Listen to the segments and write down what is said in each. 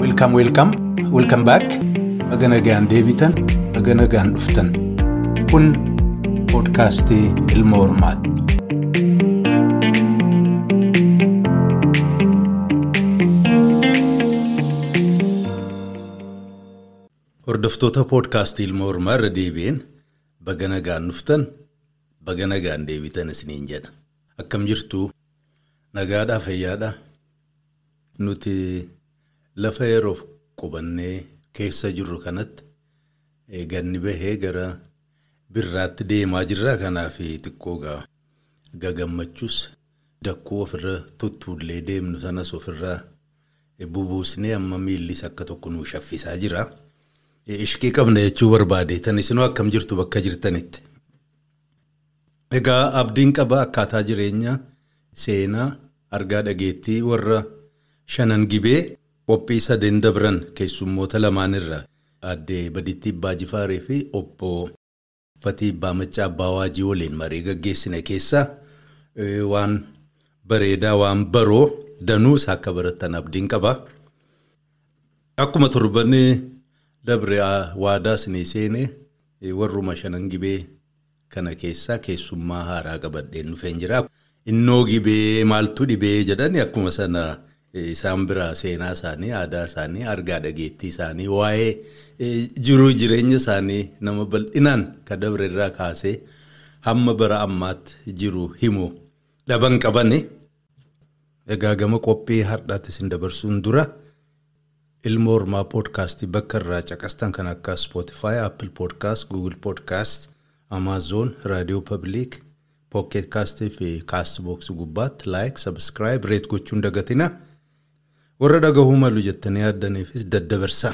Welcome welcome. Welcome back. Baga nagaan deebitan baga nagaan dhuftan. Kun poodkaastii ilma hormaati. Hordoftoota poodkaastii ilma hormaa irra deebi'een baga nagaan dhuftan baga nagaan deebitan isiniin jedha akkam jirtu nagaadhaa fayyaadhaa nuti. Lafa yeroo qubannee keessa jirru kanatti ganni bahee gara birraatti deemaa jirra. Kanaaf xiqqoo gagammachuus dakkuu ofirra tuttuullee deemnu sanas ofirraa bubuusnee amma miillis akka tokko nu shaffisaa jira. Ishqii qabna jechuu barbaadeetan isinoo akkam jirtu bakka jirtanitti. Egaa abdiin qaba akkaataa jireenya seenaa argaa dhageettii warra shanan gibee. Qophii sadeen dabran keessummoota lamaan irraa addee Baditti Abbaa Jifaarii fi obbo Fatii Abbaa Maccaa Abbaa Waajii waliin marii gaggeessine keessaa waan bareedaa waan baroo danuus akka baratan abdiin qaba. Akkuma torban dabre waadaa isinii seenee warruma shanan gibee kana keessaa keessummaa haaraa qabadheen dhufeen jira. Innoo gibee maaltu dhibee jedhani akkuma sana. Isaan biraa seenaa isaanii aadaa isaanii argaa dhageettii isaanii waa'ee jiruu jireenya isaanii nama bal'inaan kan dabre irraa kaasee hamma bara ammaatti jiru himu dhaban qabani. Egaa gama qophii har'aatti isin dabarsuun dura ilma hormaa poodkaastii bakka irraa caqastan kan akka Spotify, Apple Podcast, Google Podcast, Amazon, Raadiyoo Public, Pocket Castii fi Castbox gubbaatti like, subscribe, reet gochuun dagatina. warra dhagahuu malu jettanii yaaddaniifis daddabarsa.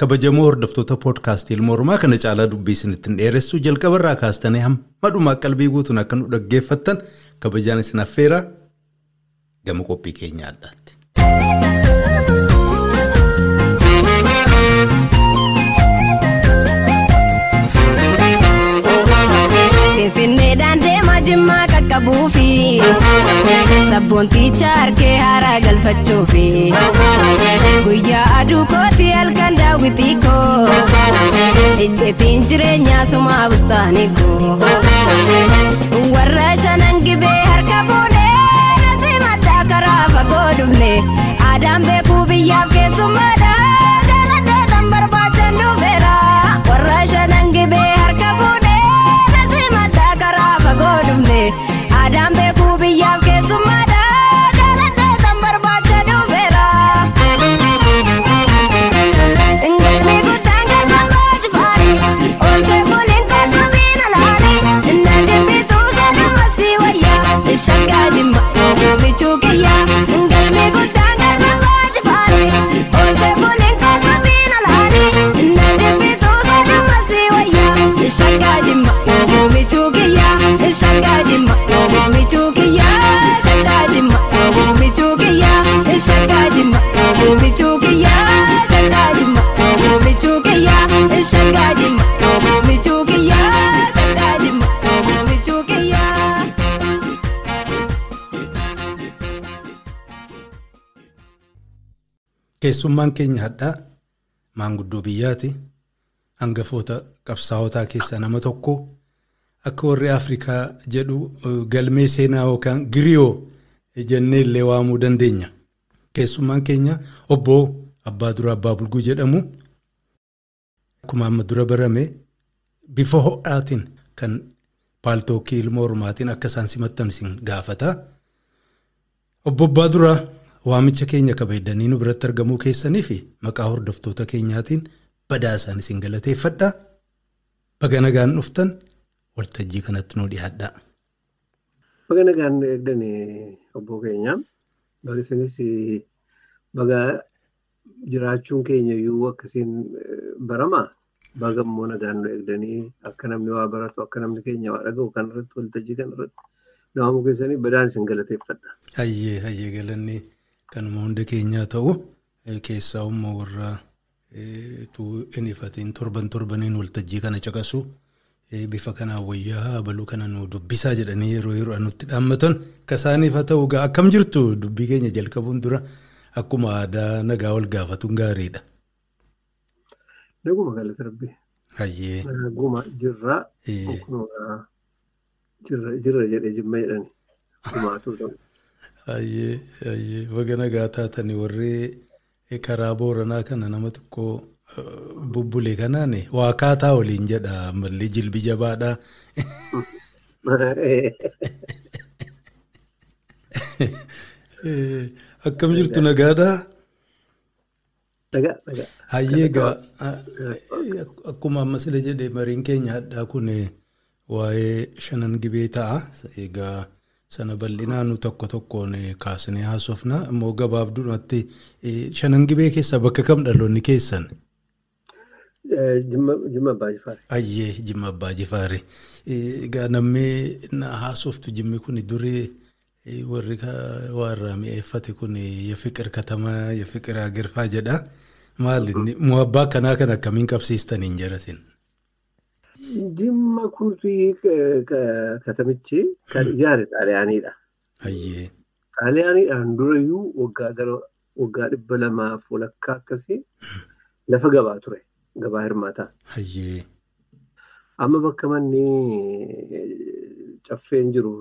kabajamoo hordoftoota poodkaastii ilma hormaa kana caalaa dubbii isinittiin dheeressuu jalqabarraa kaastanii hamma dhumaa qalbii guutuun akka nu dhaggeeffattan kabajaan isin affeera gama qophii keenya addaatti. Finfinneedhaan deemaa jimmaa qaqqabuufi sabboonticha harkee haaraa galfachuufi guyyaa aduu kooti halkan daawwitii koo icceetiin jireenyaa sumaa bustaanii koo warra shanan gibee harka fuudhee nasii maddaa karaa fagoo dhufne aadaan beekuu biyyaaf keessummaadha jaaladheedhaan barbaachan dhufeera warra shanan Aadaan beekuu biyyaaf keessummaadha jaaladheetan barbaacha dhufeera. Ngilmi guddaan galma baajifaani olkee fuuliin kookkubiin alaani inni jibbituu seenuma sii wayyaa shaggaa jimma oomichuu kiyyaa. Ngilmi guddaan galma baajifaani olkee fuuliin kookkubiin alaani inni jibbituu seenuma sii wayyaa shaggaa jimma oomichuu kiyyaa. Shangaa oomichuu kiyyaa shangaa jimma oomichuu kiyyaa shangaa jimma oomichuu kiyyaa shangaa jimma oomichuu kiyyaa shangaa jimma oomichuu kiyyaa. Keessummaan keenya hadhaa maanguddoo biyyaati. Hangafoota qabsaa'otaa keessaa nama tokko. Akka warri Afrikaa jedhu galmee seenaa yookaan giriyoo jennee illee waamuu dandeenya. Keessummaan keenya obbo Abbaa Duraa Abbaa Bulguu jedhamu. Akkuma amma dura barame bifa ho'aatiin kan paaltookii ilma hormaatiin akka isaan simattan isin gaafata. Obbo Abbaa Duraa waamicha keenya kabajanii nu biratti argamuu keessanii fi maqaa hordoftoota keenyaatiin badaa isaan isin galateeffadha. Baga nagaan dhuftan. Waltajjii kanatti nu dhiyaadha. Baga nagaan eegdan obbo keenya. Baga isinis baga jiraachuun keenya iyyuu akkasiin barama. Baga immoo nagaan nu eegdanii akka namni waa baratu akka namni keenya waa dhaga'u kanarratti waltajjii kanarratti naamuu keessanii badaan isin galateeffadha. Hayyee hayyee galanni kanuma hunda keenyaa ta'u keessaa immoo warra hin ifatiin torban torbaniin waltajjii kana caqasu bifa kanaan wayyaa baluu kana nu dubbisaa jedhanii yeroo yeroo nutti dhaammatan akka isaaniif haa ta'u gaa akkam jirtu dubbii keenya jalqabuun dura akkuma aadaa nagaa wal gaafatuun gaariidha. Naguma galata rabbii. Hayyee. Naguma jirra. Jirra jedhee jimma jedhani. Hayyee hayyee baga nagaa taatanii warri karaa booranaa kana nama xiqqoo bubbulee kanaan waa kaataa waliin jedha ammallee jilbi jabaadha. Akkam jirtu nagaadhaa? Nagaa nagaa. Hayyee egaa akkuma ammas illee jedhee mariin keenya hadhaa kun waa'ee shanan gibee ta'a. Egaa sana bal'inaan tokko tokkoon kaasnee haasofna. Immoo gabaabdumatti shanan gibee keessaa bakka kam dhaloonni keessan? Jimma Abbaa Jifaari. Hayyee Jimma Abbaa Jifaari. Egaa namni haasoftu jimmi kun durii warri warra mi'eeffate kun yafiqir katamaa yafiqir agirfaa jedha. Maali moo abbaa kanaa kan akkamiin qabsiistaniin jaratin? Jimma kunti katamichi kan ijaare xaaliyaaniidha. Hayyee. Xaaliyaaniidhaan durayyuu waggaa dhibba lamaaf walakkaa akkasii lafa gabaa ture. Gabaa hirmaataa. Amma bakka manni caffeen jiru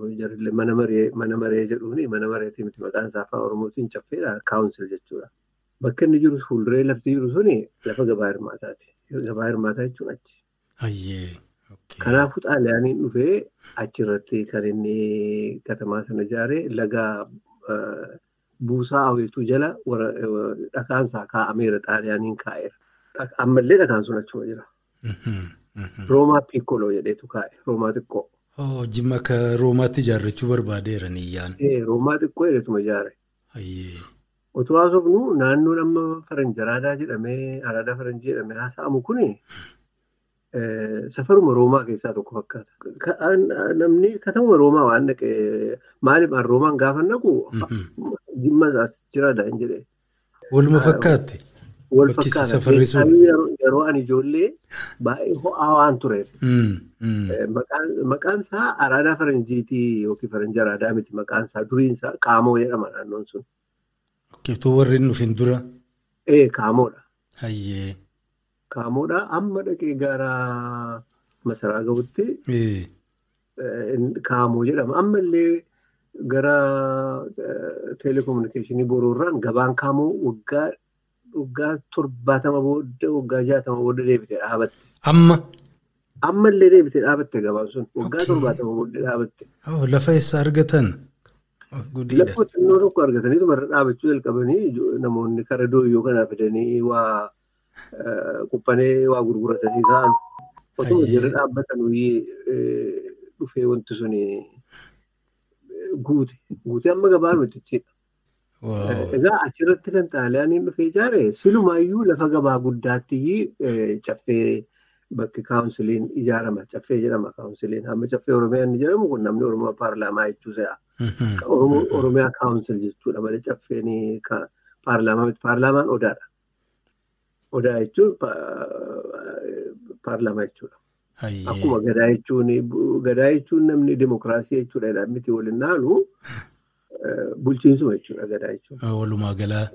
mana maree mana maree jedhuun mana mareetii miti maqaan isaa afaan oromootiin caffeedha kaawunsil jechuudha. Bakka inni jiru fuulduree lafti jiru suni lafa gabaa hirmaataati. Gabaa hirmaataa jechuun achi. Kanaafuu xaaliyaaniin dhufee achirratti kan inni katamaa sana ijaare laga buusaa hawwituu jala dhakaansaa kaa'ameera xaaliyaaniin kaa'eera. Ammallee dhakaan sun achuma jira. Roomaa Piikkoloo jedheetu kaa'e. Roomaa xiqqoo. Jimma akka Roomaatti ijaarrachuu barbaadeera niyyaan. Roomaa xiqqoo jedheetuma ijaare. Otoo haasofnu naannoon amma faranji araadaa jedhamee araadaa faranjii jedhamee haasa'amu kuni safaruma Roomaa keessaa tokko fakkaata. Namni katamuma Roomaa waan dhaqee maaliif aan Roomaan gaafa naqu jimma as jiraadha hin jedhee. Waluma fakkaatti. Wal fakkaata. Yeroo ani ijoollee baay'ee ho'aa waan tureef. Maqaan isaa araadaa faranjiitii yookiin faranjii araadaa miti maqaan isaa duriin isaa qaamoo jedhama naannoon sun. Kiftuu warri hin dhufin dura. Ee qaamoodha. Hayyee. Qaamoodha amma dhaqee gara masaraa gahutti qaamoo jedhama. Ammallee gara teleekominikeeshinii boroorraan gabaan qaamoo waggaa waggaa torbaatama booda waggaa jaatama booda deebitee dhaabatte. Amma. Ammallee deebitee dhaabatte gabaan sun waggaa torbaatama booda dhaabatte. Lafa eessa argatan? Lafa xinnoo tokko argataniitu marra dhaabachuu jalqabanii namoonni kara dooyyoo kanaa fidanii waa quphanee waa gurguratanii ta'an. Otuma jirra dhaabbatan dhufee wanti sun guute. Guute amma gabaan mitichidha. Egaa achirratti kan xaaliyaaniin dhufee ijaare silumaayyuu lafa gabaa guddaatti caffee bakki kaawunsiliin ijaarama. Caffee jedhama kaawunsiliin. Amma caffee Oromiyaan jedhamu kun namni Oromoo paarlaamaa jechuu se'a. Oromiyaa kaawunsil jechuudha malee caffeen paarlaamaa miti. Paarlaamaan odaadha. Odaa jechuun paarlaamaa jechuudha. Akkuma gadaa jechuun namni dimokiraasii jechuudha miti waliin naalu bulchiinsuma jechuudha gadaa jechuun. Walumaa galaa.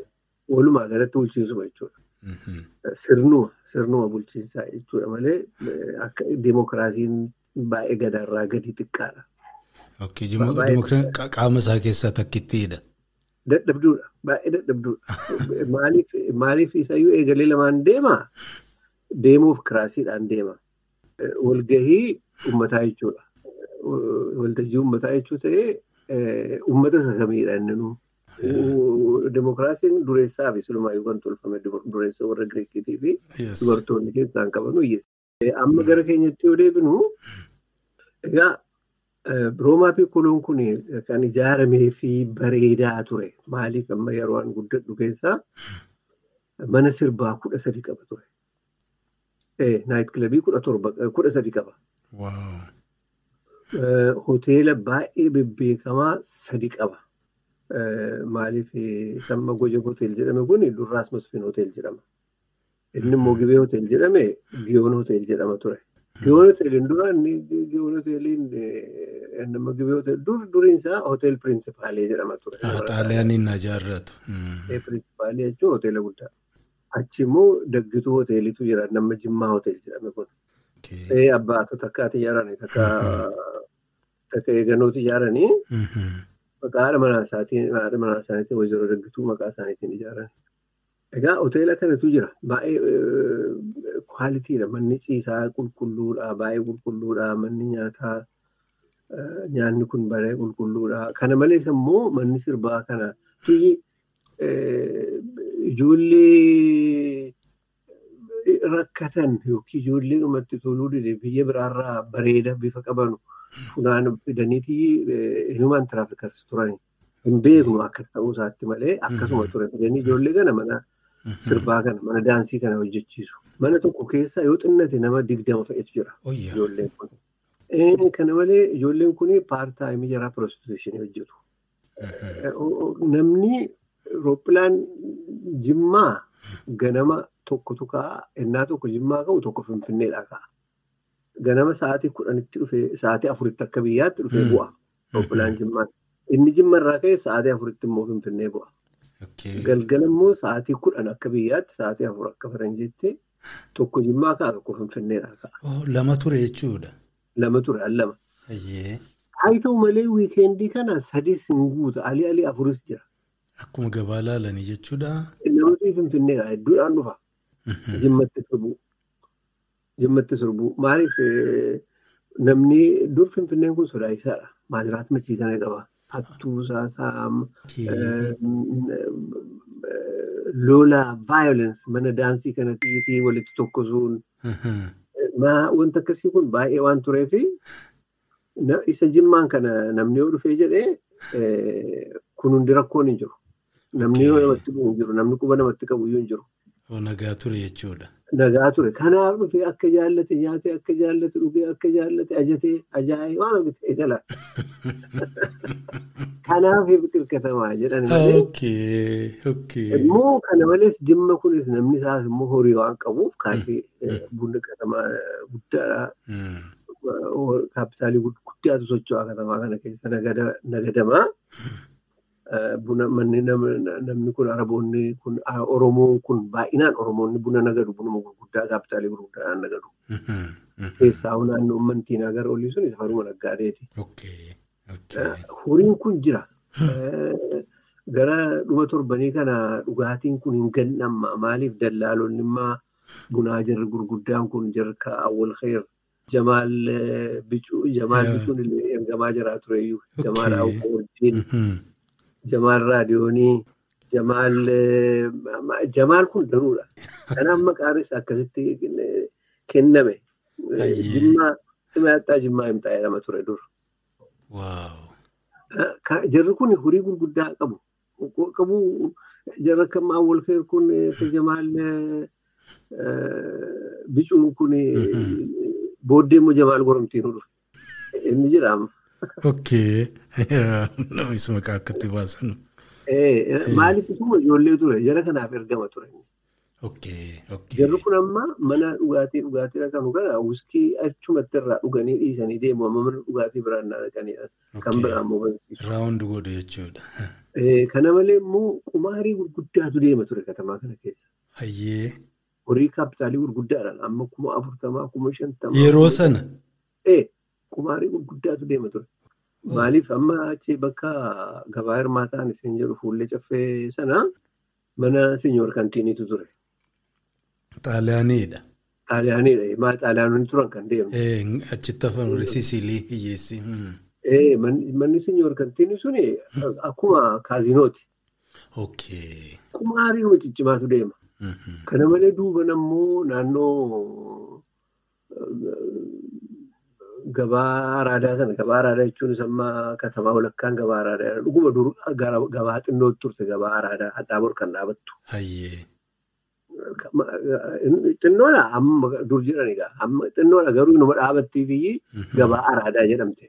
Walumaa galatti bulchiinsuma jechuudha. Sirnuma sirnuma bulchiinsaa jechuudha malee akka dimokiraasiin baay'ee gadaarraa gadi xiqqaadha. Qaama isaa keessaa takkittiidha. Dadhabduudha. Baay'ee dadhabduudha. Maaliif isayyuu eegalee lamaan deema? Deemuuf kiraasiidhaan deema. Walgahii uummataa jechuudha. Waltajjii uummataa jechuu ta'ee uummata isa kamiidha inni nu. Demokiraasiin dureessaa fi sulumaayyuu kan tolfame dureessa warra Giriikiitii fi dubartoonni keessaan qaban hiyyeessa. Amma gara keenyatti yoo deebinu egaa Roomaa Piikoloon kun kan ijaaramee fi bareedaa ture. Maaliif amma yeroo an guddadhu keessaa mana sirbaa kudha sadi qaba ture. Naayit kilabii kudha sadi qaba. Hoteela baay'ee bebbeekamaa sadi qaba. Maaliif amma Goja Hotel jedhame kun durraas Masfin Hotel jedhama. Inni immoo Gibee Hotel jedhame Giyoon Hotel jedhama ture. Giyoon hoteeliin dura giyoon hoteeliin eh, nama gibee hoteelii dur duriin isaa hotel pirinsipaalee jedhama ture. Xaaliyaaniin na jaarratu. Hotel pirinsipaalee jechuun hoteela guddaa. Achi immoo daggituu hoteelitu jira nama Jimmaa hotel jedhame kun. Ee abbaatu takka ijaaranii takka eeganooti ijaaranii maqaa haadha manaa isaaniitiin wajjira daggituu maqaa isaaniitiin ijaaran. Egaa hoteela kanatu jira? Baay'ee kwaalitiidha manni ciisaa qulqulluudha baay'ee qulqulluudha manni nyaataa nyaanni kun baay'ee qulqulluudha kana malees immoo manni sirbaa kana. Tuyyi eh, ijoollee rakkatan yookiin ijoollee dhumatti toluu dide biyya biraarraa bareeda bifa qabanu funaan fidaniiti human traffickers turani. Hin beeknu akkas ta'uu isaatti malee akkasuma ture fidanii ijoollee kana mana sirbaa kana mana daansii kana hojjechiisu. Mana tokko keessa yoo xinnate nama digdama fe'etu jira ijoolleen kun. Eh, Kana malee ijoolleen kun paartaayimii jaraa prostituushinii hojjetu. Eh, Namni rooppilaan jimmaa ganama tokko tukaa ennaa tokko jimmaa ka'u tokko finfinneedhaa ka'a. Ganama sa'aatii kudhanitti dhufee sa'aatii afuritti akka biyyaatti dhufee Mm. bu'a. Rooppilaan jimmaa. Inni jimma irraa ka'e sa'aatii afuritti immoo finfinnee bu'a. Galgala immoo sa'aatii kudhan akka biyyaatti sa'aatii afur akka faranjiitti tokko jimmaa ka'a tokko finfinneedhaa ka'a. Lama ture jechuudha. Lama ture al lama. Haa ta'u malee wiikeendii kana sadis hin guuta alii alii afuris jira. Akkuma gabaa laalanii jechuudha. Namni finfinneedha hedduudhaan dhufa. Jimmatti sirbuu. Jimmatti sirbuu. Maaliif namni dur finfinneen kun sodaachisaadha. Maasiraat machii kana qaba. Hattuu saasaa lola violence mana daansii kana xiyyitii walitti tokkosuun wanta akkasii kun baay'ee waan tureefi na- isa jimmaan kana namni yoo dhufee jedhee kun hundi rakkoon hin jiru. Namni yoo namatti bu'u hin jiru. Namni quba namatti qabu hin jiru. Nagaa ture jechuudha. Nagaa ture. Kanaaf dhufee akka jaallate nyaatee akka jaallate dhugee akka jaallate ajatee ajaa'ee waan hojjetee gala. Kanaaf biqilkatamaa jedhan malee. Okay. Okay. Immoo kana malees jimma kunis namni isaas immoo horii waan qabuuf kaashii bunni katamaa guddaadha. Mm. Kaapitaalii guddaatu socho'aa katamaa kana keessa nagada- nagadamaa. Buna manni nam- namni kun araboonni kun ah, oromoon kun baay'inaan oromoonni buna nagadu bunuma gurguddaa kaapitaalii gurguddaadhaan nagadu. Mhm. Mhm. Keessaa naannoo uummantiin agar olii sun isa faruma. Okay. Horiin kun jira. Eh, Gara dhuma torbanii kana dhugaatiin kun hin gannamma. Maaliif dallaalonni immoo bunaa jirri gurguddaan kun jarka awwal kheer jamaal eh, bicuun illee ergamaa jiraa tureyyuu jamaal awwal wajjin Jamaal raadiyoonii jamaal kun danuudha. Kanaaf maqaan isaa akkasitti kenname. Jimmaa sima yaxxaa jimmaa himtaa jedhama ture dur. Jarri kun horii gurguddaa qabu. Qabu jarri wal keer kun akka jamaal bicuun kun booddee immoo jamaal goromtiin dhufe. Inni jedhama. Okay. Namis maqaa akkatti baasan. Maaliif isuma ijoollee ture jara kanaaf ergama ture. Jarri kun amma mana dhugaatii dhugaatii dhaqanu kana wiskii achumatti irraa dhuganii dhiisanii deemu amma mana dhugaatii biraan dhaqanidha. Kan biraa immoo barsiisu. Raawundi godhu jechuudha. Eh, Kana malee immoo qumaarii gurguddaatu deema ture katamaa kana keessa. Hayyee. Horii kaapitaalii gurguddaadhaan amma kuma afurtamaa kuma shantamaa. Yeroo sana. Qumaarii gurguddaatu deema ture. Maaliif amma achi bakka gabaa hirmaataan isin jedhu fuullee caffee sana mana sinyoor kantiiniitu ture. Xaaliyaaniidha. Xaaliyaaniidha. Maa xaaliyaanonni turan kan deemu. Eh, Achitti hafan warri Sisilii hiyyeessi. Mm. Eh, man- manni sinyoor kantiinii suni akkuma kaazinooti. Qumaarii ciccimaatu deema. Kana malee duuban ammoo naannoo gabaa araadaa sana gabaa araadaa jechuun isa amma katamaa walakkaan gabaa araadaa dhuguma dur gabaa xinnootti turte gabaa araadaa hadhaa bor kan dhaabattu. Xinnoodha amma dur jedhan egaa amma xinnoodha garuu inuma dhaabattii fi Mhm. gabaa araadaa jedhamte.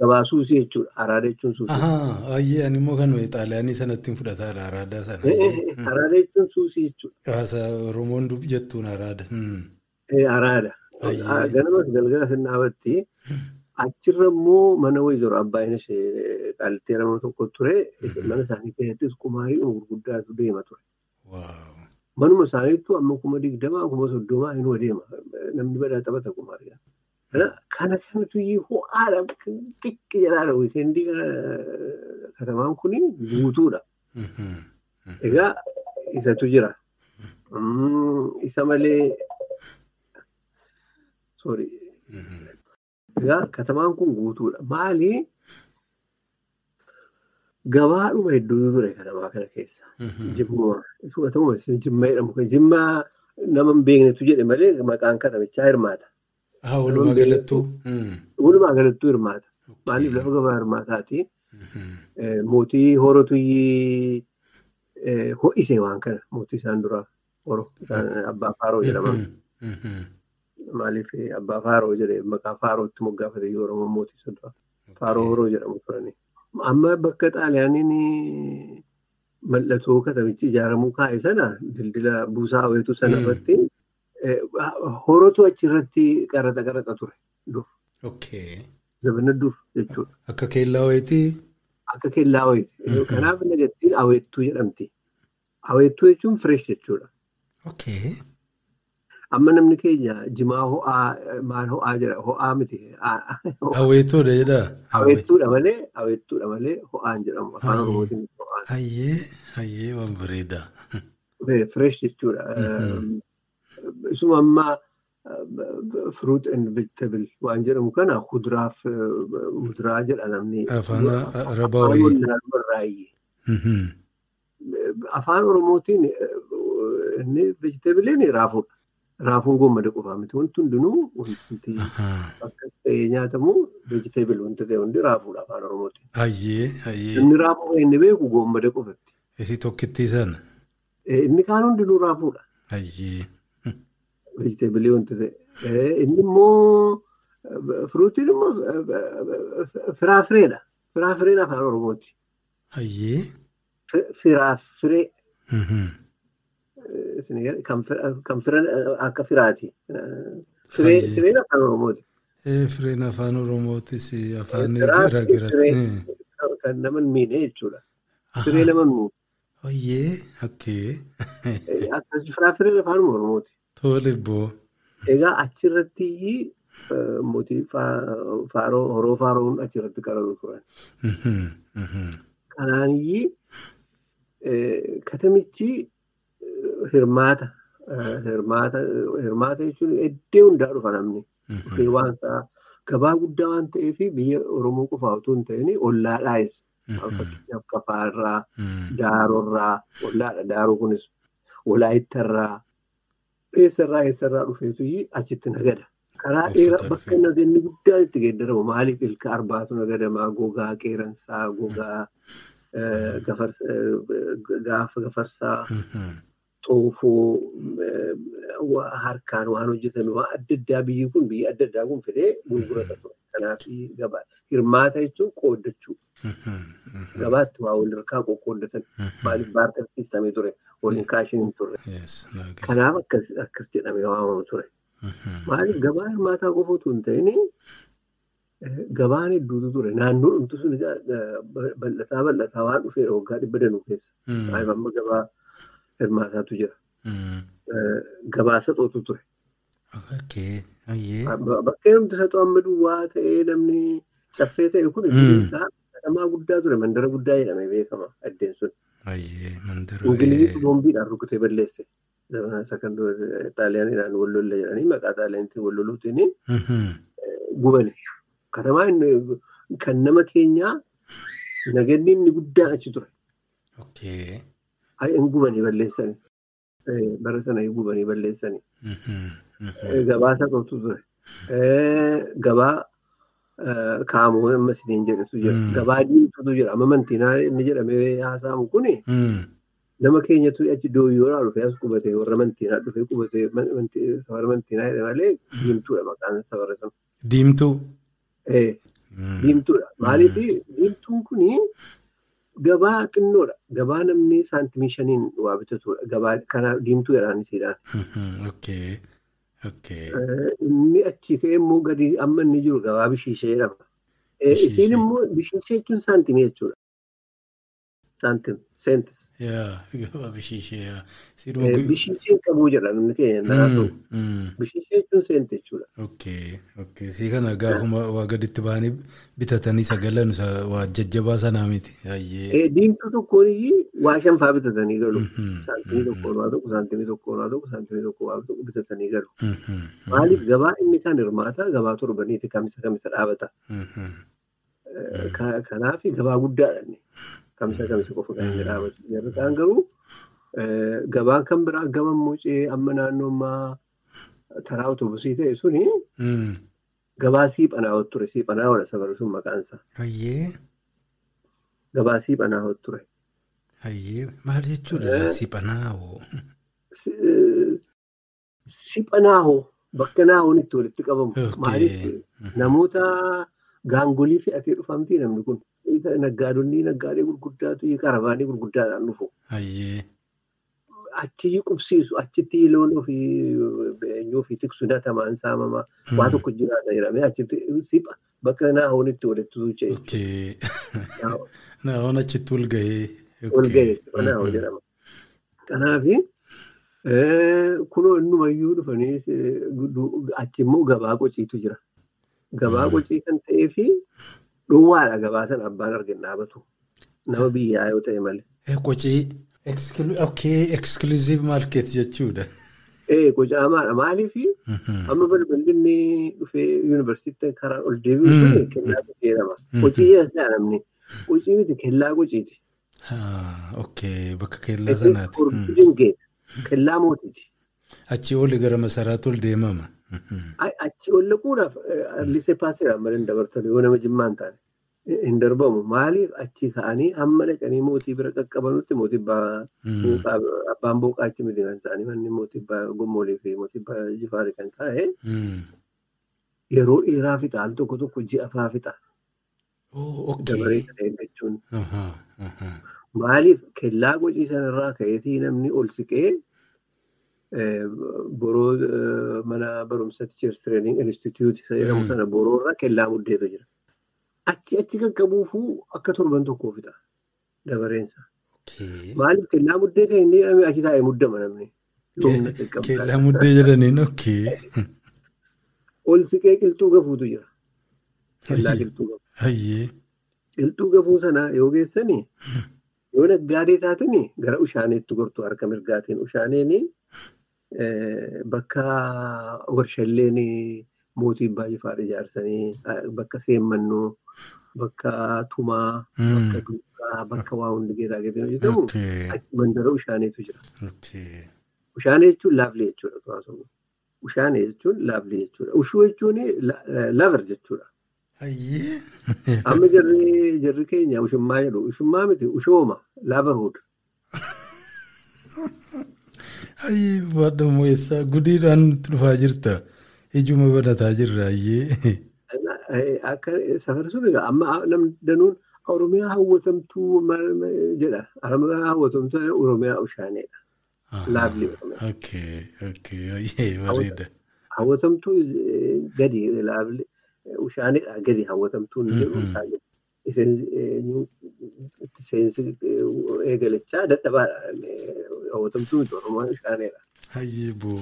Gabaa suusii jechuudha. Araada jechuun suusii. Ahaa. Hayyee ani immoo kan xaaliyaanii sanatti fudhataadha araadaa sana. Eh, eh, eh, Araada jechuun suusii jechuudha. Oromoon jettuun araada. Mm. Eh, Araada. Ayyee. Ganamas galgala sin dhaabatti achirra immoo mana wayii abbaan ishee qaaltee lama tokko ture mana isaanii keessattis qumaarii gurguddaatu deema ture. Manuma isaaniittu amma kuma digdamaa kuma soddomaa hin deema. Namni badaa taphata qumaarii. Kana kana kanatu ho'aadha xiqqi jalaadha wiikeendii katamaan kun guutuudha. Egaa isatu jira. Isa malee. Egaa katamaan kun guutuudha. Maali? Gabaadhuma hedduu ture katamaa kana keessa. Mhm. Jimmuma. Isuma ta'uma jimma jedhamu. Jimmaa nama hin beeknetu jedhe malee maqaan katamichaa hirmaata. Ah, walumaa galattuu. Mm. Walumaa galattuu hirmaata. Maaliif lafa gabaa hirmaataati? Mhm. Eh, Mootii Hoorotuyyii eh, ho'ise waan kana. Mootii isaan duraa. Horo. Isaan Abbaa Faaroo jedhama. Maaliif Abbaa Faaroo jedhee maqaa Faarootti moggaafate yoo Oromoo mootii isa duraa. Faaroo Horoo jedhamu turani. Amma bakka xaaliyaaniin mallattoo katamichi ijaaramuu kaa'e sana dildila buusaa hawweetu sana Mm. irratti eh, horotu achirratti qaraxa qaraxa ture. Dur. Okay. Zabana dur jechuudha. Akka keellaa wayitii. Akka kellaa wayiiti. Mhm. Kanaaf nagattiin hawweettuu jedhamti. Hawweettuu jechuun fireesh jechuudha. Amma namni keenya jimaa ho'aa maal ho'aa jedha ho'aa miti. Hawweettuudha jedhaa. Hawweettuudha malee hawweettuudha malee ho'aan jedhamu afaan oromootiin ho'aan. Hayyee. Hayyee waan bareedaa. Fireesh jechuudha. Mhm. Isuma ammaa fruit and vegetable waan jedhamu kana kuduraaf muduraa jedha namni. Afaan arabaa Afaan wayii. wallaaluu irraayyee. Mhm. Afaan oromootiin inni vegetabiliin raafuudha. Raafuun goommada qofaa miti. Wanti hundinuu wanti akka ta'e nyaatamu vegetable wanti ta'e hundi raafuudha afaan oromootiin. Hayyee. Hayyee. Inni raafuu inni beeku goommada qofatti. Isii tokkittii sana. Inni kaan hundinuu raafuudha. Hayyee. Vegetabilii wanti ta'e. Inni immoo firuutiin immoo firaafireedha. Firaafireen afaan oromooti. Hayyee. Fi- Firaafiree. Mhm. eh, isin jedhe, kan fira- kan firan akka firaati. Fireen afaan oromooti. Fireen afaan Oromootis afaan Firaaf- garaa garaatti. firee kan nama hin miine jechuudha. Firee nama hin miine. Hayyee. Okkee. Firaafireen afaan oromooti. Tole boo. Egaa achirratti mootii faa- faaroo horoo faaroon achirratti qaratu turan. Eh, katamichi hirmaata. Hirmaata jechuun iddoo hundaa dhufa namni. Mhm. waan isaa gabaa guddaa waan ta'eef biyya Oromoo qofaa otoo hin ta'in ollaadhaayis. Mhm. Fakkeenyaaf Kafaarraa, Mhm. Daarorraa, ollaadha. Daaroo kunis Walaayittarraa, eessarraa eessarraa dhufeetu achitti nagada. Karaa dheeraa bakka naganni guddaan itti geeddaramu maaliif ilka arbaatu nagadamaa gogaa qeeransaa gogaa eh, gafarsa- eh, gafarsaa. Xoofoo eh, harkaan waan hojjetame waan adda addaa biyyi kun biyyi adda addaa kun fidee gurgurata ture. Kanaaf hirmaata jechuun qooddachuu Mhm. Mhm. gabaatti waa wal harkaa qoqqooddatan maaliif baartar siistamee ture waliin kaashin hin turre. Kanaaf akkas jedhamee waamamu ture. Maaliif gabaa hirmaataa qofa otoo hin ta'in gabaan hedduutu ture. Naannoo dhumtu sun eh, bal'ataa bal'ataa waan dhufee waggaa dhibba danuu keessa. Maaliif amma gabaa hirmaataatu jira. Mhm. Eh, Gabaa saxootu ture. Bakka heerumti saxoo amma duwwaa ta'ee namni caffee ta'e kun Mm. biyyi isaa kadhamaa guddaa ture. Mandara guddaa jedhamee beekama addeen sun. Ingiliziitu boombiidhaan rukutee balleesse. Xaaliyaaniidhaan wal lolla jedhanii maqaa xaaliyaaniitiin wal loluutiin Mhm. gubane. Katamaa inni kan nama keenyaa naganni inni guddaan achi ture. Gubanii balleessanii. Eh, Bara sana gubanii balleessanii. Mhm. Mhm. Eh, Gabaa saxootu ture. Gabaa kaamoo amma isiniin jedhetu jira. Gabaa diimtuutu jira. Amma mantiinaa inni jedhamee haasa'amu kuni nama keenyatu achi dooyyoodhaa dhufee as qubate warra mantiinaa dhufee qubate safara mantiinaa jedhe malee diimtuudha maqaan safara sun. Diimtuu. Diimtuudha. Maaliif diimtuun kuni gabaa xinnoodha. Gabaa namni saantimii shaniin waa bitatudha. Gabaa kana diimtuu jedhaan isiidhaan. Inni achi ka'ee immoo gadi amma inni jiru gabaa bishiishee jedhama. Isiin immoo bishiishee jechuun saantimii jechuudha. Saantim, seentis. Bishiishee yaa. Eh, Siruma gu- Bishiisheen qabuu jedha namni keenya mm. Bishiishee jechuun seenti jechuudha. Okay. Si kana gaafuma waa gaditti ba'anii bitatanii sagalan waa jajjabaa sanaa miti. Diimtuu tokkoon iyyuu waa shan fa'aa bitatanii galu. Saantimii tokkoon waa tokko, saantimii tokkoon waa tokko, saantimii tokko waa tokko bitatanii galu. Maaliif gabaa inni kan hirmaata gabaa torbaniiti kamisa kamisa dhaabata. ka- Kanaaf gabaa guddaadha inni. Kamisa kamisa qofa kan inni dhaabatu. Jarri kaan garuu eh, gabaan kan biraa gama mucee amma naannoo ammaa taraa autobusii ta'e suni Mm. gabaa siiphanaa ture. Siiphanaa ola sabaru sun maqaan isaa. Ayyee. Gabaa siiphanaa ture. Ayyee. Maal jechuudha Eh. siphanaa hoo? Eh, Siphanaa hoo bakka naahoon itti walitti qabamu. Maaliif namoota gaangolii fe'atee dhufamti namni kun. Naggaadonni naggaadee gurguddaatu karabaanii gurguddaadhaan dhufu. Achi qubsiisu achitti loon ofii eenyu ofii tiksu natamaan saamamaa waa Mm. tokko jiraata jedhamee achitti sipha bakka naahoon itti walitti tuucha'e. Okay. Naawwan achitti ol gahee. Ol ga'e sipha naahoo jedhama. Kanaafi kunoo innumayyuu dhufanii achi immoo gabaa qociitu jira. Gabaa qocii kan ta'ee fi dhowwaadha gabaa sana abbaan argin dhaabatu. Nama biyyaa yoo ta'e malee. Okay. Exclusive market jechuudha. Ee qocaamaadha maaliifi Mhm. amma balballi inni dhufee yuunivarsiitii karaa ol deebi'u suni kennaa jedhama. Qocii jedha namni. Qocii miti kellaa qociiti. Bakka kellaa sanaati. Kellaa mootiiti. Achi oli gara masaraatti ol deemama. Mhm. Ai- Achi ol laquudhaaf lisee paaseedhaan malee hin dabartan yoo nama jimmaa hin taane hin darbamu. Maaliif achi ka'anii hamma dhaqanii mootii bira qaqqabanutti mootii abbaa abbaan booqaa achi miti kan isaanii manni mootii abbaa gommoolii fi mootii abbaa jifaarii kan taa'e Mm. yeroo dheeraa fixa al tokko tokko ji'a faa fixa Oh, dabaree ta'e jechuun. Maaliif kellaa qocii sanarraa ka'eetii namni ol siqee eh, boroo mana barumsa Teachers Training Institute isa jedhamu sana boroorra kellaa muddeetu jira. Achi achi qaqqabuufuu akka torban tokkoo fixa dabareensa. Maaliif kellaa muddee kan inni jedhame achi taa'ee muddama namni. Kellaa muddee jedhaniin okay. Ol siqee qilxuu gafuutu jira. Kellaa qilxuu gafu. Qilxuu gafuu sana yoo geessanii yoo naggaadee taatanii gara ushaaneetti gortu harka mirgaatiin. Ushaaneen bakka warshalleen mootii abbaa jifaar ijaarsanii bakka seemmannoo bakka tumaa bakka Mm. duukaa bakka waa hundi geetaa geetiin hojjetamu Okay. achi mandara ushaaneetu jira. Ushaanee jechuun laaflee jechuudha. Ushaanee jechuun laaflee jechuudha. Ushuu jechuun lavar jechuudha. Amma jarri keenya ushummaa jedhu. Ushummaa miti ushooma laavarhuud. Hayyee baadhamoo eessaa gudiidhaan nutti dhufaa jirta. Ijuma barataa jirra hayyee. Akka safar sun egaa amma namni danuun Oromiyaa hawwatamtuu jedha. Oromiyaa hawwatamtuu Oromiyaa ushaaneedha. Laaflee Oromiyaa. Okay. Okay. Bareeda. Hawwatamtuu eh, gadi laaflee ushaaneedha gadi hawwatamtuun jedhu isaa eh, itti seensi eegalechaa dadhabaadha. Hawwatamtuu miti Oromoo ushaaneedha. Hayyee boo.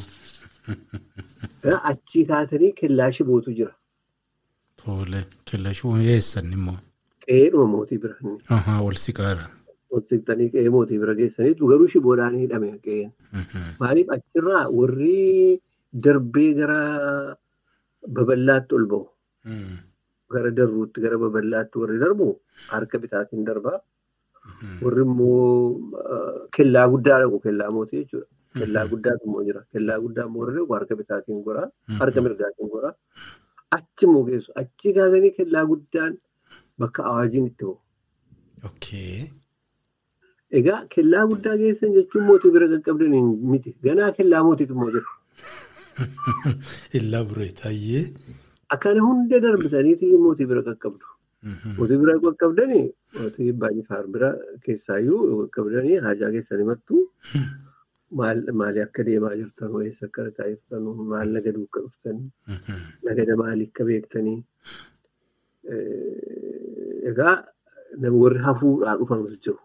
Achii kaatanii kellaa shibootu jira. Tole. Kellaa shuuma eessan immoo. Qe'eedhuma mootii bira. Ahaa ol siqaara. Hojjetanii qe'ee mootii bira geessaniitu garuu shiboodhaan hidhame qe'een. Maaliif achirraa warri darbee gara babal'aatti ol ba'u. Gara darruutti gara babal'aatti warri darbu harka bitaatiin darbaa. Mhm. Warri immoo kellaa guddaa dhaqu kellaa mootii jechuudha. Kellaa guddaatu immoo jira. Kellaa guddaa immoo warri harka bitaatiin goraa. Harka mirgaatiin goraa. Achi immoo geessu. Achi kaasanii kellaa guddaan bakka awaajiin itti. Okay. Egaa kellaa guddaa geessan jechuun mootii bira qaqqabdanii miti. Ganaa kellaa mootiitu immoo jira. Elaborate. Hayyee. Akkana hunda darbitaniiti mootii bira qaqqabdu. Mootii bira qaqqabdanii mootii abbaa jifaar bira keessaayyuu qaqqabdanii haajaa keessanii mattu. maal maalii akka deemaa jirtan eessa akka dhaqaa jirtan maal nagaduu akka dhuftanii nagada maalii akka beektanii egaa namni warri hafuudhaa dhufanus jiru.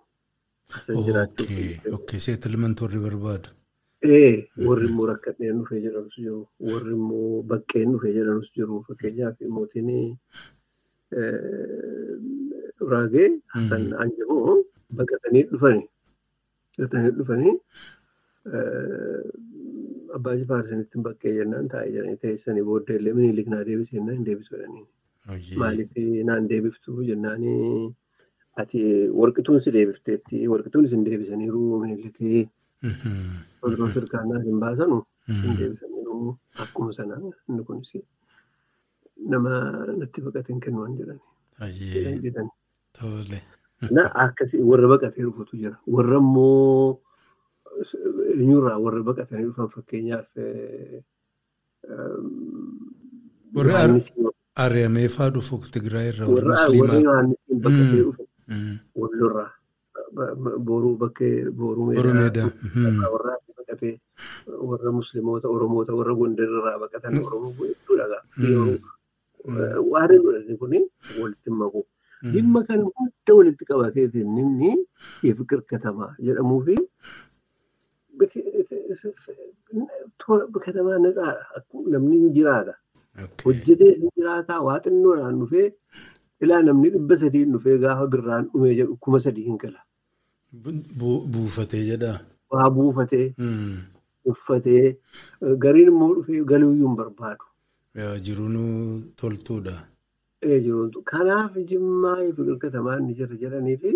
Seetilment warri barbaadu. Ee warri immoo rakkatneen dhufee jedhanus jiru. Warri immoo baqqeen dhufee jedhanus jiru. Fakkeenyaaf mootiin Raagee Hasan Anjamoo baqatanii dhufanii. Baqatanii dhufanii abbaa Jifaar isinitti baqqee jennaan taa'ee jedhanii teessanii booddee illee minilik naa deebisee jennaan hin deebisu jedhanii. Maaliif naan deebiftu jennaanii ati warqituun si deebifteetti warqituun isin deebisaniiru minilikii Oduu sirkaanaa hin baasanu isin deebisaniiru akkuma sana inni kunis nama natti baqateen kennuun jedhani. Tole. Akkasii warra baqatee dhufutu jira. Warra immoo eenyurraa warra baqatanii dhufan fakkeenyaaf Warri Ari'amee fa'aa dhufu Tigraay irraa warra Musliimaa. Yohaannisiin baqatee dhufan wallorraa boruu bakkee boruu meedaa. warra baqatee warra musliimoota oromoota warra gondarirraa baqatan oromoo hedduudha waan godhani kuni walitti maku dhimma kana hunda walitti qabateetiin inni fikir katamaa jedhamuu fi katamaa natsaadha namni hin jiraata hojjetee hin jiraataa waa xinnoodhaan dhufee ilaa namni dhibba sadiin dhufee gaafa birraan dhumee jedhu kuma sadii hin gala. Buufatee jedhaa. Waa buufatee uffatee gariin immoo dhufee galuuyyuu hin barbaadu. Jiruun toltuudha. Kanaaf jimmaa fikir katamaa inni jira jedhanii fi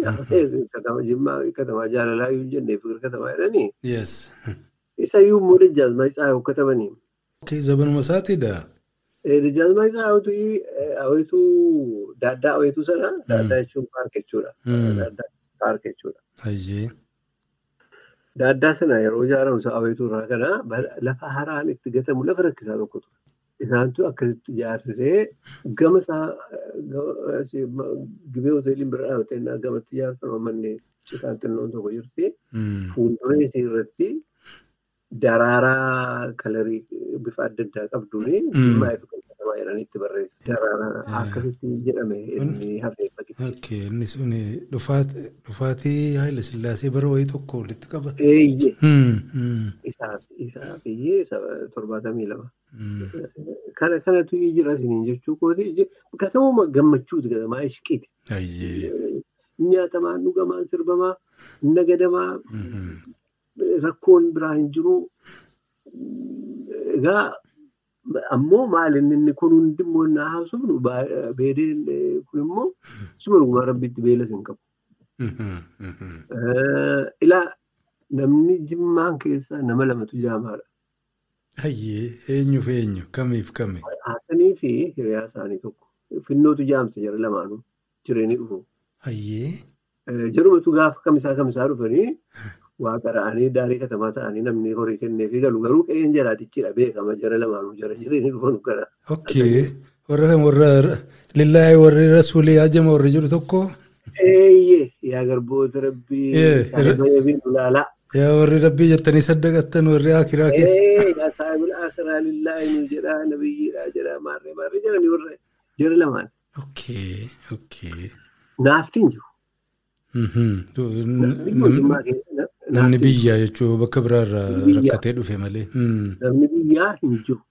jimmaa katamaa jaalalaa yoo jennee fikir katamaa jedhanii isayyuu immoo dajjaazmaa isaa yoo katabanii. Zabanuma isaatiidha. Dajjaazmaa isaa hawwituu daaddaa hawwituu sana daaddaa jechuun paark jechuudha. Daaddaa sana yeroo ijaaramu isa hawwituu irraa kana lafa haraan itti gatamu lafa rakkisaa tokko ture. Isaantu akkasitti ijaarsisee gama isaa gibee hoteeliin bira dhaabatee gamatti ijaarsan manni citaan xinnoon tokko jirti. Fuulduree isii irratti daraaraa kalarii bifa adda addaa qabduun jimmaa ifi qaqqabamaa jedhanii itti barreessu. Daraaraa akkasitti jedhame inni hafee fakkii. Inni sun dhufaatii Haayila Sillaasee bara wayii tokko walitti qabate. Eeyyee. Isaaf isaaf iyyee torbaatamii lama. Kana kanatu jira isiniin jechuu kooti. Katama gammachuuti katamaa ishqiiti. Nyaatamaa dhugamaa sirbamaa nagadamaa rakkoon biraa hin jiru. Egaa ammoo maaliin inni kun hundimmoo naa haasofnu beedeen kun immoo suma dhugumaa rabbitti beelas hin qabu. Ilaa namni jimmaan keessaa nama lamatu jaamaadha. Hayyee eenyuuf eenyu kamiif kami? Haasanii fi hiriyaa isaanii tokko. Finnootu jaamsa jara lamaanuu jireenya dhufu. Hayyee. Jarumatu gaafa kamisaa kamisaa dhufanii waa qara'anii daarii katamaa ta'anii namni horii kennee fi galu garuu qe'een jaraatichidha beekama jara lamaanuu jara jireenya dhufanu gara. Okkee warra kan warra lillaa'ee warri rasuulii ajama warri jiru tokko. Eeyyee yaa garboota rabbii ulaalaa. Yaa warri rabbii jettanii saddaqattan warri akiraa kee. Ee yaa saayibul akiraa lillaa'ee nu jedhaa nabiyyiidhaa jedhaa maarree maarree jedhanii warra jara lamaan. Okkee okkee. Naaftiin jiru. Namni biyyaa jechuun bakka biraarraa rakkatee dhufe malee. Namni biyyaa hin jiru.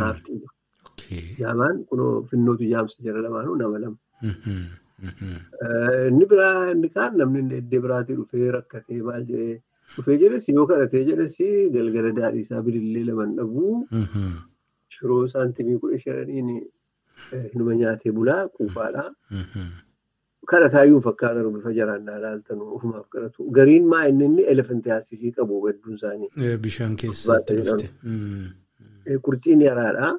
Naaftiin jiru. Jaamaan kunoo finnootu jaamsa jara lamaanuu nama lama. Inni biraa inni kaan namni iddoo biraatii dhufee rakkatee maal jedhee dhufee jedhes yoo kadhatee jedhes galgala daadhii isaa bilillee laman dhabuu shiroo saantimii kudha shaniin hinuma nyaatee bulaa quufaadhaa. kadhataayyuu fakkaatan bifa jaraan ilaaltan ofumaaf kadhatu. Gariin maa inni inni elefantii haasisii qabu hedduun isaanii. Bishaan keessatti dhufte. Qurciin yaraadha.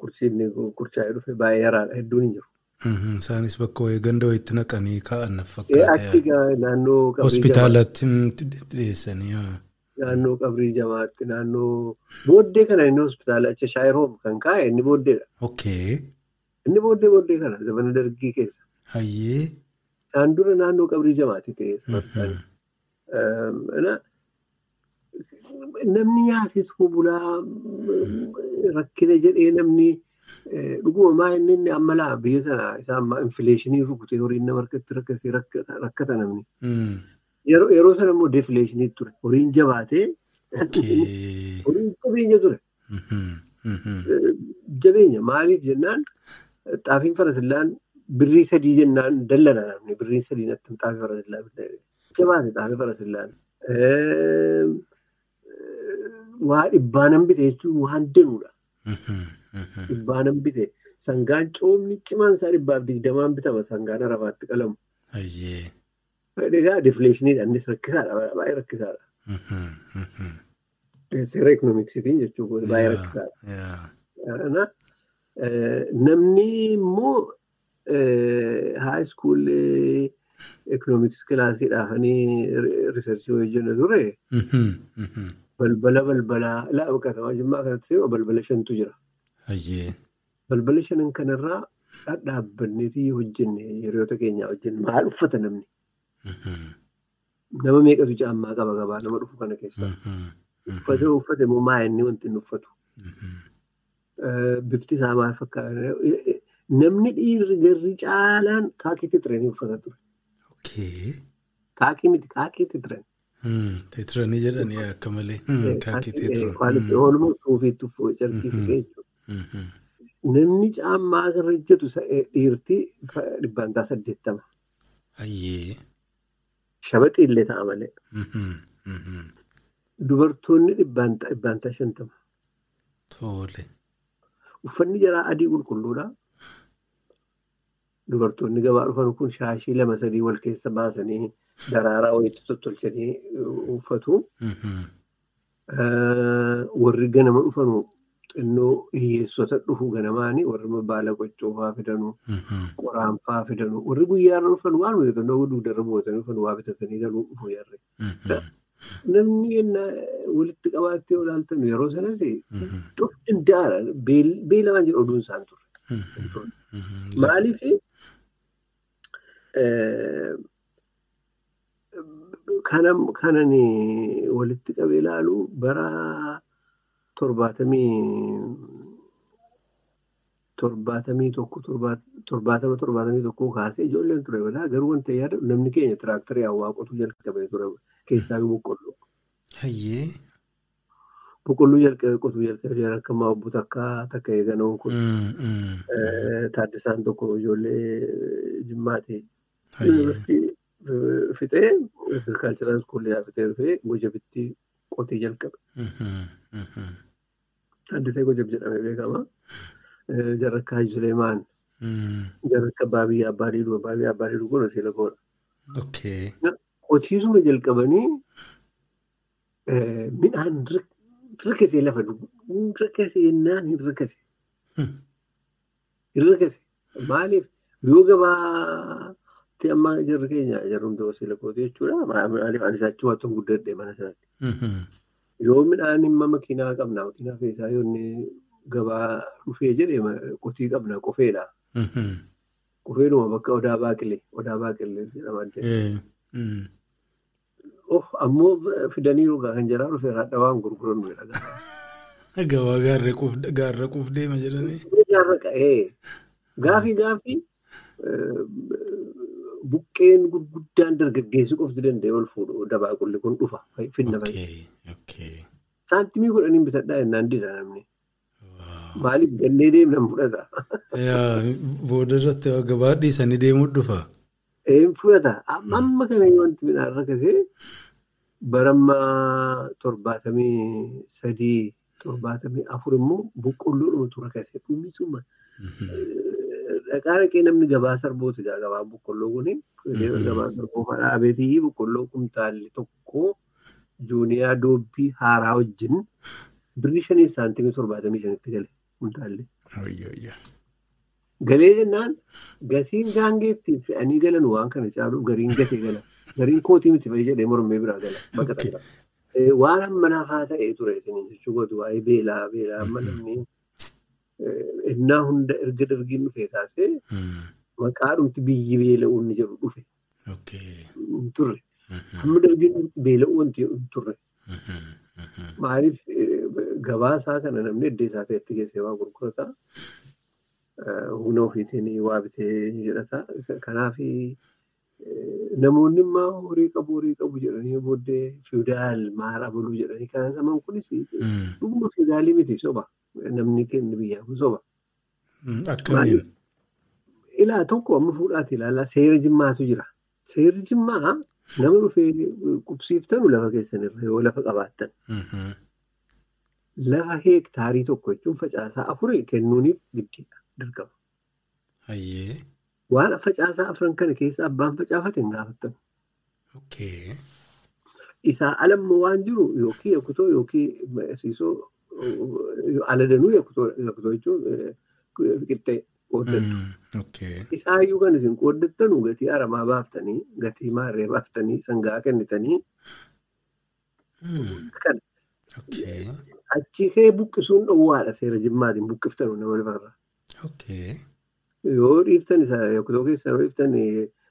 Qurciin qurcaa'ee dhufe baay'ee yaraadha hedduun hin jiru. Isaanis bakka wayii ganda wayiitti naqanii kaa'an fakkaata. Achi naannoo qabrii Hospitaalatti dhiyeessanii. Naannoo qabrii jamaatti naannoo booddee kana inni hospitaala achi shaayiroom kan kaa'e inni booddeedha. Inni booddee booddee kana zamana dargii keessa. Hayyee. Isaan dura naannoo qabrii jamaatti ta'e. namni nyaatetu bulaa rakkina jedhee namni dhuguma maa inni inni amma laa biyya sana isaa amma infileeshinii rukutee horiin nama harkatti rakkasee rakkata namni. Yeroo sana immoo defileeshinii ture. Horiin jabaatee horiin qabeenya ture. Jabeenya maaliif jennaan xaafiin farasillaan birrii sadii jennaan dallana namni birrii sadii natti xaafii farasillaan jabaate xaafii farasillaan. Waa dhibbaanan bite jechuun waan danuudha. Dhibbaanan bite sangaan coomni cimaan isaa dhibbaaf digdamaan bitama sangaan arafaatti qalamu. Egaa difileeshiniidha innis rakkisaadha baay'ee rakkisaadha. Seera ekoonoomiksiitiin jechuun baay'ee rakkisaadha. Namni immoo haay iskuullee ekoonoomiks kilaasiidhaaf riisarchii hojjennu ture. Balbala balbalaa laa katamaa jimmaa kanatti balbala shantu jira. Balbala shanan kanarraa dhadhaabbanneetii hojjenne hiriyoota keenyaa hojjenne maal uffata namni? Nama meeqatu caammaa qaba gabaa nama dhufu kana keessaa? Uffata uffate immoo maa inni wanti inni uffatu? Bifti isaa maal fakkaata? Namni dhiirri garri caalaan kaakii titiranii uffata ture. Kaakii miti kaakii titiranii. Titiranii jedhanii akka malee kaakii titiranii. Oolmaa suufiitti uffata carqii. Namni caammaa irra ejjetu dhiirti dhibbaantaa saddeettama. Shabaxii illee ta'a malee. Dubartoonni dhibbaantaa shantama. Uffanni jaraa adii qulqulluudha. Dubartoonni gabaa dhufan kun shaashii lama sadii wal keessa baasanii daraaraa wayiitti tottolchanii uffatu. Warri ganama dhufanu xinnoo hiyyeessota dhufu ganamaanii warri baala qocoofaa fidanu qoraanfaa fidanu warri guyyaarra dhufan waan nuti xinnoo dugdarra bu'atanii dhufan waa bitatanii galuu dhufu yarre. Namni walitti qabaattee olaaltan yeroo sanas dhufu danda'aadha. Beelamaan jedhu oduun isaan ture. Maaliif kanan walitti qabee ilaalu bara torbaatamii torbaatamii tokko torbaatama torbaatamii tokkoo kaasee ijoolleen ture balaa garuu wanta yaada namni keenya tiraaktarii hawaa qotuu jalqabee ture keessaa boqqolloo. Hayyee. Boqqolloo jalqabee qotuu jalqabee akka maabbu takka takka eeganoon kun taaddisaan tokko ijoollee jimmaate. Fixee agirikaalchiraal iskuulii fixee dhufee gojabitti qotee jalqabe. Taaddisee gojab jedhamee beekama. Jarrakka Haji Suleemaan. Jarrakka Baabiyyaa Abbaa Diiduu. Baabiyyaa Abbaa Diiduu kun hojii lagoodha. Qotiisuma jalqabanii midhaan hirkasee lafa hirkasee jennaan hin hirkase. Hin hirkase. Maaliif yoo gabaatti amma jarri keenya jarrumta hojii lagooti jechuudha. Maaliif ani isaachuu waan guddadhe mana sanatti. Yoo midhaan himma makiinaa qabna makiinaa keessaa yoo gabaa dhufee jedhee qotii qabna qofeedha. Qofeedhuma bakka odaa baaqilee odaa baaqilee jedhama. Oh ammoo fidanii kan jaraa dhufee haadha waan gurgurannu jedha. Gabaa gaarra quuf deema jedhanii. Gaarra qa'ee gaafii gaafii buqqeen gurguddaan dargaggeessi qofti danda'e ol fuudhu dabaaqulli kun dhufa finna fayyada. Saantimii kudhaniin bitadhaa jennaan dida namni. Maaliif gannee deemnan fudhata. Booda irratti gabaa dhiisanii deemuu dhufa. Fudhata. Amma kana wanti midhaan rakkasee barammaa torbaatamii sadii torbaatamii afur immoo boqqolloodhumatu rakkasee dhumisuma. Dhaqaa dhaqee namni gabaa sarbooti gabaa boqqolloo kuni. Gabaa sarboo dhaabeetii boqqolloo kumtaalli tokko juuniyaa doobbii haaraa wajjin birrii shaniif saantimii torbaatamii shanitti gale kumtaalli. Galee jennaan gatiin gaangeetti fe'anii galan waan kana caalu gariin gatee gala. Gariin kootii miti fayyii jedhee mormee biraa gala. Waan ammanaa haa ta'ee ture jechuu gootu waa'ee beelaa beelaa amma namni innaa hunda erga dargiin dhufee kaasee maqaa dhumti biyyi beela'uu inni jedhu dhufe. Turre. Amma dargiin dhumti beela'uu wanti turre. Maaliif gabaa isaa kana namni iddoo isaa ta'etti geessee waa gurgurata. Humna ofiitiin waa bitee jedhata. Kanaaf namoonni immoo horii qabu horii qabu jedhanii booddee fiudaal maal abaluu jedhanii kan saman kunis dhuguma fiudaalii miti soba. Namni kenni biyyaa kun soba. Akkamiin? Ilaa tokko amma fuudhaati ilaallaa seera jimmaatu jira. Seerri jimmaa nama dhufee qubsiiftanu lafa keessanirra yoo lafa qabaattan. Lafa heektaarii tokko jechuun facaasaa afurii kennuuniif giddiidha dirqama. Waan facaasaa afran kana keessa abbaan facaafate hin gaafattamu. Okay. Isaa alammoo waan jiru yookiin yakutoo yookiin siisoo ala danuu yakutoo jechuun qixxee qooddattu. Okay. Isaayyuu kan isin qooddattanu gatii aramaa baaftanii gatii maarree baaftanii sangaa kennitanii achi kee buqqisuun dhowwaadha seera jimmaatiin buqqiftanu nama lafarraa. Yoo dhiiftan isa yakutoo keessa yoo dhiiftan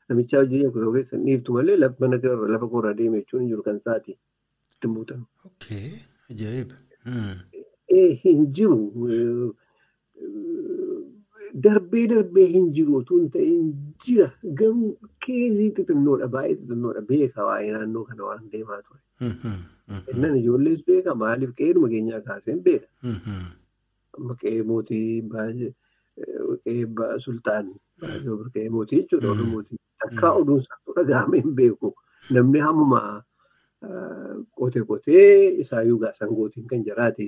namichaa hojii yakutoo keessa dhiiftu malee mana lafa koorraa deeme jechuun hin jiru kan isaati ittiin buutan. Ajaa'iba. Hin jiru darbee darbee hin jiru otoo hin ta'in jira garuu keezii xixinnoodha baay'ee xixinnoodha beeka waa'ee naannoo kana waan deemaa ture. Innan ijoollees beeka maaliif qe'eedhuma keenyaa kaaseen beeka. Qe'ee mootii baay'ee qe'ee sultaan baay'ee qe'ee mootii jechuudha. Takkaa oduun isaatu dhaga'amee hin beeku. Namni hammuma qotee qotee isaayyuu sangootiin kan jiraate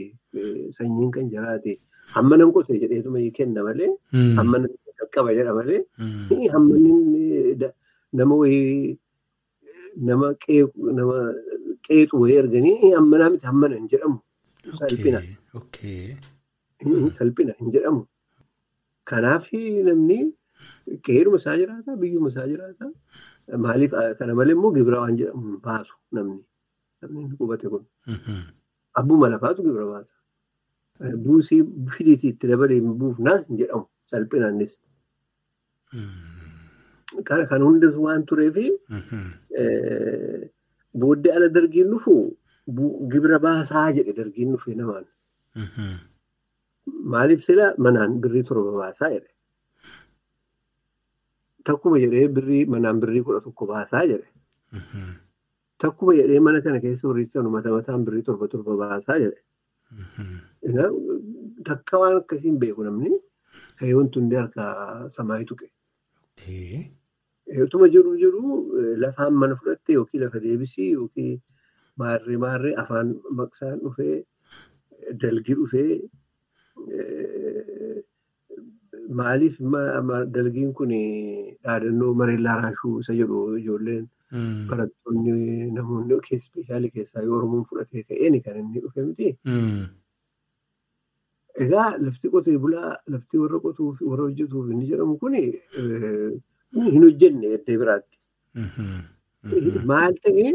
sanyiin kan jiraate hamma nan qotee jedheetuma kenna malee Hmm. hamma nan qaqqaba jedha malee Hmm. hamma inni da- nama wayii nama qeexu wayii erganii hamma naa miti hamma nan jedhamu salphina hin salphina hin jedhamu. Kanaaf namni qe'eedhuma isaa jiraata biyyuma isaa jiraata. Maaliif kana malee immoo gibira waan jedhamu hin baasu namni namni qubate kun Mhm. abbuma lafaatu gibira baasa. Buusii fidiitii itti dabalee buufnaas hin jedhamu salphinannis. Hmm. Kan hundas waan tureefi Mhm. booddee ala dargiin dhufu gibira baasaa jedhe dargiin dhufe namaan. Mhm. Maaliif sila manaan birrii torba baasaa jedhe. Takkuma jedhee birrii manaan birrii kudha tokko baasaa jedhe. Takkuma jedhee mana kana keessa horiisan mata mataan birrii torba torba baasaa jedhe. Takka waan akkasiin beeku namni ka'ee wanti hundi harka samaayi tuqe. Utuma jiru jiru lafaan mana fudhatte yookiin lafa deebisii yookiin maarree maarree afaan maqsaan dhufee dalgi dhufee maaliif ma- ma- dalgiin kun dhaadannoo mareellaa raashuu isa jedhu ijoolleen Hmm. barattoonni namoonni ispeeshaalii keessaa yoo oromoon fudhatee ka'een kan inni dhufe miti. Hmm. Egaa lafti qotee bulaa lafti warra qotuuf warra hojjetuuf inni jedhamu kun hin hojjenne eddee biraatti. Mhm. Mhm. Maal ta'ee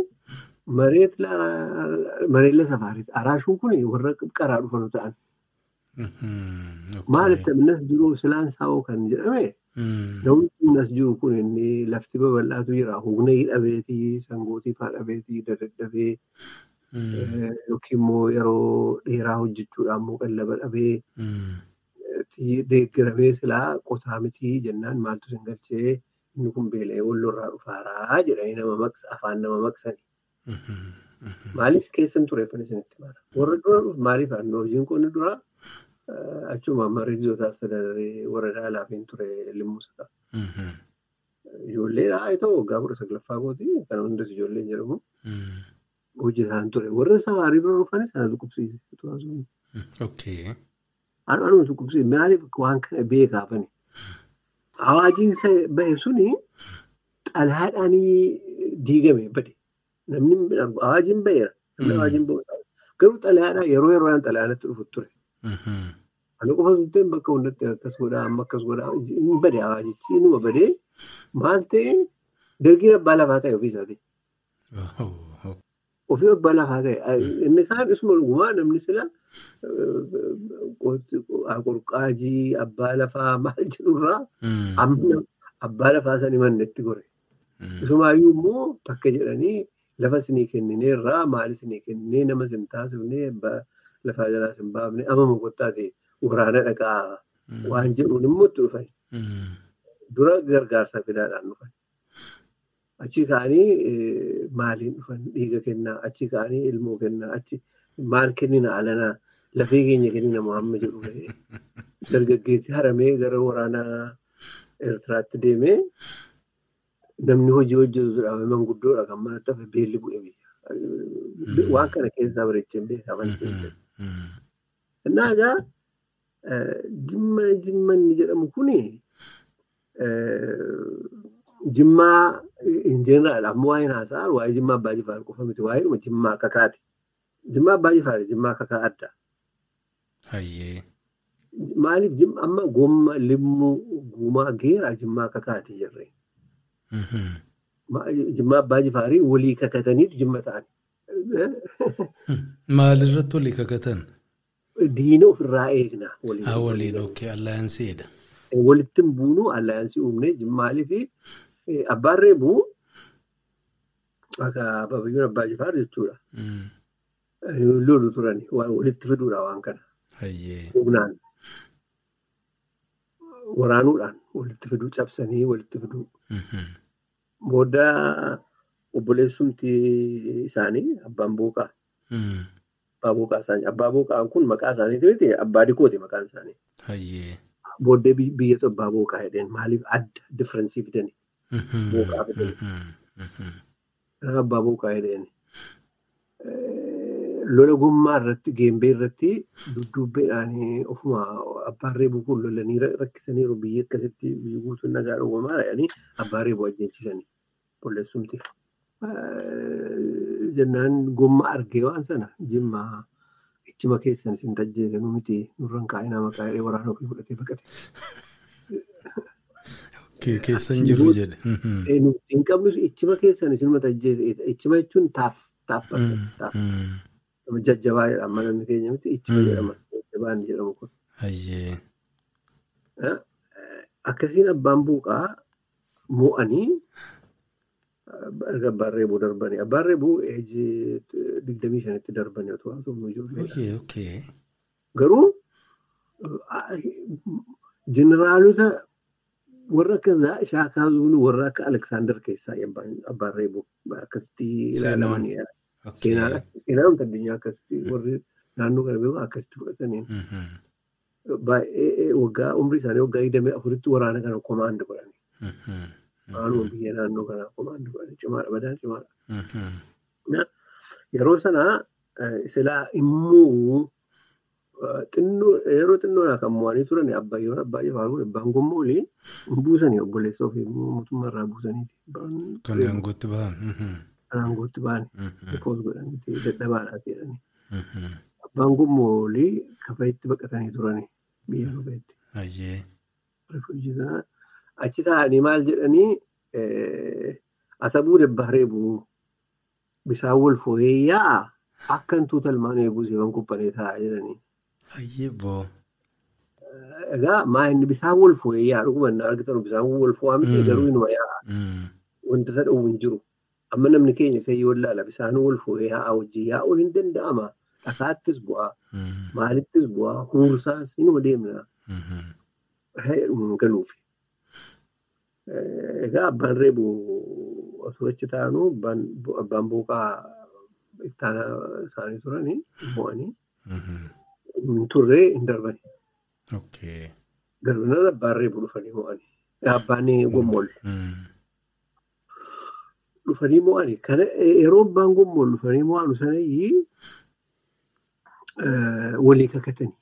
mareella safaariiti. Araashuun kun warra qaraa dhufanu ta'an. Maaliif Okay. ta'innas jiruu silaan saawoo kan jedhame namni as jiru kun inni lafti babal'aatu jira. Humna hidhabeetii sangootii faa dhabeetii dadhabee Hmm. yookiin immoo yeroo dheeraa hojjechuudhaan immoo qallaba dhabee Hmm. deeggaramee silaa qotaa mitii jennaan maaltu sin galchee inni kun beela'ee wallorraa dhufaaraa jedhanii nama maqsa afaan nama maqsani. Maaliif keessan tureeffan isinitti mara? Warra dura maaliif hojiin qonni dura achuma mareezotaa sadaree warra daalaafiin ture limmuusa. Mhm. Ijoollee haa ta'u waggaa kudha saglaffaa kooti kan hundas ijoolleen jedhamu Hmm. hojjetaan ture. Warra safaarii bira dhufanis sana dhukkubsiise. Anuma dhukkubsiise maaliif waan kana beekaafani? Awaajiin bahe suni xalayaadhaan diigame bade. Namni hin argu awaajiin baheera. Mm. garuu xalayaadhaan yeroo yeroodhaan xalayaanatti dhufu ture. Ani qofa tutteen bakka hundatti akkas godhaa amma akkas godhaa hin bade awaajichi inuma badee maal ta'e dargiin abbaa lafaa ta'e ofii isaati. Ofii abbaa lafaa ta'e inni kaan isuma dhugumaa namni sila qorqaajii abbaa lafaa maal jedhurraa amma abbaa lafaa sanii mannetti gore. Isumaayyuu immoo takka jedhanii lafa isinii kennineerraa maal isinii kenninee nama isin taasifnee lafaa jalaa isin baafne amama kottaa ta'e waraana dhaqaa. Waan jedhuun immoo itti dhufan. Dura gargaarsa fidaadhaan dhufan. Achi ka'anii maaliin dhufan? Dhiiga kennaa. Achi ka'anii ilmoo kennaa. Achi maal kennina? Alanaa lafee keenya kennina Muhammad jedhu dargaggeessi haramee gara waraana Eertiraatti deemee namni hojii hojjetuudhaaf manguddoodha kan manatti hafe beelli bu'e biyya. Waan kana keessaa bareechee beekaman. Innaa egaa jimma jimmanni jedhamu kuni jimmaa in jeneraal ammoo waa'een haasa'an waa'ee jimmaa abbaa jifaar qofa miti waa'ee jimmaa kakaati. Jimmaa abbaa jifaar jimmaa kakaa adda. Maaliif amma gomma limmuu guumaa geeraa jimmaa kakaati jirre. Jimmaa abbaa jifaarii walii kakataniitu jimma ta'an. Maalirratti walii kakatan? Diina ofirraa eegna. Waliin ookee allaansiidha. Walitti hin buunu allaansii uumnee maaliif abbaan reebuu akka babayyoon abbaa jifaar jechuudha. Lolu turani walitti fiduudha waan kana. Humnaan waraanuudhaan walitti fiduu cabsanii walitti fiduu. Booda obboleessumti isaanii abbaan booqaa. Abbaa isaanii abbaa booqaan kun maqaa isaaniiti abbaa dikooti maqaan isaanii. Booddee biyyatu abbaa booqaa jedheen maaliif adda differensii fidani. Booqaa fidani. Abbaa booqaa jedheen. Lola gommaa irratti geembee irratti dudduubbeedhaan ofuma abbaan reebuu kun lolanii rakkisaniiru biyya akkasitti biyyi guutuun nagaa uumamaa jedhanii abbaan reebuu ajjeechisanii qolleessumti. Jennaan gomma argee waan sana jimmaa ichima keessan isin tajjeesanuu miti nurraan kaa'inaa maqaa jedhee waraana ofii fudhatee baqate. Keessan jiru jedhe. Hin qabnus ichima keessan isinuma tajjeese ichima jechuun taaf taaf jajjabaa jedhama manni keenya miti ichima jedhama jajjabaan jedhamu kun. Akkasiin abbaan buuqaa mo'anii erga abbaan reebuu darbanii abbaan reebuu eejii digdamii shanitti darbanii otoo haasofnu ijoollee. Garuu jeneraalota warra akka shaakaa zuuluu warra akka Aleksaandar keessaa abbaan reebuu akkasitti ilaalamanii seenaan addunyaa akkasitti warri naannoo kana beeku akkasitti fudhataniin. Baay'ee waggaa umrii isaanii waggaa digdamii afuritti waraana kana komaandi godhanii. Maaluma biyya naannoo kanaa godhanii cimaadha badaan cimaadha. Yeroo sana silaa immoo yeroo xinnoodhaa kan mo'anii turan abbayyoon abbaa jifaar kun abbaan gommoolii hin buusanii obboleessa ofii mootummaa irraa buusaniiti. Kan aangootti bahan. Kan aangootti bahan. Ripoos godhanii dadhabaadhaa jedhanii. Abbaan gommoolii kafeetti baqatanii turanii biyya kafeetti. Achi taa'anii maal jedhanii asabuu dabbaa reebuu bisaan wal fooyya'aa akka hintuu talmaan eeguu siifan kuphanee taa'aa jedhanii. Hayyeeboo. Egaa maa inni bisaan wal fooyya'aa dhuguma inni argitan bisaan wal foo'aa miti garuu inuma yaa'a. Wanta isa dhowwu hin jiru. Amma namni keenya isa yoo ilaala bisaan wal fooyya'aa wajjin yaa'uun hin danda'ama. Dhakaattis bu'aa. Maalittis bu'aa. Huursaas inuma deemna. Galuufi. Egaa reebu osoo achi taa'anuu abbaan booqaa ittaana isaanii turanii mo'anii. turree hin darbani. Darbinaan abbaan reebu dhufanii mo'anii. Abbaan gommool. Dhufanii mo'anii. Kana yeroo abbaan gommool dhufanii mo'anu sanayyii walii kakatanii.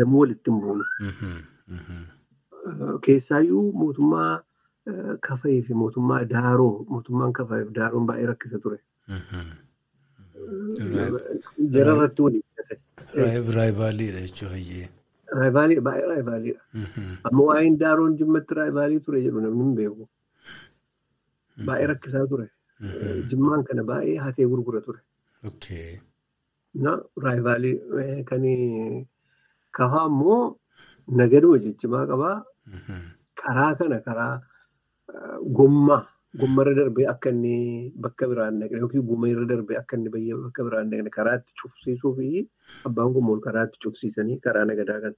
Lamuu walitti hin buunu. Keessaayyuu mootummaa kafayii fi mootummaa daaroo mootummaan kafayii fi daaroon baay'ee rakkisa ture. Jara irratti walii Raayivaaliidha jechuun hayyee. Raayivaaliidha baay'ee raayivaaliidha. Amma waa'een daaroon jimmatti raayivaalii ture jedhu namni hin beeku. Baay'ee rakkisaa ture. Jimmaan kana baay'ee hatee gurgura ture. Na raayivaalii kan kafaa immoo nagaduma jijjimaa qabaa. Karaa kana karaa gommaa gommarra darbee akka inni bakka biraan dhaqne yookiin gumeerra darbee akka inni bakka biraan dhaqne karaatti cufsiisuu fi abbaan gumoon karaatti cufsiisanii karaa nagadaa kan.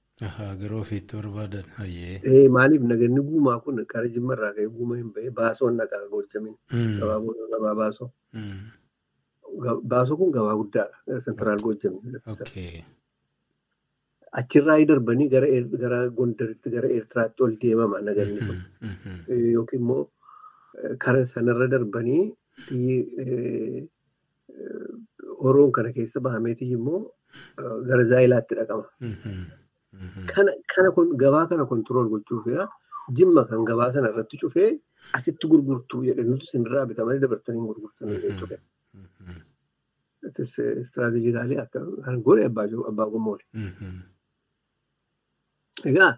Garuu ofiitti barbaadan hayyee. Ee maaliif naganni guumaa kun kara jimmarraa ka'ee guuma hin bahee baasoon naqaa golchamin gabaa baasoo. Baasoo kun gabaa guddaadha sentiraal golchamin. Achirraa darbanii gara Gondaritti gara Eertiraatti ol deemama naganni kun. Yookiin immoo kara sanarra darbanii horoon kana keessa bahameetii immoo gara zaayilaatti dhaqama. Gabaa kana kontirool gochuufidha. Jimma kan gabaa sana irratti cufee asitti gurgurtuu jedhe nuti isinirraa bitamanii dabartanii gurgurtanii jechuudha. Istiraatejikaalii akka kan godhe abbaa gommoole. Egaa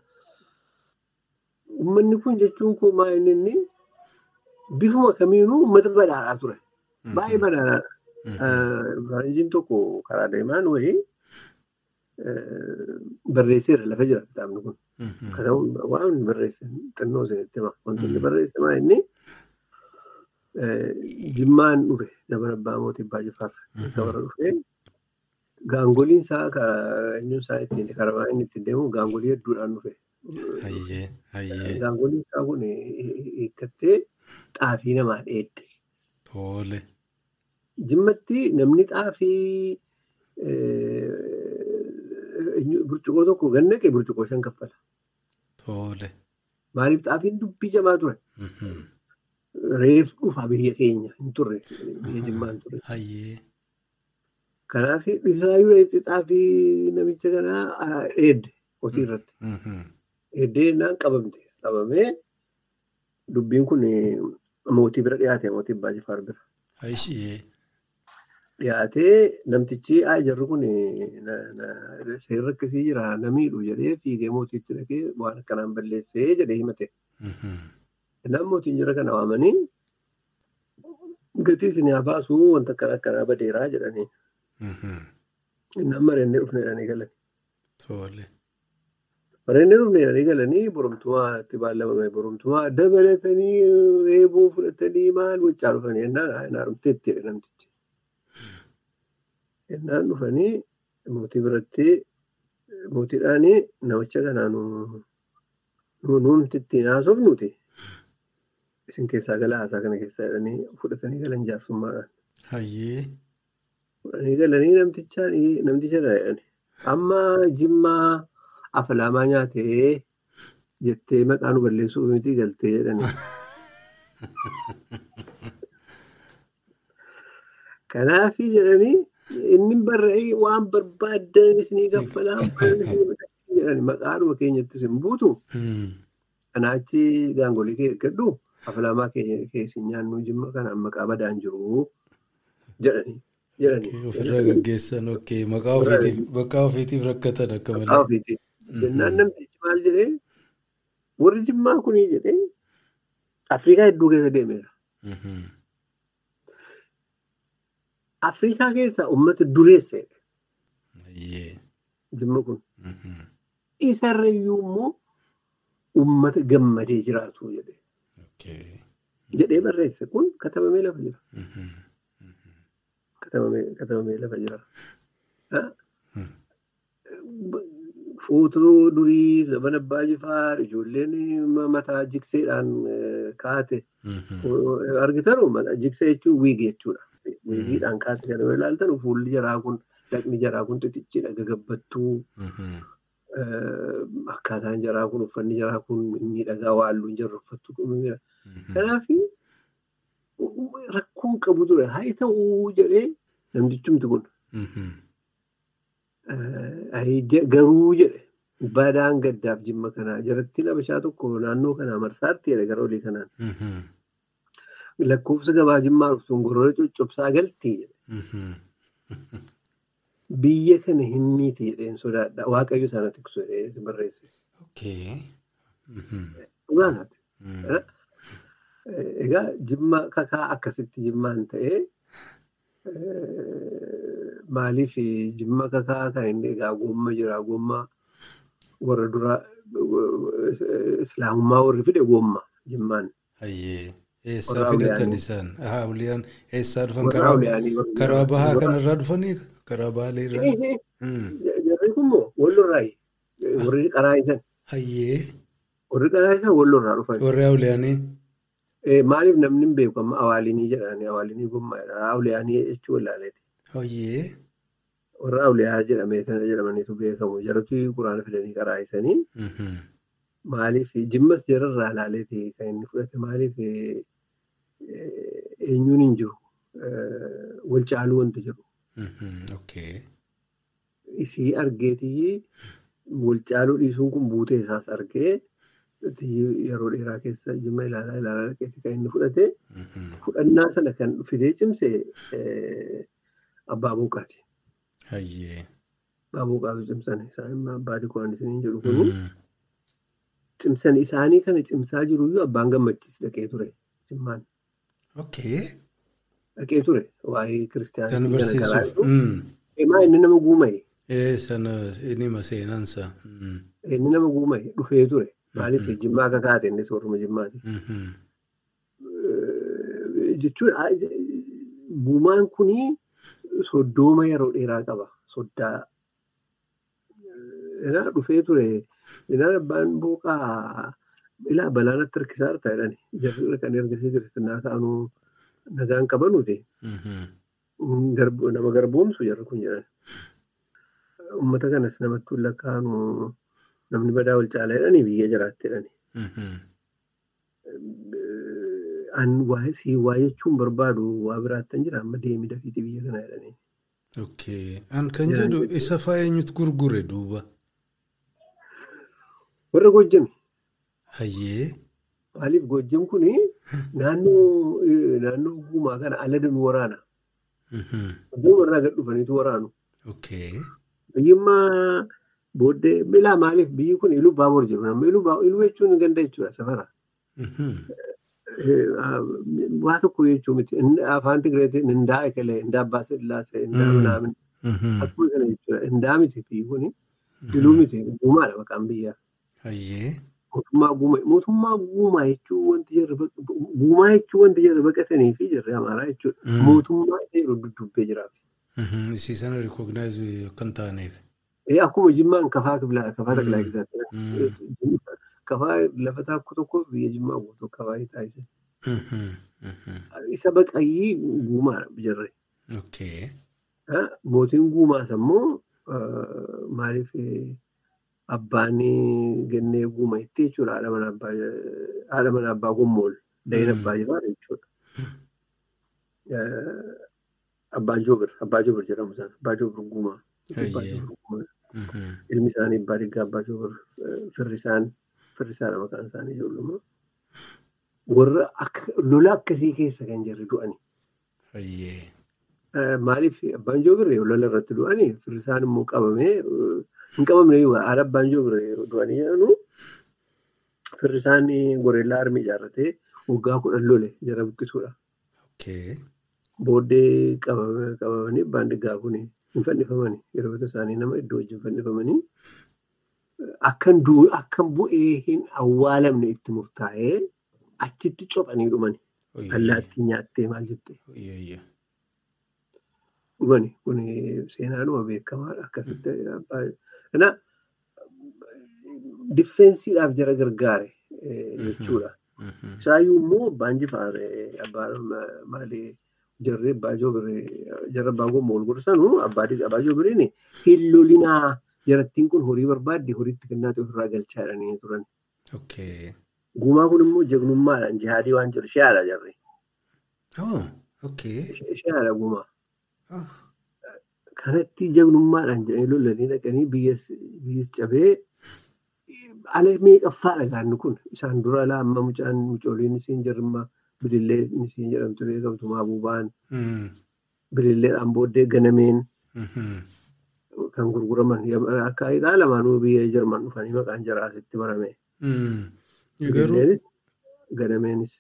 uummanni kun jechuun koo maa inni? Inni bifuma kamiinuu uummata badhaadhaa ture. Baay'ee badhaadhaadha. Faranjiin tokko karaa deemaan wayii barreesseera lafa jira kitaabni kun. Kitaabni waan barreesse xinnoo isinitti hima. Wanti inni barreesse maa inni? Jimmaan dhufe dabara abbaa mootii abbaa jifaar. Dabara dhufee gaangoliin isaa eenyuun isaa ittiin karaa inni ittiin deemu gaangolii hedduudhaan dhufe. Gaangoliin isaa kun hiikkattee xaafii namaa dheedde. Tole. Jimmatti namni xaafii burcuqoo tokko gannaqe burcuqoo shan kaffala. Tole. Maaliif xaafiin dubbii jamaa ture? Reef dhufa biyya keenya hin turre biyya jimmaa hin turre. Kanaaf isaayyuu xaafii namicha kanaa dheedde hotii irratti. Dheeddee jennaan qabamte. Qabamee dubbiin kun mootii bira dhiyaate mootii abbaa jifaar bira. Dhiyaatee namtichi jarri kun seerri akkasii jira namiidhu jedhee fiigee mootiitti dhaqee waan akkanaan balleessee jedhee himate. Kanaaf mootiin jara kana waamanii gatii isin haa baasuu wanta akkana akkanaa badeeraa jedhanii. Innaan mareennee dhufne jedhanii galan. Mareennee dhufne jedhanii galanii boromtumaa itti baallamame boromtumaa dabalatanii eeboo fudhatanii maal gochaa dhufanii jennaan itti jedhe namtichi. Jennaan dhufanii mootii biratti mootiidhaan namicha kanaa nuumti ittiin haasofnuti. Isin keessaa gala haasaa kana keessaa jedhanii fudhatanii galan jaarsummaadhaan. Fudhanii galanii namtichaan namticha jedhani. Amma jimmaa afalaamaa nyaatee jettee maqaa nu balleessuuf miti galtee jedhani. Kanaaf jedhanii inni barreeffame waan barbaaddan isinii kaffalaa jedhani maqaadhuma keenyattis hin buutu. Kanaachi gaangolii gadhu afalaamaa keessin nyaannu jimma kanaan maqaa badaan jiru jedhanii. Ofirraa gaggeessan okkee maqaa ofiitiif rakkatan akka malee. Jennaan namtichi maal jedhee warri jimmaa kunii jedhee Afrikaa hedduu keessa deemeera. Afrikaa keessaa uummata dureesseedha. Jimma kun. Isarrayyuu immoo uummata gammadee jiraatu. Jedhee barreesse kun katabamee lafa jira. Katabamee lafa jira. Footoo durii gaban abbaa jifaar ijoolleen mataa jikseedhaan kaate argitan jiksee jechuun wiigi jechuudha. Wiigiidhaan kaate kan ilaaltan fuulli jaraa kun dhaqni jaraa kun xixiqqidha gagabbattuu akkaataan jaraa kun uffanni jaraa kun miidhagaa waa halluun jarra uffattu kanaaf rakkoon qabu ture haa ta'uu jedhee namtichumti kun. Garuu jedhe badaan gaddaaf jimma kanaa jarattiin abashaa tokko naannoo kanaa marsaatti jedhe gara olii kanaan. Lakkoofsa gabaa jimmaa dhuftuun gorora coccobsaa galtii jedhe. Biyya kana hin miiti jedheen sodaadha. Waaqayyo sana tiksu jedhee barreesse. Egaa jimma kakaa akkasitti jimmaan ta'ee maaliif jimma kakaa kan inni egaa gomma jira gomma warra dura islaamummaa warri fide gomma jimmaan. Eessaa fidatan isaan? Haa Awliyaan eessaa dhufan karaa bahaa kanarraa dhufanii karaa baalee irraa? Hmm. Jarri kun immoo wallorraayi. Warri qaraayisan. Warri qaraayisan wallorraa dhufan. warri Awliyaanii? Eh, Maaliif namni hin beeku amma awaalinii jedhani awaalinii gommaadha. Awliyaanii jechuun wallaaleeti. Hayyee Warra awliyaa jedhamee sana jedhamaniitu beekamu. Jaratu quraana fidanii qaraayisanii Mhm. maaliif jimmas jararraa ilaaleeti kan inni fudhate maaliif eh, eh, eenyuun hin jiru wal caaluu wanti jiru. Mhm. Isii argeetii wal caaluu dhiisuun kun buutee isaas argee yeroo dheeraa keessa jimma ilaalaa ilaalaa dhaqeeti kan inni fudhate fudhannaa sana kan fidee cimse abbaa buuqaati. Abbaa buuqaatu cimsan isaan abbaa dikoon isiniin jedhu Mhm. cimsan isaanii kana cimsaa jiruyyuu abbaan gammachiis dhaqee ture jimmaan dhaqee ture waa'ee kiristaanaa barsiisuuf. Hmm. Emaa inni nama sana inni nama guumaye dhufee ture maaliif Mhm. jimmaa akka kaate innis warruma jimmaati. Mhm. jechuun guumaan kunii soddooma yeroo dheeraa qaba soddaa Inaa dhufee ture inaan abbaan booqaa ilaa balaanatti harkisaa harta jedhani jarri kan ergasii kiristinnaa ta'anuu nagaan qabanuuti Mhm. Garbu- nama garboomsu jarri kun jedhan uummata kanas namatti lakkaa'anu namni badaa wal caalaa jedhanii biyya jiraatti. Mhm. An sii waa jechuun barbaadu waa biraattan jira amma deemi dafiiti biyya kana jedhanii. Okay. An kan jedhu isa faayeenyutu gurgure duuba. Warra Gojjami Hayyee. maaliif Gojjam kuni naannoo naannoo guumaa kana ala danuu waraana. Gojjam warraa gad dhufaniitu waraanu. Okay. Biyyummaa booddee bilaa maaliif biyyi kun iluu baabur jiru nama iluu jechuun ganda jechuudha safara. Mhm. Eh, ah, Waa tokko jechuu miti afaan Tigireetiin hindaa ekelee hindaa abbaa sillaasee hindaa Mm. minaamin Mhm. akkuma sana jechuudha hindaa miti biyyi kuni iluu miti guumaadha maqaan biyyaa. Mootummaa guumaa jechuun wanti jarri baqatanii fi jarri amaaraa jechuudha. Mm. Mootummaa yeroo duddubbee jiraaf. Mhm. Isii sana rikognaayiz akka hin taaneef. Akkuma jimmaan kafaa taklaa keessatti kafaa lafa tokko tokko biyya jimmaa guutuu kafaa. Mhm. Isa baqayyii. Okay. Ah, Mootiin guumaas ammoo maaliif abbaan gannee guuma itti jechuudha haadha mana abbaa gommool dayin Mm. abbaa jabaa jechuudha. Abbaan joobir jedhamu isaan abbaa joobir guumaa. Mhm. ilmi isaanii abbaa diggaa abbaa eh, firri isaan firri isaadha maqaan isaanii ijoolluma. Warra lola akkasii keessa kan jarri du'ani. Eh, Maaliif abbaan joobirre lola irratti du'anii firri isaan immoo qabamee hin qabamne haala abbaan joobirre du'anii jedhanu firri isaanii goreellaa armii ijaarratee waggaa kudhan lole jara buqqisuudha. Booddee qabamanii abbaan diggaa kun hin fannifamanii yeroo isaanii nama iddoo wajjin fannifamanii akkan akkan bu'ee hin awwaalamne itti murtaa'ee achitti cophanii dhumani. Allaattii nyaattee maal jette Oyyee. dhumani kun seenaadhuma beekamaadha. Akkasitti abbaa. Kana diffeensiidhaaf jara gargaare eh, jechuudha. Mhm. Isaayyuu immoo abbaan jifaare abbaan ma- maali jarri abbaa joobiree jarri abbaan kun mool gorsanu abbaa di- abbaa joobireen hin lolinaa jarattiin kun horii barbaadde horiitti kennaa ta'e ofirraa galchaa jedhanii turan. Okay. Guumaa kun immoo jagnummaadhaan jihaadii waan jiru shi'aadha jarri. Oh. Okay. Shi'aadha guumaa. Oh. Kanatti jagnummaadhaan jedhanii lolanii dhaqanii biyyas cabee ala meeqaffaadha gaanni kun isaan dura ala amma mucaan mucooliin isiin jarrimmaa bilillee isiin jedhamtu beekamtu maabuubaan Mm. bililleedhaan booddee ganameen Mhm. kan gurguraman akka hidhaa lamaanuu biyya jarman dhufanii maqaan jaraa asitti barame. Mm. Garuu Bililleenis ganameenis.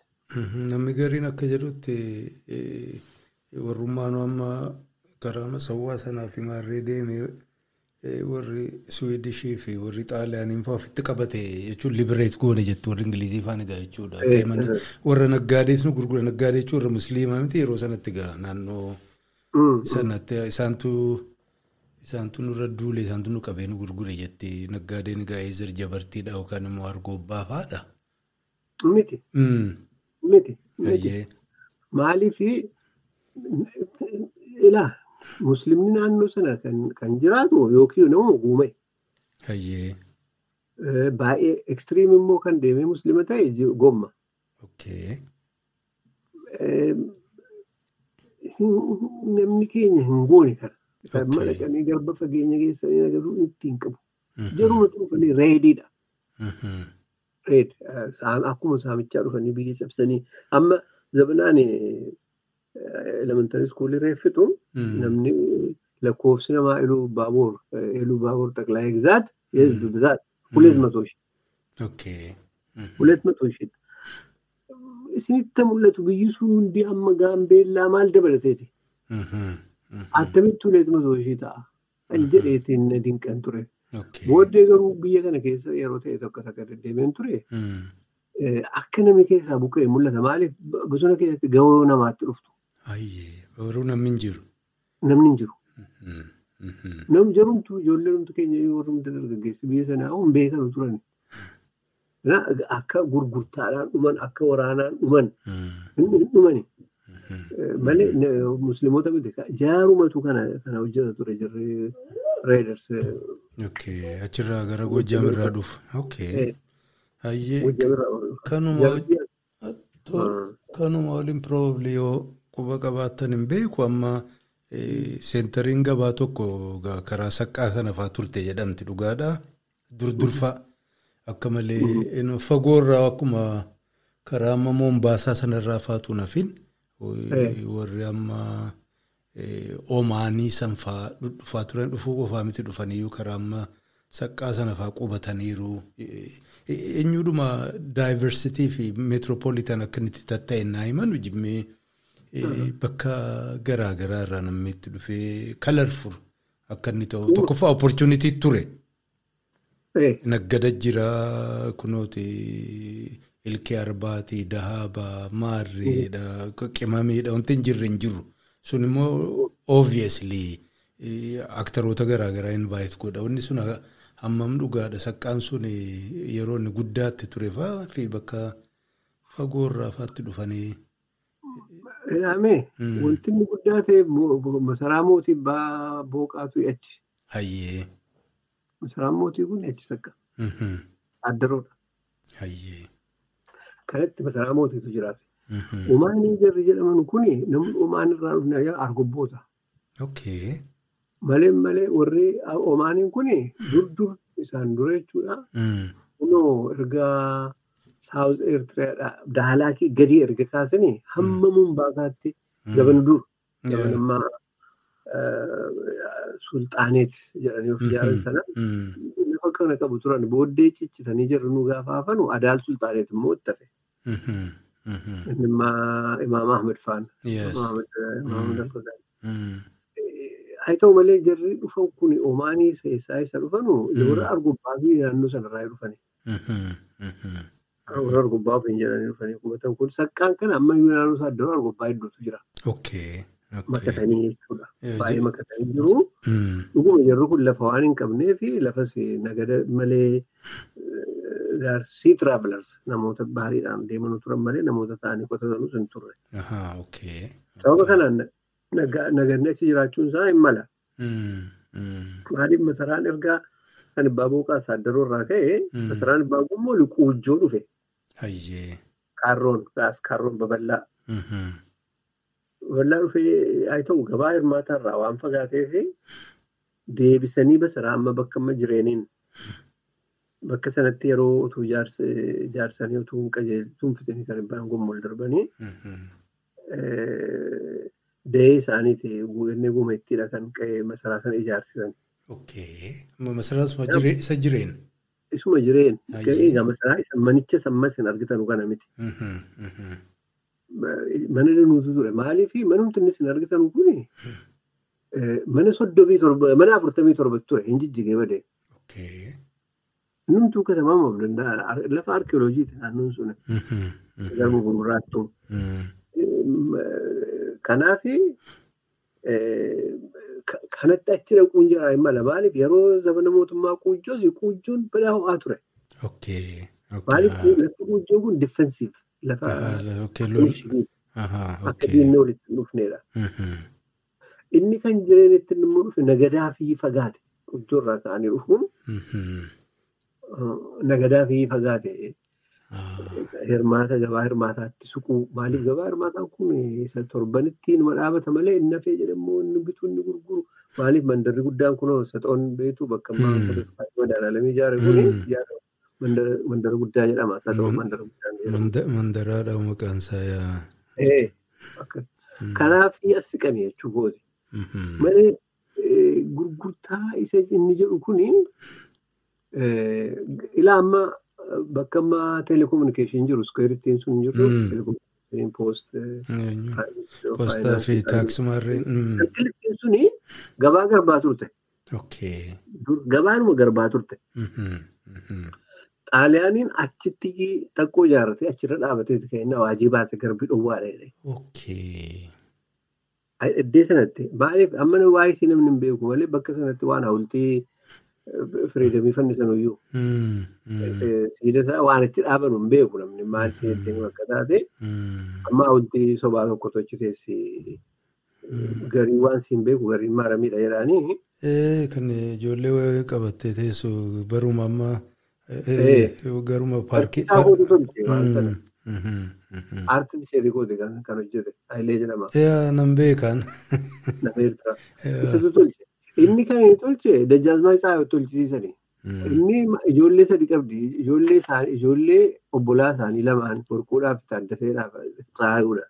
Namni gariin akka jedhutti eh, warrummaan amma karaa masawwaa sanaa fi maarree deeme eh, warri Suwiidishii fi warri Xaaliyaaniin fa'aa ofitti qabate jechuun libireet goone jettu warri Ingilizii fa'aan egaa jechuudha. Eh, Deemanii warra naggaadees nu gurgura naggaadee jechuun warra musliimaa miti yeroo sanatti egaa naannoo Mm. sanatti isaantu isaantu nurra duule isaantu nu qabee nu gurgure jetti naggaadeen egaa eezer jabartiidha yookaan immoo argoobbaa fa'aadha. Miti. Mm. Miti. Miti. Maaliif ilaa muslimni naannoo sana kan, jiraatu yookiin guume Ayyee. Eh, baay'ee ekstiriim immoo kan deemee muslima ta'e gomma. Eh, Namni keenya hin goone kana. Isaan madaqanii garba fageenya keessanii agaruu ittiin qabu. Mhm. Jaruma dhufanii reediidha. Mhm. Eh, akkuma saamichaa dhufanii biyya cabsanii amma zabanaan elementary iskuulii reeffitu Mm. namni lakkoofsi namaa iluu baabuur iluu baabuur xaqlaa'ee gizaat የህዝብ ብዛት ሁለት መቶ ሺህ Okay. Mhm. ሁለት መቶ ሺህ isinitti mul'atu biyyi sun hundi amma gaambeellaa maal dabalateeti Mhm. Mhm. attamitti hulet matoo ishii ta'a kan jedheetiin na dinqan ture Okay. booddee garuu biyya kana keessa yeroo ta'e tokko takka deddeebiin ture Mm. eh, akka namni keessaa buqqa'e mul'ata maaliif bosona keessatti gawoo namaatti dhuftu Garuu namni hin jiru. namni hin jiru Mhm. Mhm. nam jarumtu ijoollee numtu keenya warrumta dargaggeessi biyya sanaa hun beekanu turan akka gurgurtaadhaan dhuman akka waraanaan dhuman hin dhumani Mhm. Eh, malee ne- musliimoota miti jaarumatu kana kana hojjeta ture jirri reeders Okay. Achirraa gara Gojjaam irraa dhufa. Eh. Kanuma waliin probably yoo quba qabaattan hin beeku amma eh, seentariin gabaa tokko karaa saqqaa sana fa'aa turte jedhamti dhugaadha. Durdurfaa akka malee fagoorraa akkuma karaa amma moombaasaa sanarraa faatu nafin Eh. warri amma eh, omaanii san fa'aa dhufaa turan dhufuu qofaa miti dhufaniyyuu karaa amma saqqaa sana fa'aa qubataniiru. Eh, Eenyudhuma daayivarsitii fi meetiroopoolitaan akka inni itti tatta'e naa himan jimmee bakka garaa garaa irraa namni itti dhufee kalarfur akka inni ta'u tokkoffaa opportunitii ture. Eh, Naggada jira kunooti ilkee arbaatii dahaabaa maarreedha qimameedha wanti hin jirre hin jiru sun immoo obviously aktaroota garaagaraa invite godha wanni sun hammam dhugaadha saqqaan sun yeroo inni guddaatti ture fi bakka fagoorraa fa'aatti dhufanii. Ilaamee wanti inni guddaa ta'e masaraa mootii booqaatu achi. Hayyee. Masaraan mootii kun achi sakka. Mhm. Addaroodha. Hayyee. Kanatti masaraa mootiitu jiraate. Mhm. Umaanii jarri jedhaman kuni namni umaan irraa dhufne jala argobboota. Okay. Malee malee warri omaaniin kuni dur dur isaan dura jechuudha. Mm. Kunoo erga Saawuz Eertiriyaadhaa daalaakii gadi erga kaasanii hamma Mumbaakaatti gaban dur gaban Yeah. ammaa sulxaaneet jedhanii of ijaaran sana lafa kana qabu turan booddee ciccitanii jirru nu gaafa hafanu adaal sulxaaneet immoo itti hafe. Inni immaa Imaam Ahmed faana. Haa ta'u malee jarri dhufan kun Omaanii keessaa isa dhufanu warra argubbaa fi naannoo sanarraa dhufani. Warra argubbaa fi jedhanii dhufanii qubatan kun saqqaan kana ammayyuu naannoo isaa iddoo argubbaa hedduutu jira. Makatanii jechuudha. Baay'ee makatanii jiru. Dhuguma jarri kun lafa waan hin qabnee fi lafas nagada malee gaarsii tiraavelers namoota baariidhaan deemanuu turan malee namoota ta'anii qotatanus hin turre. Sababa kanaan naga- nagadni achi jiraachuun isaa hin mala. Maaliif masaraan ergaa kan abbaa booqaa saaddaroo irraa ka'e masaraan abbaa immoo liquujjoo dhufe Hayyee. Kaarroon kaarroon babal'aa Mhm. babal'aa dhufee ta'u gabaa hirmaataa irraa waan fagaatee fi deebisanii masaraa amma bakka amma jireeniin bakka sanatti yeroo utuu ijaarsa- ijaarsanii utuu hin qajeeltuun kan abbaan gommool darbanii Mhm. da'ee isaaniiti inni gumeettiidha kan qe'ee masaraa sana ijaarsisan. Masaraan isa jireen. Isuma jireen Ayyee. egaa masaraa isa manicha sammas hin argitan kana miti. Mhm. Mhm. mana danuutu ture maaliif manumti inni isin argitan kuni eh, mana soddomii torba mana afurtamii torba ture hin jijjigee badee. Numtuu katabamuu danda'a lafa arkeoloojiiti naannoon sun Mhm. Mhm. garuu gurraattuu. Mm. Kanaaf kanatti achi dhaquun jira mala maaliif yeroo zamana mootummaa quujjoos quujjuun balaa ho'aa ture. Maaliif lafti quujjoo kun defensiif lafa akka diinni walitti. Mhm. Inni kan jireen itti immoo dhufe nagadaa fi fagaate quujjoo irraa ka'anii dhufuun nagadaa fi fagaate. Hirmaata gabaa hirmaataatti suquu maaliif gabaa hirmaataa kun isa torbanitti nama dhaabata malee inni hafee jedhamu inni bituu inni gurguru maaliif mandarri guddaan kun saxoon beektu bakka madaalamii ijaare kun mandara guddaa jedhama Mandaraadha maqaan isaa yaa. Kanaaf as siqanii jechuu kooti. Mhm. Malee gurgurtaa isa inni jedhu kuni eh, ilaa amma eh, bakka amma telekominikeeshin jiru skweerittiin sun jiru telekominikeeshin poost eh, Eenyu? Postaa fi taaksii maarreen. Mm. Kalkilitiin suni gabaa garbaa turte. Gabaanuma garbaa turte. Mhm. Mhm. Xaaliyaaniin achitti xiqqoo ijaarratee achirra dhaabatee ka'inna waajii baase garbi dhowwaadha. Iddee sanatti maaliif amma waa'ee namni hin beeku malee bakka sanatti waan hawultii firiidamii fannisan iyyuu. Siida isaa waan achi dhaabanu hin beeku namni maal seettee akka taate Mm. amma hawultii sobaa tokko tochiteessi garii waan siin beeku garii maaramiidha jedhanii. Kan ijoollee qabattee teessu baruma amma garuma paarkii. Hojii. Aartiin ishee kooti kan hojjete Hayilee jedhama nan beekan. Isatu tolche. Inni kan inni tolche Dajjaazmaa isaa tolchisiisanii. Mm. Inni ijoollee sadi qabdi. Ijoollee obbolaa isaanii lamaan Warquudhaaf Taaddaseedhaaf Tsaayuudha.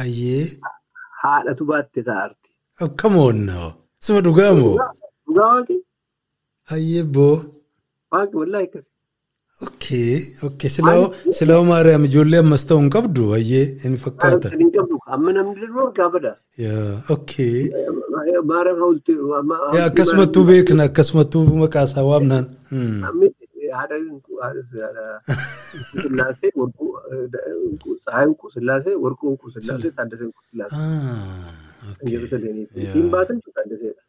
Hayyee. Haadhatu baatte taa'arti. Akkam oonnaa. Sima dhugaa moo? Dhugaa waaqi? Hayyee boo. Waaqi wallaahi akkasi. Okay. Okay. Silaa Maariyaam ijoollee ammas ta'uu hin qabdu. Hayyee inni fakkaata. Hin qabdu. Amma namni gaafadha. Yaa. Okay. Maaraan hawultii. Yaa akkasumattuu beekna akkasumattuu maqaa isaa waamnaan. Sillaasee tsaayii warquu sillaasee warquu warquu sillaasee ittiin baatan taaddaseedha.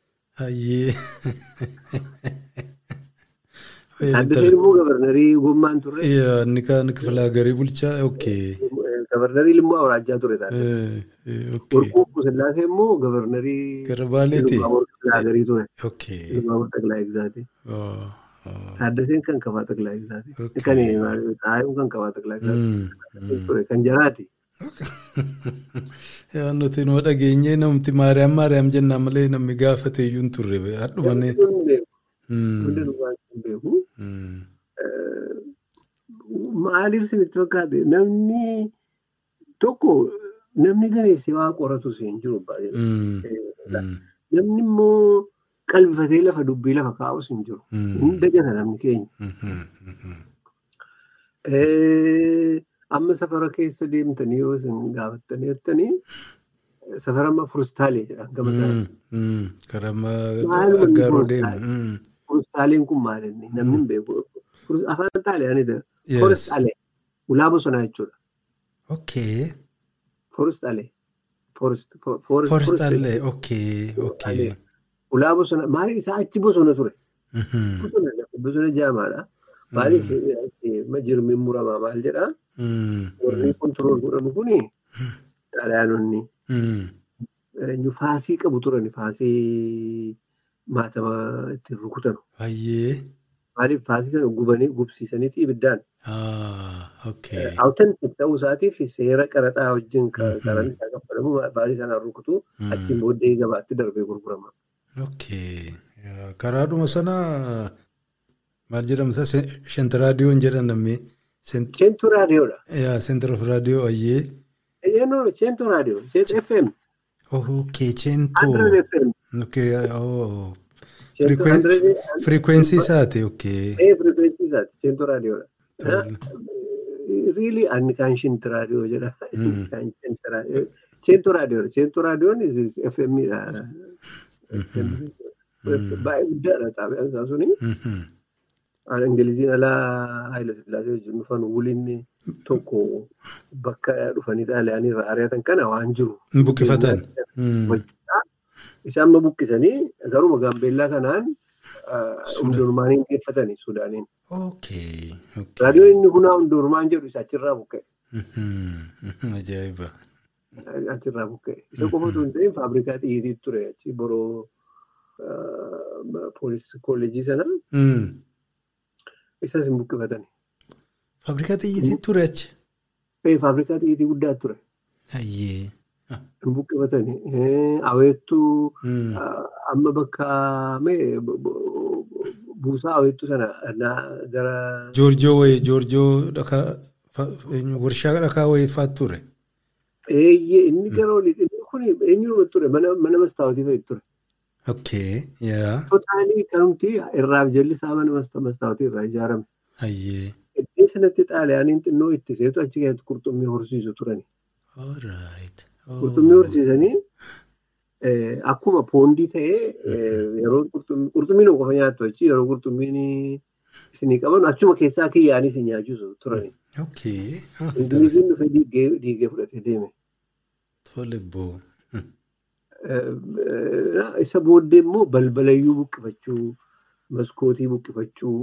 Taaddaseen immoo gabarnarii gommaan turre inni kaan kifilaa garii bulchaa. Okay. gabarnarii limmoo awraajjaa ture Okay. Warquu warquu sillaasee immoo gabarnarii Gara baaleeti. Ilmaawar Xaqilaagarii ture. Okay. Ilmaawar Xaqilaagzaati. Oh. Oh. Taaddaseen kan kafaa Xaqilaagzaati. Okay. Kan tsaayii kan kafaa Xaqilaagzaati Mm. ture kan jaraati. Nuti numa dhageenyee namti Maariyaam Maariyaam jennaan malee namni gaafate iyyuu hin turre. Mm. Hundi dhugaan hin beeku. Maaliif isinitti fakkaate namni tokko namni ganeessee waa qoratu hin jiru baay'ee. Namni immoo qalbifatee lafa dubbii lafa kaa'us hin jiru. Hin dagata namni keenya. Amma safara keessa deemtanii yoo isin gaafattanii jettanii safara amma furustaalee jedhan gama Maaluma aggaaroo inni deemu. gooftaa? Furustaaleen kun maal inni namni hin beeku. Afaan xaaliyaanii Yes. Forestaalee. Ulaa bosonaa jechuudha. Okay. Forest. for- for- Forestallee. Okay. Okay. Ulaa bosona maaliif isaa achi bosona ture? Mhm. Bosona jaamaadha. Maaliif eh, jirmiin muramaa maal jedhaa? Mm. Warri kontirool godhamu kuni xaaliyaanonni Mm. eenyu faasii qabu turan faasii maatama ittiin rukutanu. Hayyee. Maaliif faasii sana gubanii gubsiisaniiti ibiddaan. Ah. Okay. Awutentik ta'uu isaatiif seera qaraxaa wajjin Mhm. qaran isaa kaffalamu faasii sanaan rukutu Mm. achiin booddee gabaatti darbee gurgurama. Karaadhuma sana maal jedhamsa shanta raadiyoon jedhan namni Ceentuu raadiyoodha. sentar of raadiyoo ayyee. Eeyyannoo ceentuu raadiyoo. Ceentuu FM. Okay, Frequen- 100 Frequency isaati, okay. ee firikweensi isaati ceentuu raadiyoodha. Anni kan shinti raadiyoo jedha. Ceentuu raadiyoodha. Ceentuu raadiyoon FM dha. Baay'ee guddaadha xaabiyaan isaa suni. Ingiliziin alaa Haayila Sillaasee wajjin dhufan wulinni tokko bakka dhufanii xaaliyaanii irraa ari'atan kana waan jiru. Buqqifatan. Isaan ma buqqisanii garuu gaambeellaa kanaan hundurumaan geeffatanii Suudaaniin. Raadiyoon inni hunaa hundurumaan jedhu isa achirraa buqqa'e. Ajaa'iba. Achirraa buqqa'e. Isa qofa osoo hin ta'in faabrikaa xiyyiitii ture achi boroo poolisii kolleejjii sana. Isas hin buqqifatanii. Faabrikaa xiyyiitii ture achi. Faabrikaa xiyyiitii guddaa ture. Hayyee. Hin buqqifatanii. Aweettuu amma bakka buusaa aweettuu sana gara. Joorjoo wayii joorjoo warshaa dhakaa wayii faatu ture. Eeyyee inni gara olii inni kun eenyuma ture mana mastaawwatii fa'i ture. Okay, yaa. Totaalii kanumti irraaf jallisaa mana mastaawwatii irraa ijaarame. Hayyee. Iddoo sanatti xaaliyaaniin xinnoo itti seetu achi keessatti qurxummii horsiisu turani. Qurxummii horsiisanii akkuma poondii ta'ee yeroo qurxummiin qofa nyaattu achi yeroo qurxummiin isinii qaban achuma keessaa kiyyaanii isin nyaachisu turani. Ingiliziin dhufee diigee fudhatee deeme. Isa booddee immoo balbalayyuu buqqifachuu, maskootii buqqifachuu,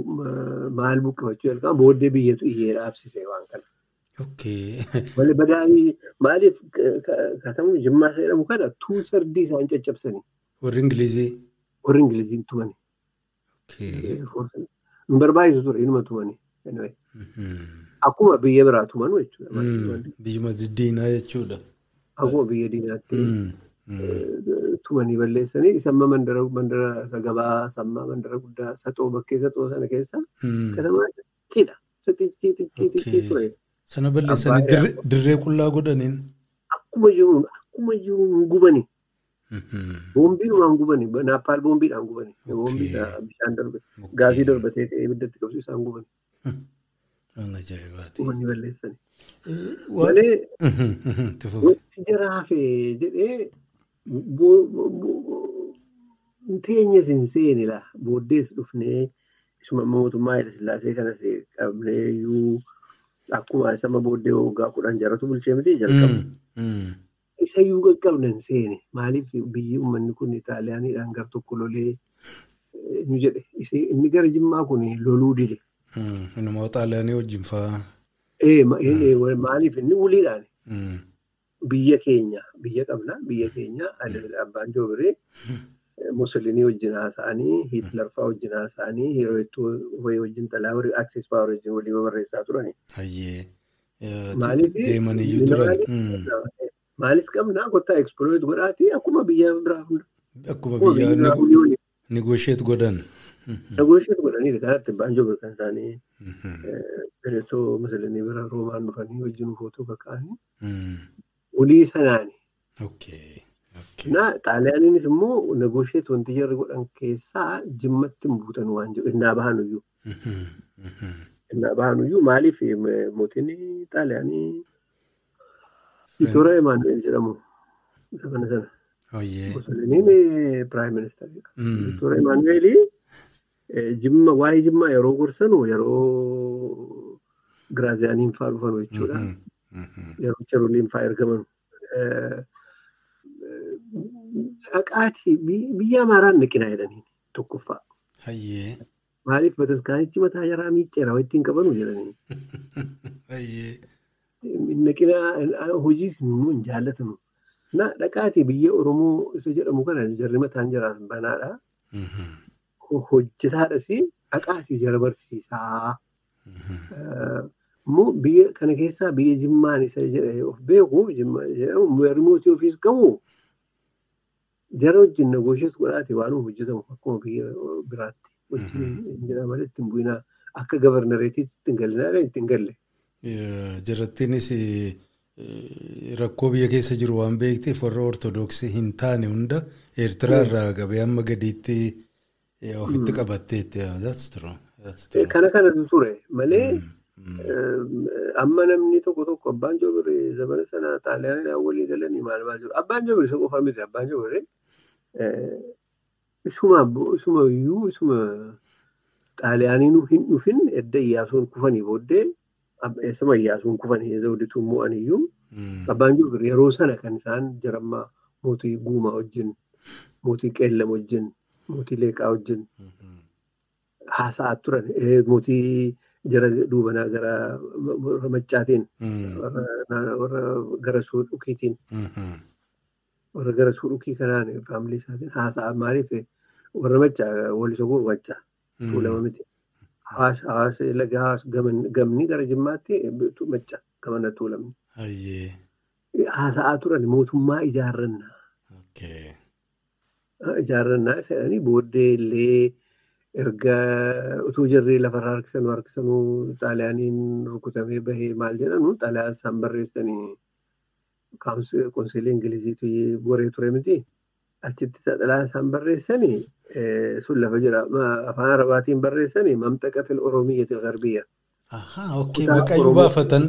maal buqqifachuu booddee biyyatu iyyee dhaabsise waan kana. Badaa'ii maaliif katamu jimmaa isa jedhamu kana tuu sardii isaan caccabsanii. Warri Ingilizii. Warri Ingiliziin tumanii. Hin barbaachisu ture inuma tumanii. Akkuma biyya biraa tumanuu jechuudha. Biyyuma diinaa jechuudha. Akkuma biyya diinaatti. tumanii balleessanii isa amma mandara mandara gabaa sammaa mandara guddaa saxoo bakkee saxoo sana keessa katamaa cidha xixiqqii ture. Sana balleessanii dirree qullaa godhaniin. Akkuma jiru akkuma jiru gubani. Boombiidhumaan gubani naappaal boombiidhaan gubani. Boombiidhaan bishaan darbe gaasii darbatee ibiddatti qabsu isaan gubani. Uummanni balleessanii. Malee wanti jaraafe jedhee teenyas hin seenila booddees dhufnee mootummaa Haayila Sillaasee kanas qabnee iyyuu akkuma isama booddee waggaa kudhan jaratu bulchee miti jalqabu. Isa iyyuu qaqqabna hin seene maaliif biyyi uummanni kun Itaaliyaaniidhaan gar tokko lolee nu jedhe inni gara Jimmaa kun loluu dide. Nama Xaaliyaanii wajjin fa'aa. Maaliif inni uliidhaan biyya keenya biyya qabna biyya keenya abbaan joobiree Musolinii wajjin haasa'anii Hiitlar fa'aa wajjin haasa'anii wayii wajjin xalaa warri Aksis fa'aa wajjin walii barreessaa turani. Turan. Maalis qabnaa kottaa eksploit godhaati akkuma biyya biraa hunda. Akkuma biyya negosheet godhan. Negosheet godhanii kanatti abbaan joobiree kan isaanii Pireetoo Musolinii bira Roomaan dhufanii wajjin footoo kaka'anii. Olii sanaani. Xaaliyaaniinis immoo negosheet wanti jarri godhan keessaa jimmatti hin buutan waan jiru innaa bahanuyyuu. Innaa bahanuyyuu maaliif mootiin xaaliyaanii Viktooriyaa Imaanuweel jedhamu isa kana sana. Musoliniin piraayim ministeeridha. Viktooriyaa Imaanuweelii jimma waa'ee jimmaa yeroo gorsanu yeroo giraaziyaaniin fa'aa dhufanu jechuudha. Yeroo charuliin fa'aa ergamanu. Dhaqaatii biyya Amaaraan naqinaa jedhanii tokkoffaa. Maaliif bataskaanichi mataa jaraa miicceera wayittiin qabanu jedhanii. Naqinaa hojiis immoo hin jaallatamu. Dhaqaatii biyya Oromoo isa jedhamu kana jarri mataan jaraas banaadha. Hojjetaadhas dhaqaatii jara barsiisaa. Immoo biyya kana keessaa biyya Jimmaan isa of beeku mootii ofiis qabu jara wajjin negosheet godhaati waan hojjetamu akkuma biyya biraatti wajjin jira malee ittiin bu'inaa akka gabarnareetiitti ittiin gallinaa ittiin galle. Jarattiinis rakkoo biyya keessa jiru waan beekteef warra ortodoksii hin taane hunda Eertiraa irraa gabee amma gadiitti ofitti qabatteetti. Kana kanatu ture malee. Amma namni tokko tokko abbaan joobiree zamana sana xaaliyaanidhaan walii galanii maal maal jiru. Abbaan joobiree isa qofa miti. Abbaan joobiree isuma isuma iyyuu isuma xaaliyaaniin hin dhufin edda iyyaasuun kufanii booddee eessuma iyyaasuun kufanii zawdituu mo'an iyyuu abbaan jiru yeroo sana kan isaan jarammaa mootii guumaa wajjin mootii qeellam wajjin mootii leeqaa wajjin haasa'aa turan mootii jara duubanaa gara maccaatiin warra gara suudhukiitiin warra gara suudhukii kanaan faamilii isaatiin haasa'aa maaliif warra maccaa walisoo guu maccaa tuulama miti. Hawaasa laga gamni gara jimmaatti maccaa gamana tuulamni. Haasa'aa turan mootummaa ijaarrannaa. Ijaarrannaa jedhanii booddee illee erga utuu jarri lafarraa harkisanuu harkisanuu xaaliyaaniin rukutamee bahee maal jedhanu xaaliyaan isaan barreessanii konseelii ingiliziitu goree ture miti. Achitti xaaliyaan isaan barreessanii sun lafa jira afaan arabaatiin barreessanii mamxaqatil oromiyyatil garbiyya. Ahaa, okkee maqaayyuu baafatan.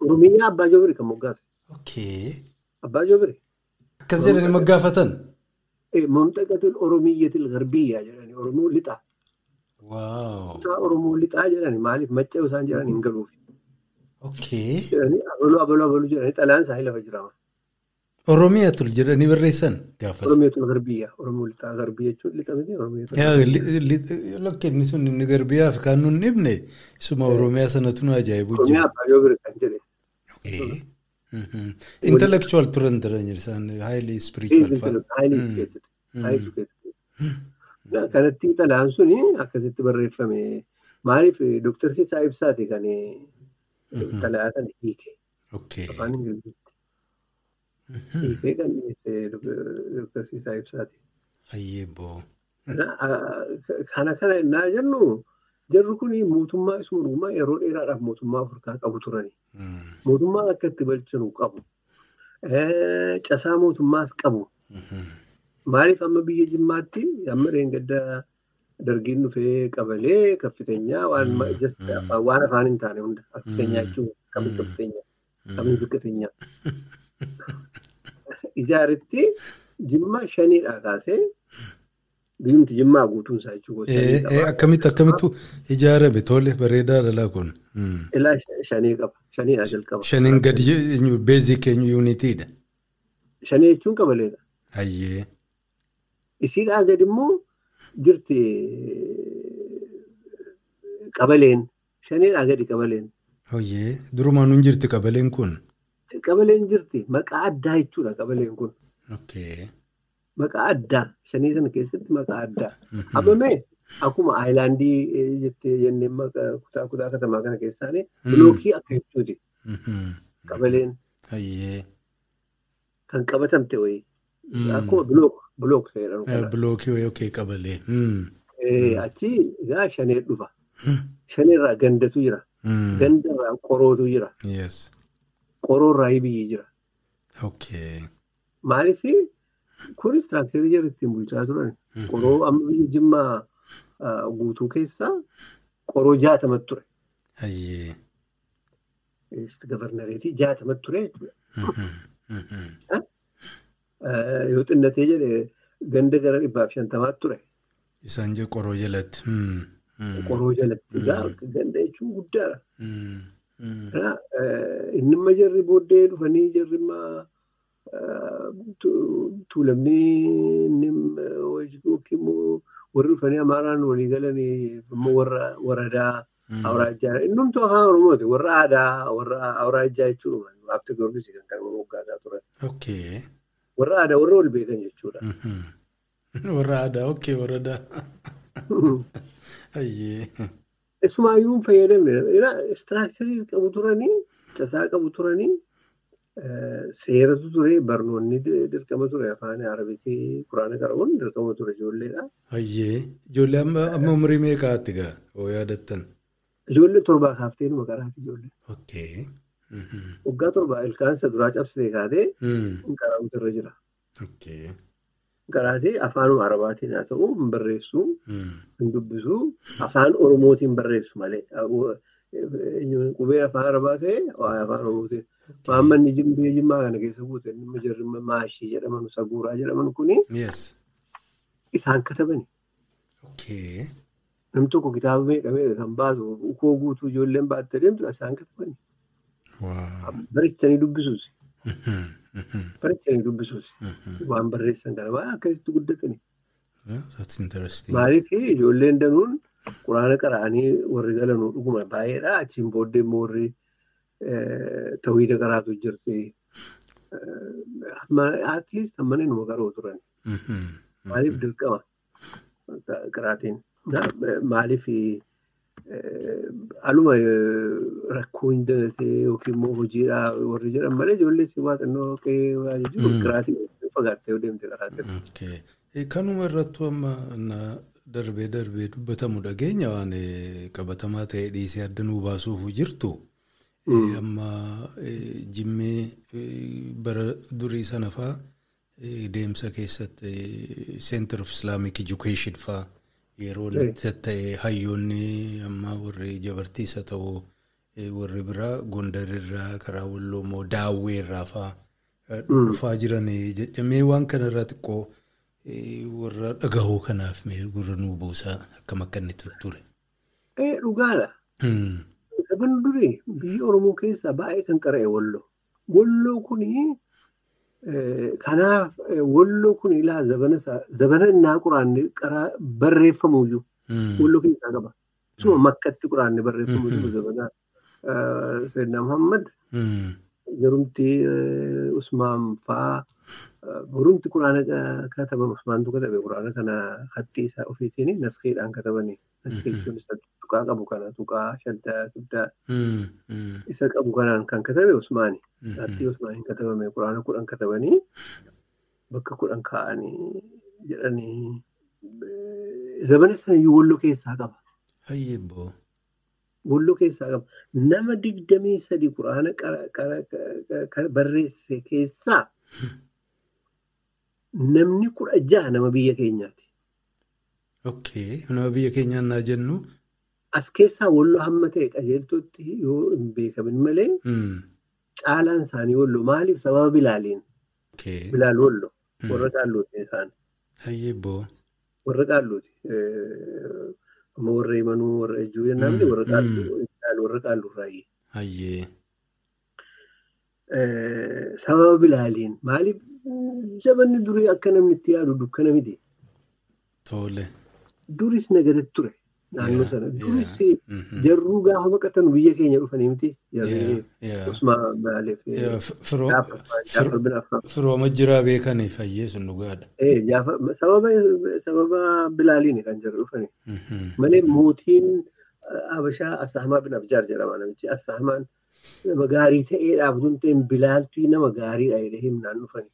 Oromiyyaa abbaa joobiri kan moggaase. Okkee. Abbaa joobiri. Akkas jedhanii moggaafatan. Mamxaqatil oromiyyatil garbiyyaa jedhanii oromoo lixaa. Waaw. Kutaa oromoo lixaa jedhanii maaliif macca'u isaan jedhan hin galuuf. Abaluu abaluu jedhanii xalayaan isaanii lafa jiraama. Oromiyatul jedhanii barreessan gaafas. Oromiyatul garbiyyaa oromoo lixaa garbiyya jechuun lixa miti oromiyatul. Lakkinni sun inni garbiyyaaf kan nun dhibne isuma oromiyaa sanatu nu ajaa'ibu Oromiyaa abbaa joobiri kan jedhe. Intellectual turan turan isaan highly spiritual Kanatti xalayaan suni akkasitti barreeffame. Maaliif Dooktar Sisaa Ibsaati kan kana hiike. Afaan Ingiliziitti. Hiikee kan dhiyeesse Dooktar Sisaa Ibsaati. Hayyeeboo. Kana kana innaa jennu jarri kun mootummaa isuma dhugumaa yeroo dheeraadhaaf mootummaa Afrikaa qabu turani. Mootummaa akka itti bulchinu qabu. Casaa mootummaas qabu. Maaliif amma biyya Jimmaatti amma reengadda dargiin dhufee qabalee kaffiteenyaa waan afaan hin taane hunda kaffiteenyaa jechuun kamiin kaffiteenyaa kamiin ziqqateenyaa. Ijaaritti Jimma shaniidhaa kaasee biyyoomti Jimmaa guutuun isaa jechuudha. Akkamitti akkamittu ijaarame tole bareedaa dhalaa kun. Ilaa shanii qaba. Shaniidhaa jalqaba. Shaniin gadi beezik yuunitiidha. Shanii jechuun qabaleedha. Hayyee. Isiidhaa gadi immoo jirti qabaleen. Shaniidhaa gadi qabaleen. Hayyee durumaan hin jirti qabaleen kun. Qabaleen jirti maqaa addaa jechuudha qabaleen kun. Maqaa addaa shanii sana keessatti maqaa addaa. Amma mee akkuma aayilaandii jettee jennee kutaa kutaa katamaa kana keessaanii bilookii akka jechuuti. Qabaleen. Kan qabatamte wayii. Akkuma bilook bilook jedhamu. Bilookii wayii okkee qabalee. Achi egaa shanee dhufa. Shaneerraa gandatu jira. Gandarraa qorootu jira. Qoroorraa ibiyyi jira. Maaliif kunis tiraaktarii jara ittiin bulchaa turan. Qoroo amma biyya Jimmaa guutuu keessaa qoroo jaatamatti ture. Gabarnareetii jaatamatti ture jechuudha. Yoo xinnatee jedhee ganda gara dhibbaaf shantamaatti ture. Isaan jee qoroo jalatti. Qoroo jalatti ganda jechuun guddaadha. Inni imma jarri booddee dhufanii jarri imma tuulamni inni warri dhufanii amaaraan walii galanii waradaa awraajjaa innumtu afaan oromooti warra aadaa warra awraajjaa jechuudha waabti gorbisi kan kana moggaasaa turan. Warra aadaa warra wal beekan jechuudha. Warra aadaa okkee warra aadaa. Isumaayyuu hin fayyadamne istiraakcharii qabu turanii casaa qabu turanii seeratu ture barnoonni dirqama ture afaan arabitii quraana qara'uun dirqama ture ijoolleedha. Ijoollee amma umurii meeqaatti gaa oo yaadattan? Ijoollee torbaa kaaftee numa qaraati ijoollee. Waggaa torbaa ilkaansa duraa cabsitee kaatee qaraa'uutu irra jira. Okkee. Qaraatee afaanuma arabaatiin haa ta'u hin barreessu hin dubbisu afaan oromootiin barreessu malee qubee afaan arabaa ta'e afaan oromootiin. Maammanni biyya jimmaa kana keessa guute inni maashii jedhaman saguuraa jedhaman kuni. isaan katabani. Namni tokko kitaaba meeqa meeqa kan baasu ukoo guutuu ijoolleen baattee deemtu isaan katabani. Wow. Barreessanii dubbisuusi. Mhm, mhm, Barreessanii dubbisuusi. mhm. Waan barreessan kana akkasitti guddatani. Maaliif ijoolleen danuun quraana qara'anii warri galanuu dhuguma baay'eedha. Achiin booddee immoo warri tawhiida qaraatu jirti. At least ammana numa qaroo turan. Maaliif dirqama qaraatiin. Maaliif aluma rakkoo hin dagatee yookiin immoo hojiidhaa warri jedhan malee ijoollee si waa xinnoo qe'ee waa jechuun qaraatiin fagaattee deemte. Okay. Eh, Kanuma irrattu amma darbee darbee dubbatamu dhageenya waan eh, qabatamaa ta'e dhiisee adda nuu baasuuf jirtu. Eh, Amma eh, jimmee eh, bara durii sana faa eh, deemsa keessatti eh, Center of Islamic Education faa yeroo itti ta'e hayyoonni amma warri jabartiisa ta'u eh, warri biraa gondarirraa karaa walloo immoo daawweerraa faa eh, dhufaa jiran jedhamee waan kanarraa xiqqoo warra dhagahuu kanaaf gurra nuu buusaa akkam akka inni ture. Dhugaadha. Hmm. Saban durii biyya Oromoo keessaa baay'ee kan qara'e Walloo. Walloo kuni kanaaf Walloo kun ilaa zabana innaa quraanni qaraa barreeffamuyyuu Hmm. Walloo keessaa qaba. Suma makkatti quraanni barreeffamu jiru zabana Sayyidina Muhammad garumti eh, Usmaan faa garumti quraana ka- kataban Usmaantu katabe quraana kana haxxii isaa ofiitiin naskeedhaan katabanii. Naskee jechuun isa tuqaa qabu kana tuqaa shaddaa guddaa isa qabu kanaan kan katabe Usmaani. Haxxii Usmaaniin katabame quraana kudhan katabanii bakka kudhan kaa'anii jedhanii zabana sanayyuu Walloo keessaa qaba. Walloo keessaa qaba. Nama digdamii sadi quraana barreesse keessaa namni kudha jaha nama biyya keenyaati. Okay. Nama biyya keenyaan naa jennu. As keessaa walloo hamma ta'e qajeeltootti yoo hin beekamin malee Hmm. caalaan isaanii walloo maaliif sababa bilaaliin Okay. bilaal walloo warra qaalluuti isaan Hayyee boo. warra qaalluuti. Warra himanuu warra ejjuu jennaan Mm, warra qaalluu bilaal warra qaallurraayi. Hayyee. Sababa bilaaliin maaliif jabanni durii akka namni itti yaadu dukkana miti. Tole. Duris nagadatti ture naannoo sana. Duris Mhm. jarruu gaafa baqatan biyya keenya dhufanii miti. Usmaan maaliif Yeah, f- Firoo Jaafar Jaafar bin Affaan. firooma jiraa beekanii fayyee sun dhugaadha. Eh, sababa sababa bilaaliin kan jarri dhufanii. Mhm. Malee mootiin eh, Habashaa Assaamaa bin Abjaar jedhama namichi. Assaamaan nama gaarii ta'eedhaaf tun ta'een bilaaltuu nama gaariidha jedhee himnaan dhufanii.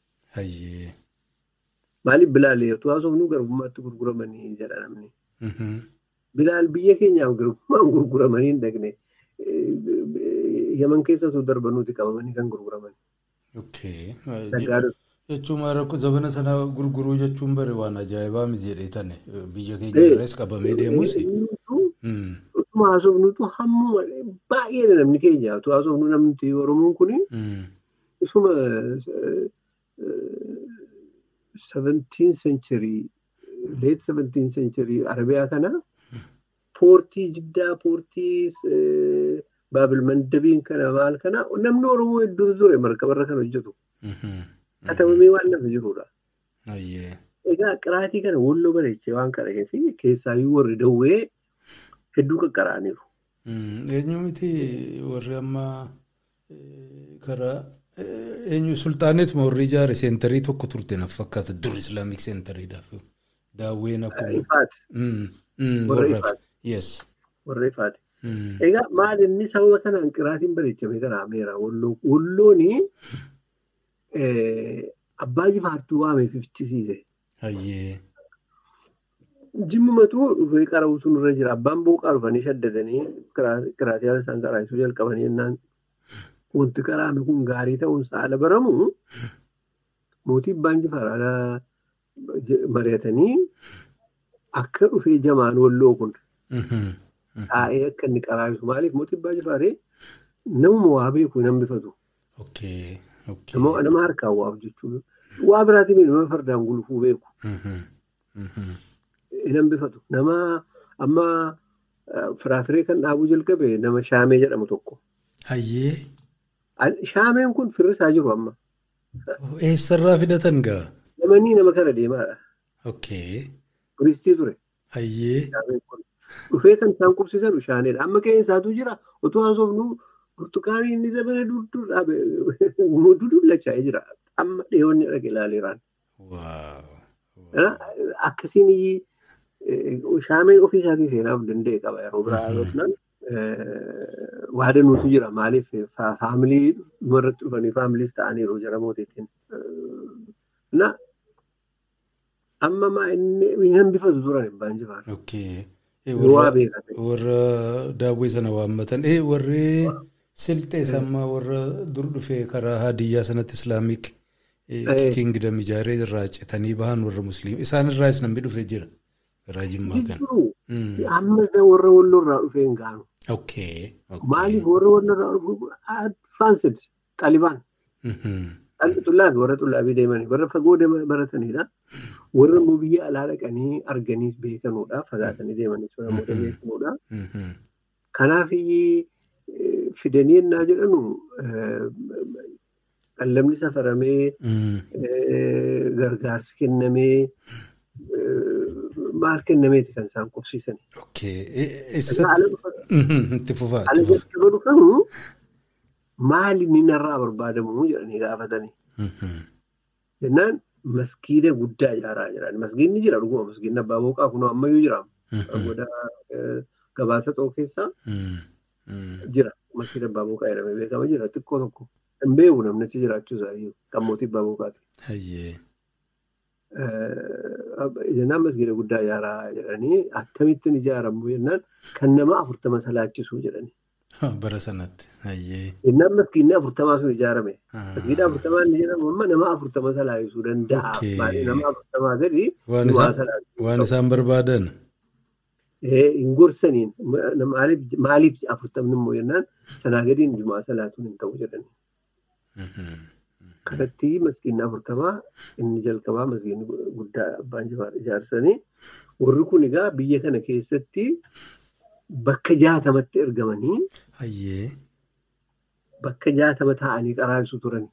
Maaliif bilaal yoo haasofnu garbummaatti gurguramanii jedha namni. Mhm. Bilaal biyya keenyaaf garbummaan gurguramanii hin dhaqne. Yaman keessattuu darbanuuti qabamanii kan gurguraman. Jechuun rakkoo zabana sana gurguruu jechuun bare waan ajaa'ibaa miti jedhee tane biyya keenya Eh. irraas qabamee deemus. Hmm. Utuma haasofnutu hammuma baay'eedha namni keenya. Utuu haasofnu namni Oromoon kuni 17 century late 17 century Arabiyaa kana poortii jiddaa poortii eh, baabil mandabiin kana maal kana namni Oromoo hedduu ture markabarra kan hojjetu. Mhm. Katabamee waan lafa jirudha. Egaa qiraatii kana walloo bareechee waan fi keessaayyuu warri dawwee hedduu qaqqaraaniiru. Hmm. Eenyu miti warri amma eh, karaa eenyu sultaanet warri ijaare seentarii tokko turte naaf fakkaata dur islaamik seentariidhaaf daawween akkuma. Warra ifaati. Egaa maal inni sababa kanaan qiraatiin bareechamee garaameera. Wallooni abbaa jifaartuu waameef ifchisiise. Jimmumatu dhufee qara'uutu nurra jira. Abbaan booqaa dhufanii shaddadanii qiraatii haala isaan qaraasuu jalqabanii wanti qaraame kun gaarii ta'uun haala baramu mootii abbaan jifaar haala mari'atanii akka dhufee jamaan walloo kun Mhm. taa'ee akka inni qaraasu maaliif mootii abbaa jifaaree namuma waa beeku. Okay. Okay. Nama harkaan waaf jechuudha. Waa biraatiin nama fardaan gulufuu beeku. Mhm. hin hambifatu. Nama amma firaafiree kan dhaabuu jalqabe nama shaamee jedhamu tokko. Shaameen kun firrisaa jiru amma. Eessarraa fidatan gaa? Namni nama kana deemaadha. Okay. Turistii ture. Hayyee. Dhufee kan isaan qubsiisan shaaneedha. Amma qe'een isaatu jira. Otoo haasofnu burtukaanii inni zabana durdur dhaabe dudullachaa jira. Amma dhiyoonni dhaqe ilaaleeraan. Akkasiin shaameen ofii isaatii seenaaf danda'e qaba yeroo biraa waada nuutu jira maaliif faamilii dhumarratti dhufanii faamiliis ta'aniiru jara mootiitiin. Amma maa inni hambifatu turan hin baanjifaatu. Warra daawwee sana waammatan warri silxee sammaa warra dur dhufee karaa hadiyyaa sanatti islaamik kingdom ijaaree irraa citanii bahan warra musliima isaan irraas namni dhufee jira. Karaa jimmaa kana. Amma warra walloorraa dhufee hin gaanu. Maaliif warra dhufu advaansed xalibaan. Xullaafi warra xullaabii deemanii warra fagoo baratanidha. Warra immoo biyya alaa dhaqanii arganiis beekanuudha. Fagaatanii deemanii namoota beekanuudha. Kanaaf fidanii ennaa jedhanu qallamni safaramee gargaarsi kennamee maal kennameeti kan isaan fufaa. Ala jalqaba dhufamu maali inni narraa barbaadamu jedhanii gaafatanii. Jennaan maskiida guddaa ijaaraa jiran. Maskiidni jira dhuguma maskiidni abbaa booqaa kun ammayyuu jira. Goda gabaasa xoo keessaa jira. Maskiida abbaa booqaa jedhamee beekama jira xiqqoo tokko. Hin beeku namni achi jiraachuu isaayyuu kan mootii abbaa booqaati. Jennaan maskiida guddaa ijaaraa jedhanii akkamittiin ijaaramu jennaan kan nama afurtama salaachisu jedhanii. Bara sanatti. Jennaan maskiidni afurtamaa sun ijaarame. Maskiida afurtamaa inni jedhamu amma nama afurtama salaayisuu danda'a. Nama afurtamaa gadi waan isaan barbaadan. Hin gorsaniin maaliif afurtamni immoo jennaan sanaa gadiin jumaa salaatuun hin ta'u jedhanii. Kanatti maskiinni afurtamaa inni jalqabaa maskiinni guddaa abbaan jifaar ijaarsanii warri kun egaa biyya kana keessatti bakka jaatamatti ergamanii bakka jaatama taa'anii qaraabsu turan.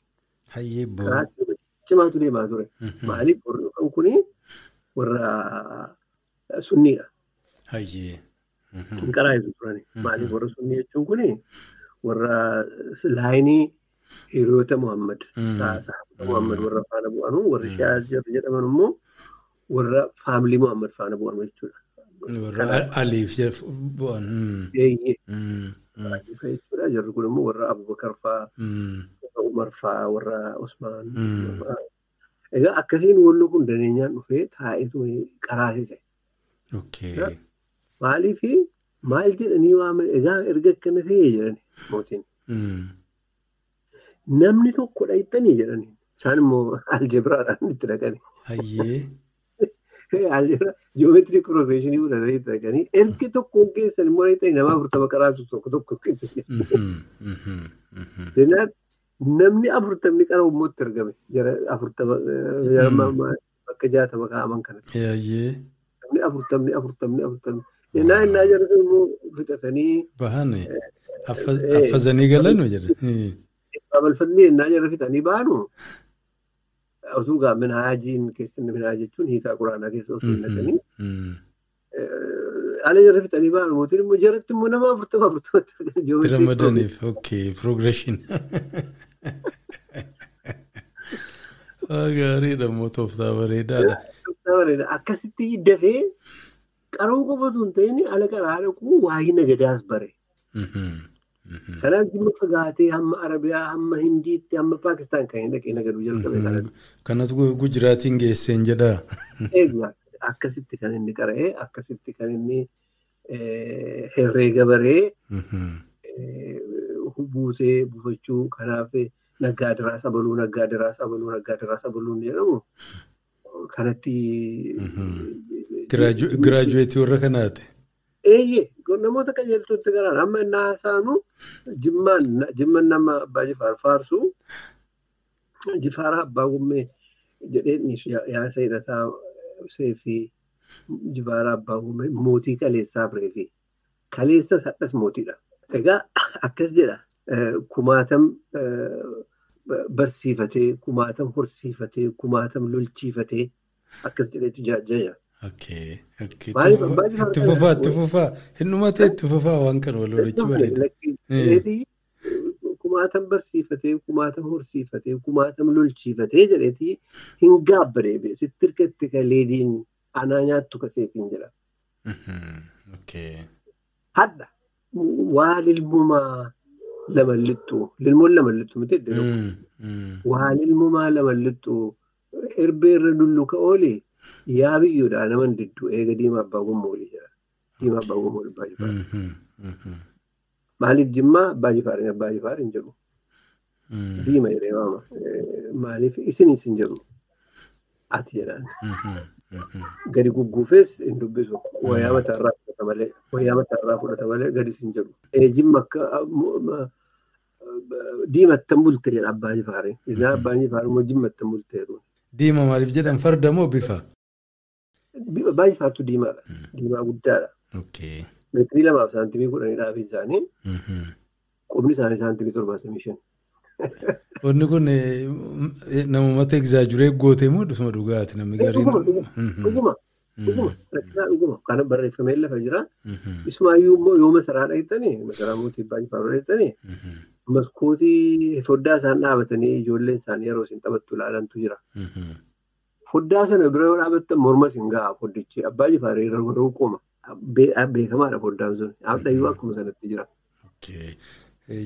Cimaatu deemaa ture. Maaliif warri dhufan kun warra sunniidha. Hin qaraabsu turan. Maaliif warra sunnii jechuun kun warra laayinii hiriyoota Muhammad. Saahaba Muhammad warra faana bu'anu warri shi'aa jedhaman immoo warra faamilii Muhammad faana bu'anu jechuudha. Warra Aliif bu'an. Jechuudha jarri kun immoo warra Abubakar fa'aa, warra Umar fa'aa, warra Usmaan. Egaa akkasiin wallo kun daneenyaan dhufee taa'eetu qaraasise. Maaliif maal jedhanii waaman egaa erga akkana ta'ee jedhani mootiin. Namni tokko dhayxanii jedhanii isaan immoo aljabiraadhaan itti dhaqanii. Hayyee. Joomeetirii pirofeeshinii fudhatanii itti dhaqanii erga tokkoon keessan immoo dhayxanii nama afurtama qaraabsu tokko tokko keessa. Jennaan namni afurtamni qara ummootti argame jara afurtama bakka jaatama kaa'aman. Hayyee. Namni afurtamni afurtamni afurtamni. Jennaan innaa jara immoo fixatanii. Bahane. Affazanii galanu jedhe. Balfatni ennaa jara fixanii baanu utuu gaa minhaajiin keessatti minhaaj jechuun hiikaa quraanaa keessa osoo hin naqanii ala jara fixanii baanu mootiin immoo jaratti immoo nama afurtama afurtamatti argan. Ramadaniif ookee progression. Gaariidha immoo tooftaa bareedaadha. Akkasitti dafee qaroo qofatu hin ta'in ala qaraa dhaquu waa'ee nagadaas bare. Kanaaf jimma fagaatee hamma Arabiyaa, hamma Hindiitti, hamma Paakistaan kan hin dhaqee nagaduu jalqabe kanatti. Kanatu Gujiraatiin geesseen jedhaa. Eegaa akkasitti kan inni qara'ee akkasitti kan inni herreega baree buusee buufachuu kanaaf naggaa diraa sabaluu naggaa diraa sabaluu naggaa diraa sabaluun jedhamu kanatti. Giraajuweetii warra kanaati. Eeyyee namoota qajeeltootti garaan amma inni haasaanu jimmaan nama abbaa jifaar faarsu jifaara abbaa gummee jedheen yaasa hidhataa seefii jibaara abbaa uume mootii kaleessaa bireefi kaleessas hadhas mootiidha. Egaa akkas jedha kumaatam barsiifatee kumaatam horsiifatee kumaatam lolchiifatee akkas jedheetu jaajjaya. Okay. Okay. Itti fufaa- Itti fufaa, itti fufaa. Hinnumatee itti fufaa waan kana wal walitti bareeda. Kumaatam barsiifatee kumaatam horsiifatee kumaatam lolchiifatee jedheetii hin gaabbareebe sitti hirkatti ka leediin anaa nyaattu kaseefiin jedha. Mhm. Okay. Hadda waa lilmumaa lama lixxu lilmoon lama lixxu miti iddoo tokko. Mm, mm. waa lilmumaa lama lixxu erbee irra dulluka oole yaa biyyoodhaa naman diddu eega diimaa abbaa gommoolii jedha. Diimaa abbaa gommoolii jifaar. Mhm, mhm, Maaliif jimmaa abbaa jifaar hin jedhu. mm. Diima jedhee waama. Eh, Maaliif isinis hin jedhu. Ati jedhaan. Mhm, mhm. Gadi gugguufees hin dubbisu. Wayyaa mataarraa fudhata malee. Wayyaa mataarraa fudhata malee gadis hin jedhu. Jimma akka diimattan bulte jedha abbaa jifaariin. Isaa abbaan jifaar immoo jimmattan bulte jedhu. Diima maaliif jedhan farda moo bifa? Abbaa jifaartu diimaadha. Diimaa guddaadha. Meetirii lamaaf saantimii kudhanii dhaabbii isaanii Mhm. qubni isaanii saantimii torbaatamii shan. Wanni kun eh, namumata egzaajuree gootee moo dhufuma dhugaati namni gariin? Dhuguma dhuguma Mhm, dhuguma mhm, dhuguma kana barreeffamee lafa jira. Ismaayyuu immoo yoo masaraa dhaqxanii masaraa mootii jifaaruu dhaqxanii mhm, maskootii foddaa isaan dhaabatanii ijoolleen isaanii yeroo isin taphattu ilaalantu jira. Foddaa sana bira yoo dhaabattan morma isin ga'a foddichi abbaa jifaaree irra yeroo qooma. Be- Beekamaadha foddaan sun. Abdayyuu akkuma sanatti jira.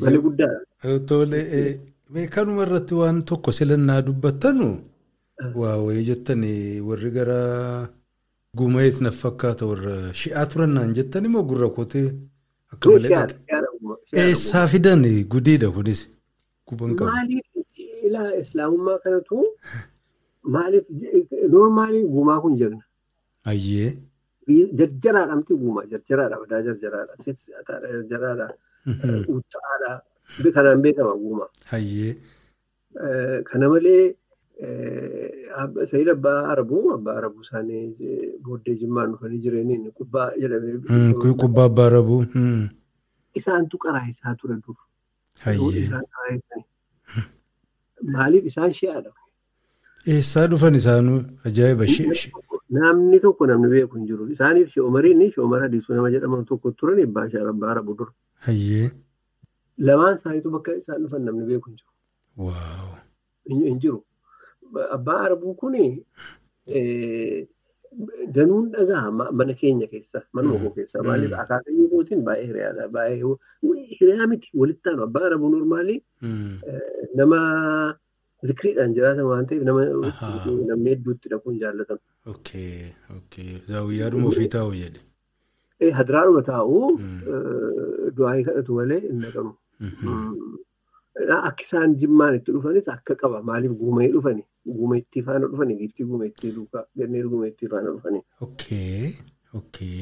Malee guddaadha. Tole kanuma irratti waan tokko silannaa dubbattanu waa wayii jettanii warri gara gumayeet na fakkaata warra shi'aa turannaan jettani moo gurra kootee akka Too malee shi'aadha. dhaqe? shi'aadha dhuguma, shi'aadha Eessaa fidan gudiidha kunis. Maaliif ilaa islaamummaa kanatu maaliif noormaalii gumaa kun jagna. Ayyee. Jarjaraadha miti gumaa jarjaraadha badaa jarjaraadha jarjaraadha utta'aadha kanaan beekama gumaa. Ayyee. Kana malee Sayid Abbaa Arabuu Abbaa Arabuu isaanii booddee jimmaan dhufanii jireenyiin kubbaa jedhamee. Kun kubbaa abbaa rabuu. Isaantu qaraa isaa ture dur. Ayyee. Maaliif isaan shi'aadha? Eessaa dhufan isaanuu ajaa'iba shi'a. Namni tokko namni beeku hin jiru. Isaaniif shi'oomariin shi'oomara hadiisuu nama jedhaman tokko turan abbaa Abbaa Arabuu dur. Ayyee. Lamaan isaaniitu bakka isaan dhufan namni beeku hin jiru. Waaw. Hin jiru. Abbaa Arabuu kuni danuun dhagaa mana keenya keessa manuma koo keessa maaliif akaakayyuu kootiin baay'ee hiriyaadha baay'ee hiriyaa miti walitti aanu abbaa Arabuu normaalii nama zikriidhaan jiraatan waan ta'eef namni hedduutti dhaquun jaallatan. Okay. Okay. Zaawiyyaadhuma ofii taa'u jedhe. Hadiraadhuma taa'u du'aa kadhatu malee hin naqanu. Akka isaan jimmaan itti dhufanis akka qaba. Maaliif guumee dhufani? Guumeettii faana dhufani. Giiftii guumeettii duukaa. Ganneen guumeettii faana dhufani. Okay. Okay.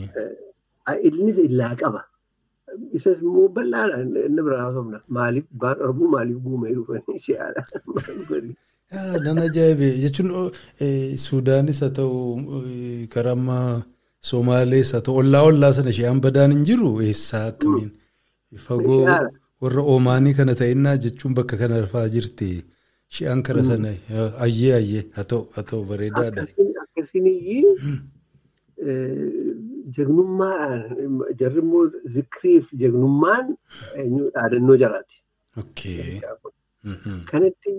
Innis illaa qaba. Isas immoo bal'aadha. Inni biraa haasofna. Maaliif baan arbuu maaliif guumee dhufani? Shi'aadha. Nan ajaa'ibe jechuun Suudaanis haa ta'u karaa ammaa Somaalees haa ta'u ollaa ollaa sana shi'aan badaan hin jiru eessaa akkamiin fagoo warra Oomaanii kana ta'innaa jechuun bakka kana rafaa jirti shi'aan kara sana ayyee ayyee haa ta'u haa ta'u bareedaadha. Akkasiniyyii jagnummaadhaan jarri immoo zikriif jagnummaan dhaadannoo jaraati. Kanatti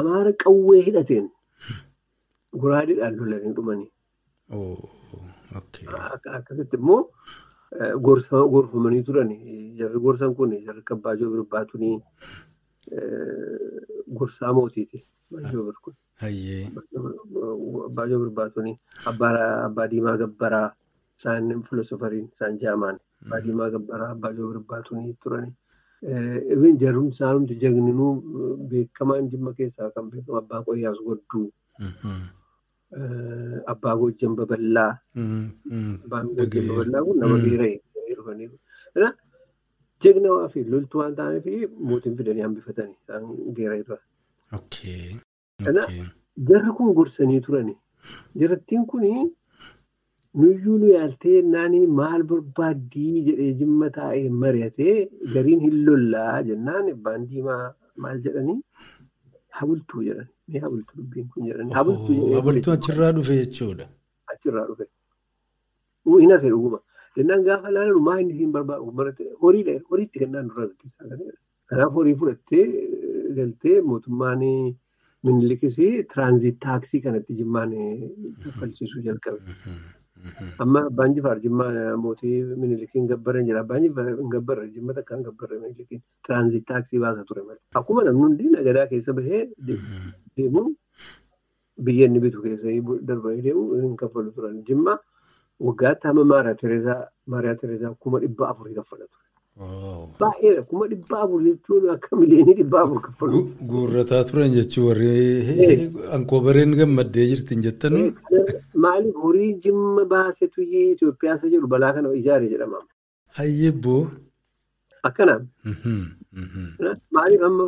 amaara qawwee hidhateen goraadeedhaan lolanii dhumanii. Akkasitti immoo gorfamanii turan jarri gorsan kun jarri kabbaajoo birbaatunii gorsaa mootiiti. Abbaajoo birbaatunii abbaa diimaa gabbaraa isaan filosofariin isaan jaamaan abbaa diimaa gabbaraa abbaajoo birbaatunii turanii. Ibin jarumti isaanumti jagninuu beekamaan jimma keessaa kan beekamu abbaa qoyyaas godduu. Abbaa Gojjan Babal'aa. Abbaan Gojjan Babal'aa kun nama dhiiree dhufanii. Jagnawaa fi loltuu waan ta'aniif mootiin fidanii hambifatanii isaan geera irraa. Jarri kun gorsanii turani. Jarattiin kuni nuyyuu nu yaaltee naanii maal barbaaddii jedhee jimma taa'ee mari'atee gariin hin lollaa jennaan abbaan diimaa maal jedhanii habultuu jedhan. Mee habultuu dubbiin kun jedhee Habultuu achirraa dhufe jechuudha. achirraa dhufe. Hin hafe dhuguma. Jennaan gaafa ilaalan maa inni siin barbaadu barate horiidha horiitti kennaan dura gaggeessaa kan Kanaaf horii fudhattee galtee mootummaan minilikis tiraanziit taaksii kanatti jimmaan kaffalchiisuu jalqabe. Amma abbaan jifaar jimmaa mootii minilikiin gabbaran jira. Abbaan jifaar hin gabbarre jimma takkaan gabbarre minilikiin tiraanziit taaksii baasa ture malee. Akkuma namni hundi nagadaa keessa bahee deemu biyya inni bitu keessa darbanii deemu hin kaffalu turan. Jimma waggaatti hamma Maariyaa Tereezaa kuma dhibba afurii kaffala ture. Baay'eedha kuma dhibba afur jechuun akka miliyoonii dhibba afur kaffalu. Guurrataa turan jechuun warri ankoobareen gammaddee jirti jettanu. Maaliif horii jimma baasetu Itoophiyaa isa jedhu balaa kana ijaare jedhama. Hayyebboo. Akkanaan. Maaliif amma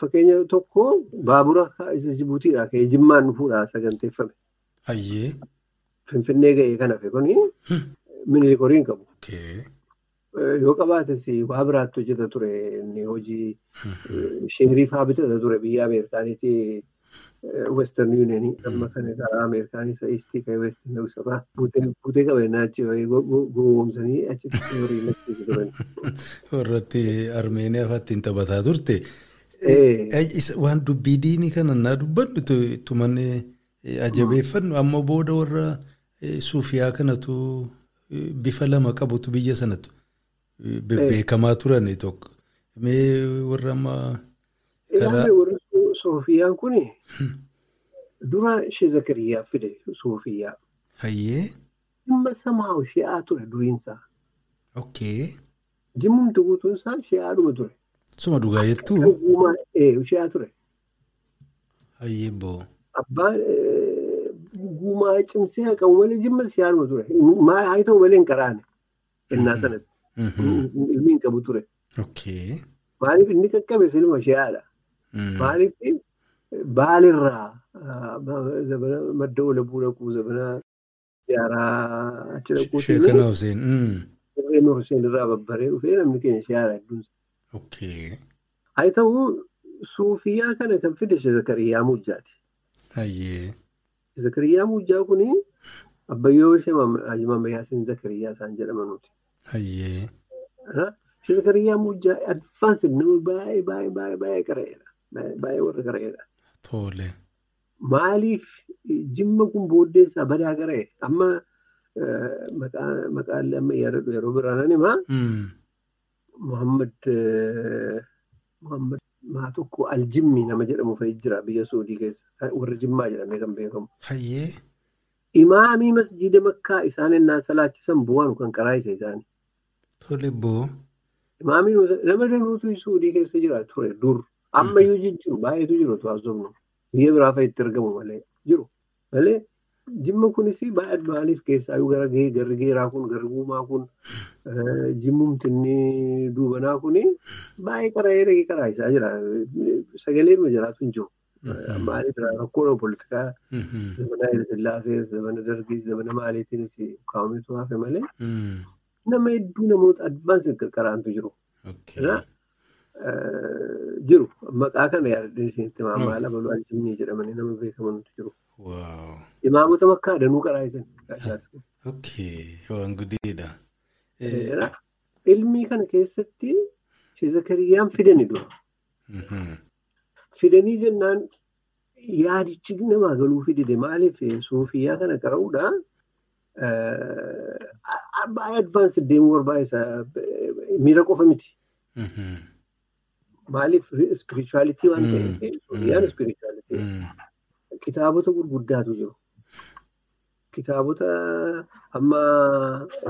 fakkeenya tokko baabura Jibuutiidhaa ka'ee jimmaan dhufuudhaa saganteeffame. Hayyee. Finfinnee ga'ee kan hafe kuni minilik horii hin qabu. Yoo qabaates waa biraatti hojjeta ture inni hojii sheerii fa'aa bitata ture biyya Ameerikaaniiti Western Union amma kan karaa Ameerikaanii isa Eestii ka'ee Westiin ta'uu isaa buutee qabeenyaa achi gowwoomsanii achitti horii lakkisuu turan. Warratti Armeeniyaa fa'aatti taphataa turte. Waan dubbii diinii kana naa dubbannu tumanne ajabeeffannu amma booda warra suufiyaa kanatu bifa lama qabutu biyya sanatu bebbeekamaa turan tokko. Mee warra amma karaa. Soofiyaan kun dura ishee Zakariyaa fide Soofiyaa. Hayyee. Dhimma samaa shi'aa ture duriinsaa. Okay. Jimmumti guutuun isaa shi'aadhuma ture. Suma dhugaa jettuu. Shi'aa ture. Hayyee boo. Abbaan guumaa cimsee qabu malee jimma shi'aadhuma ture. Maal haa ta'u malee hin karaane. Kennaa sanatti. Ilmi hin qabu ture. Maaliif inni qaqqabe silma shi'aadha. Maaliif baalirraa madda walabuu dhaquu zabana siyaaraa achi dhaquu. Hussein. Sheekana Hussein irraa babbaree dhufee namni keenya siyaara hedduun. Haa ta'u suufiyaa kana kan fide Zakariyaa Mujjaati. Hayyee. Zakariyaa Mujjaa kuni abbayyoo Haji Mamayyaasiin Zakariyaa isaan jedhamanuuti. Hayyee. Zakariyaa Mujjaa advaansi nama baay'ee baay'ee baay'ee baay'ee qara'eedha. Baay'ee warra qara'eedha. Tole. Maaliif jimma kun booddeessaa badaa qara'e amma maqaan amma yaadadhu yeroo biraan himaa. Muhammad Muhammad maa tokko aljimmi nama jedhamu fa'i jira biyya Suudii keessa warra jimmaa jedhamee kan beekamu. Hayyee. Imaamii masjiida makkaa isaan ennaa salaachisan bu'aan kan qaraa isa isaanii. Tole boo. Imaamiin nama danuutu Suudii keessa jira ture dur. Ammayyuu jijjiiru baay'eetu jiru to'aasofnu. Biyya biraa fa'i itti argamu malee jiru. Malee jimma kunis maaliif keessaayyuu gara garri geeraa kun garri guumaa kun jimmumti inni duubanaa kun baay'ee qara'ee dhaqee qaraa isaa jira. Sagalee dhuma jiraatu hin jiru. Maaliif rakkoon poolitikaa zabana Hayila Sillaasees zabana Dargiis zabana maaliitiinis kaa'ameetu hafe malee nama hedduu namoota advaansii qaqqaraantu jiru. jiru maqaa kana yaadadhee isinitti maammaala baluu aljimmii jedhamanii nama beekamantu jiru. Imaamota makkaa danuu qaraa isan. Waan guddeedha. Ilmii kana keessatti Zakariyaan fidani dura. Fidanii jennaan yaadichi namaa galuu fidide maaliif suufiyyaa kana qara'uudhaan baay'ee advaansii deemuu barbaachisa miira qofa miti. Maaliif ispirichuwaalitii waan ta'eef suufiyaan ispirichuwaalitii. Kitaabota gurguddaatu jiru. Kitaabota amma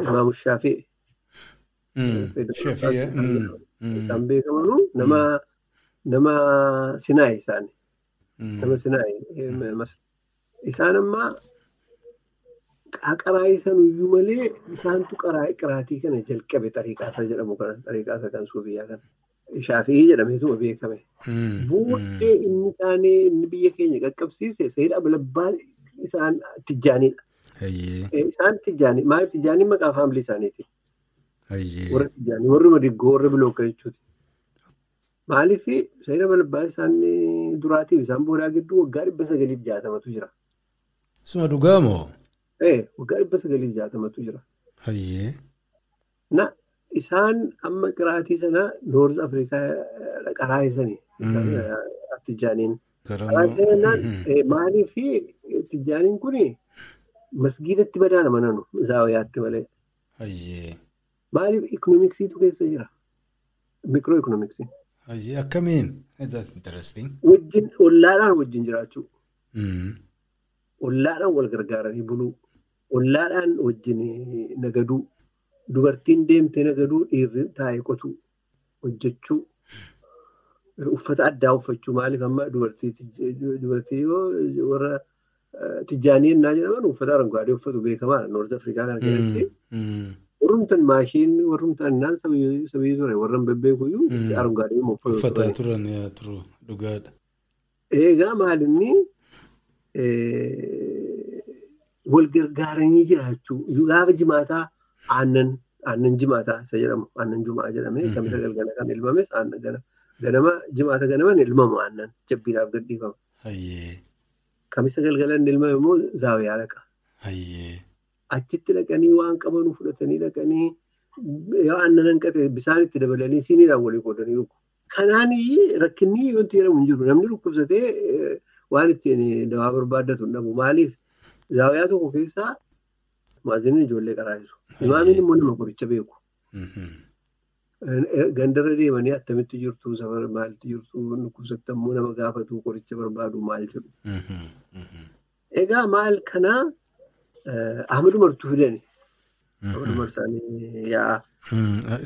Imaamu Shaafii. Kan beekamanuu nama nama Sinaayi isaani. Nama Sinaayi. Isaan amma qaraa'isan iyyuu malee isaantu qaraatii kana jalqabe xariiqaasa jedhamu kana xariiqaasa kan suufiyyaa kana. Shaafii jedhameetuma beekame. Booddee inni isaanii inni biyya keenya qaqqabsiise Sayyid Abulabbaa isaan tijjaanidha. Isaan tijjaanii maaliif tijjaanii maqaa faamilii isaaniiti. Warra tijjaanii warri madiggoo warra bilooka jechuuti. Maaliif Sayyid Abulabbaa isaan duraatiif isaan boodaa gidduu waggaa dhibba sagaliif jaatamatu jira. Suma dhugaa moo? Waggaa dhibba sagaliif jaatamatu jira. Na isaan amma qiraatii sana Noorz Afrikaa qaraayisanii. Tijjaaniin. Maaliif tijjaaniin kun masgiidatti badaa nama nanu zaawiyaatti malee. Maaliif ikoonomiksiitu keessa jira? Mikiroo ikoonomiksii. Akkamiin? Wajjin ollaadhaan wajjin jiraachuu. Ollaadhaan wal gargaaranii buluu. Ollaadhaan wajjin nagaduu. Dubartiin deemtee nagaduu dhiirri taa'ee qotuu hojjechuu. Uffata addaa uffachuu maaliif amma dubartii warra tijjaanii ennaa jedhaman uffata arangaadee uffatu beekamaadha. Noorz Afrikaa kana keessatti. Warrumtaan maashinni warrumtaan naan sabayyii ture warran bebbeekuyyuu arangaadee uffatu. Uffataa turan turu dhugaadha. Egaa maalinni wal gargaaranii jiraachuu gaafa jimaataa aannan aannan jimaataa isa jedhamu aannan jumaa jedhamee kamisa galgala kan aannan ganama jimaata ganaman ilmamu aannan jabbiidhaaf gadhiifama. Kamisa galgalan ilmame immoo zaawiyaa dhaqa. Achitti dhaqanii waan qabanu fudhatanii dhaqanii aannan hanqate bisaan itti dabalanii siiniidhaan walii qoodanii dhugu. Kanaan rakkinni wanti jedhamu hin jiru. Namni dhukkubsatee waan ittiin dawaa barbaaddatu hin dhabu. Maaliif zaawiyaa tokko keessaa maaziin ijoollee qaraa'isu. Imaamiin immoo nama qoricha beeku. Gandarra deemanii attamitti jirtu safar maalti jirtu dhukkubsatte immoo nama gaafatu qoricha barbaadu maal jedhu. Egaa maal kanaa Ahmadu Martuu fidani. Ahmadu Marsaanii yaa'a.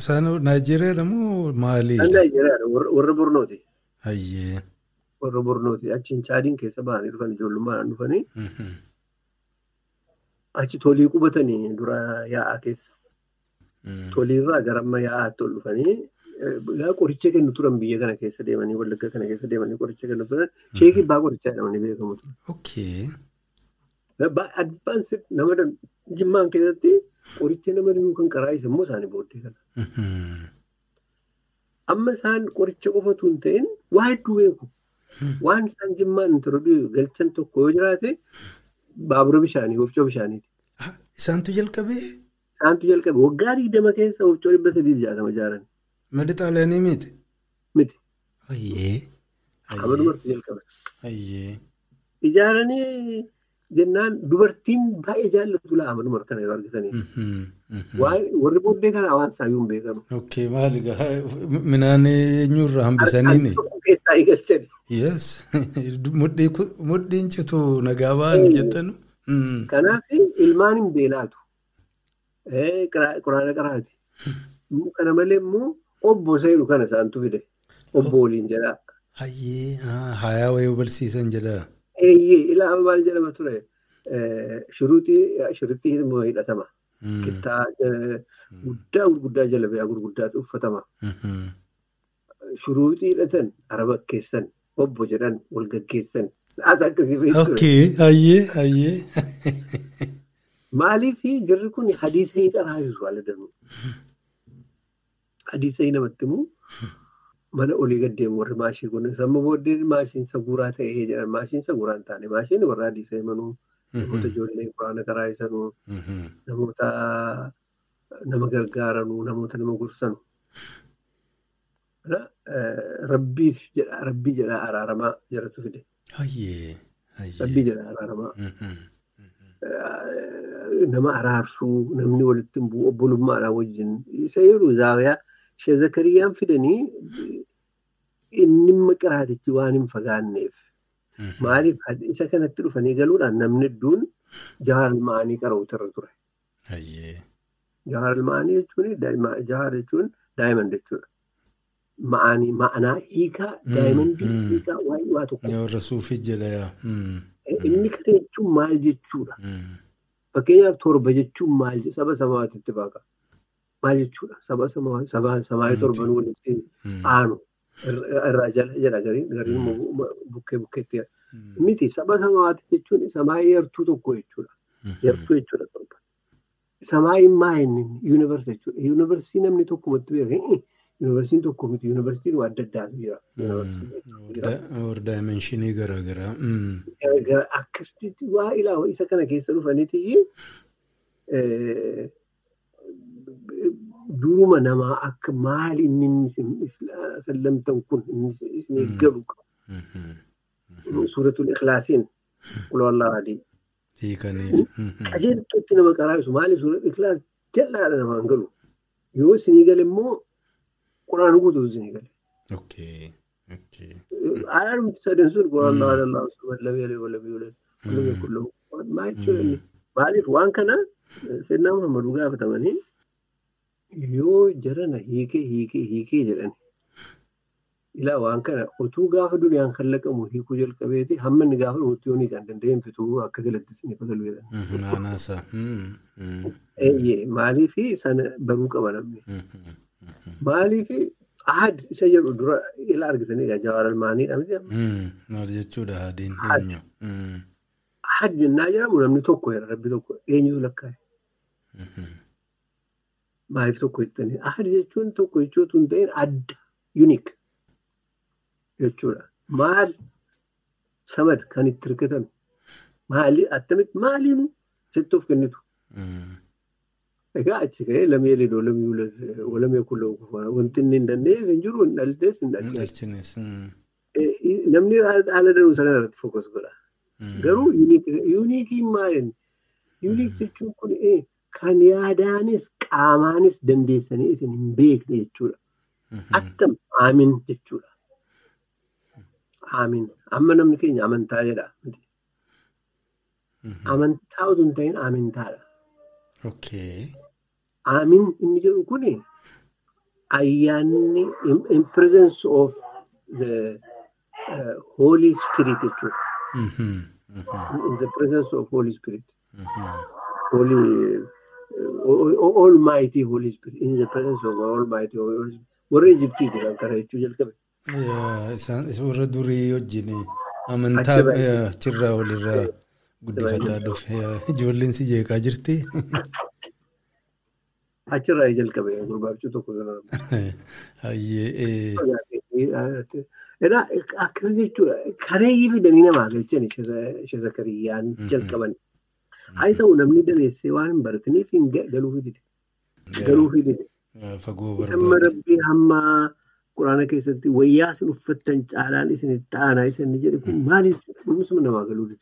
Isaan Naayijeeriyaadha moo maali? Isaan Naayijeeriyaadha warra Bornooti. Hayyee. Warra Bornooti achiin chaadiin keessa bahanii dhufan ijoollummaadhaan dhufanii. Achi tolii qubatanii dura yaa'aa keessa. Toliirraa gara amma yaa'aatti ol dhufanii qoricha kennu turan biyya kana keessa deemanii wallagga kana keessa deemanii qoricha kennu turan. Sheekii abbaa qorichaa jedhamanii beekamu. Nama jimmaan keessatti qoricha nama dhibuu kan qaraayisa immoo isaanii booddee kana. Amma isaan qoricha qofatu hin ta'in waa hedduu beeku. Waan isaan jimmaan galchan tokko yoo jiraate baabura bishaanii wofcoo bishaaniiti. Isaantu jalqabee? Isaantu jalqabe waggaa digdama keessa wofcoo dhibba sadii jaatama ijaaran. Madda xaaliyaanii miti? Miti. Jalqabe. Hayyee. Ijaaranii jennaan dubartiin baay'ee jaallatu laa Ahmadu Martuu kana yoo argitanii. Warri booddee kana waan saayyuu hin beekanu. Okay maali minaan eenyurraa hambisaniini? Yes. Mudhiin citu nagaa ba'an jettanu. Kanaaf ilmaan hin beelaatu. Quraana qaraati. Kana malee immoo obbo Seedu kana isaantu fide. Obbo waliin jedhaa. Hayyee hayaa wayii barsiisan jedhaa. Eeyyee ilaama maal jedhama ture. Shiruutii shiritti immoo hidhatama. Kittaa guddaa gurguddaa jalabiyaa gurguddaatu uffatama. Shuruutii hidhatan araba keessan obbo jedhan wal gaggeessan. Maaliif jirri kun hadiisa hin qaraayisu haala danuu. Hadiisa namatti immoo mana olii gaddeemu warri maashii kun. Samma booddee maashiin saguuraa ta'ee jedhan. Maashiin saguuraa hin taane maashiin warra hadiisa himanuu. Namoota ijoollee quraana qaraayisanuu namoota nama gargaaranuu namoota nama gorsanu. Rabbiif jedha rabbii jedha araaramaa jaratu fide. Rabbii jedha araaramaa. Nama araarsuu namni walitti hin bu'u obbolummaadhaan wajjin. Isa yeroo zaawiyaa zakariyaan fidanii inni maqiraatichi waan hin fagaanneef. Maaliif isa kanatti dhufanii galuudhaan namni hedduun jahaar ilmaanii qara'uutu irra ture. Jahaar ilmaanii jechuun daa'imman jechuudha. Ma'anii ma'anaa hiikaa daa'imman hiikaa waa'ee waa tokko. Warra jedha yaa. Inni kana jechuun maal jechuudha? Fakkeenyaaf torba jechuun maal saba samaatitti baaka. Maal jechuudha saba samaayii torban walitti aanu irraa jala jedha gariin bukkee bukkeetti miti saba samawaati jechuun samaayii yartuu tokko jechuudha yartuu jechuudha torban samaayiin maa inni yuunivarsi jechuudha yuunivarsii namni tokkumatti beekan yuunivarsiitiin tokko miti yuunivarsiitiin adda addaatu jira. Or daayimenshinii garaagaraa. Akkasitti waa ilaawa isa kana keessa dhufaniiti duruma namaa akka maal inni sallamtan kun inni galu qabu. Suuratul ikhlaasiin qulwallaa adii. Qajeeltuutti nama qaraa'isu maaliif suuratul ikhlaas jal'aadha namaan galu. Yoo isinii gale immoo quraana guutuu isinii gale. Ayyaanumti sadan sun qulwallaa adallaa lam yalee wala biyyoolaa. Maaliif waan kana seenaa Muhammaduu gaafatamanii yoo jarana hiikee hiikee hiikee jedhan ilaa waan kana utuu gaafa duriyaan kallaqamu hiikuu jalqabeeti hamma inni gaafa dhumutti yoo kan dandeenye fituu akka galatti isiniif galu jedhan. Naanaasa. Maaliif sana baruu qaba namni. Maaliif ahad isa jedhu dura ila argitanii jawaar almaaniidha miti. Maal jechuudha ahadiin eenyu. Ahad jennaa jedhamu namni tokko rabbi tokko eenyutu lakkaa'e. Maaliif tokko jettanii ahad jechuun tokko jechuutu hin ta'in adda yunik jechuudha. Maal samad kan itti hirkatan maali attamitti maaliinu sitti of kennitu. Egaa achi ka'ee lamee lamee walamee kulloo kufaa wanti inni hin dandeessu hin jiru hin dhaldees hin dhaldees. Namni haala danuu sana irratti fokus godha. Garuu yuunikiin maaliin yuunik jechuun kun kan yaadaanis qaamaanis dandeessanii isin hin beekne jechuudha. Attam aamin jechuudha. Aamin. Amma namni keenya amantaa jedha. Amantaa utuu hin ta'in aamintaadha. Aamin inni jedhu kuni ayyaanni in presence of the uh, Holy Spirit jechuudha. In the presence of Holy Spirit. Holy uh, Almighty Holy Spirit. In the presence of Almighty Holy Spirit. Warra Ijiptiiti kan kana jechuu jalqabe. Isaan warra durii wajjin amantaa achirraa walirraa guddifataa dhufe ijoolleen si jeeqaa jirti. Achirraa jalqabe gurbaachuu tokko Edaa akkas jechuudha. Kareeyyii fidanii namaa galchan ishee zakariyyaan jalqaban. Haa ta'u namni dabeessee waan hin barataniif hin galuu fidide. Galuu fidide. Fagoo rabbii hamma quraana keessatti wayyaa isin uffattan caalaan isin itti aanaa isin jedhe kun maal jechuudha? Dhumisuma namaa galuu dide.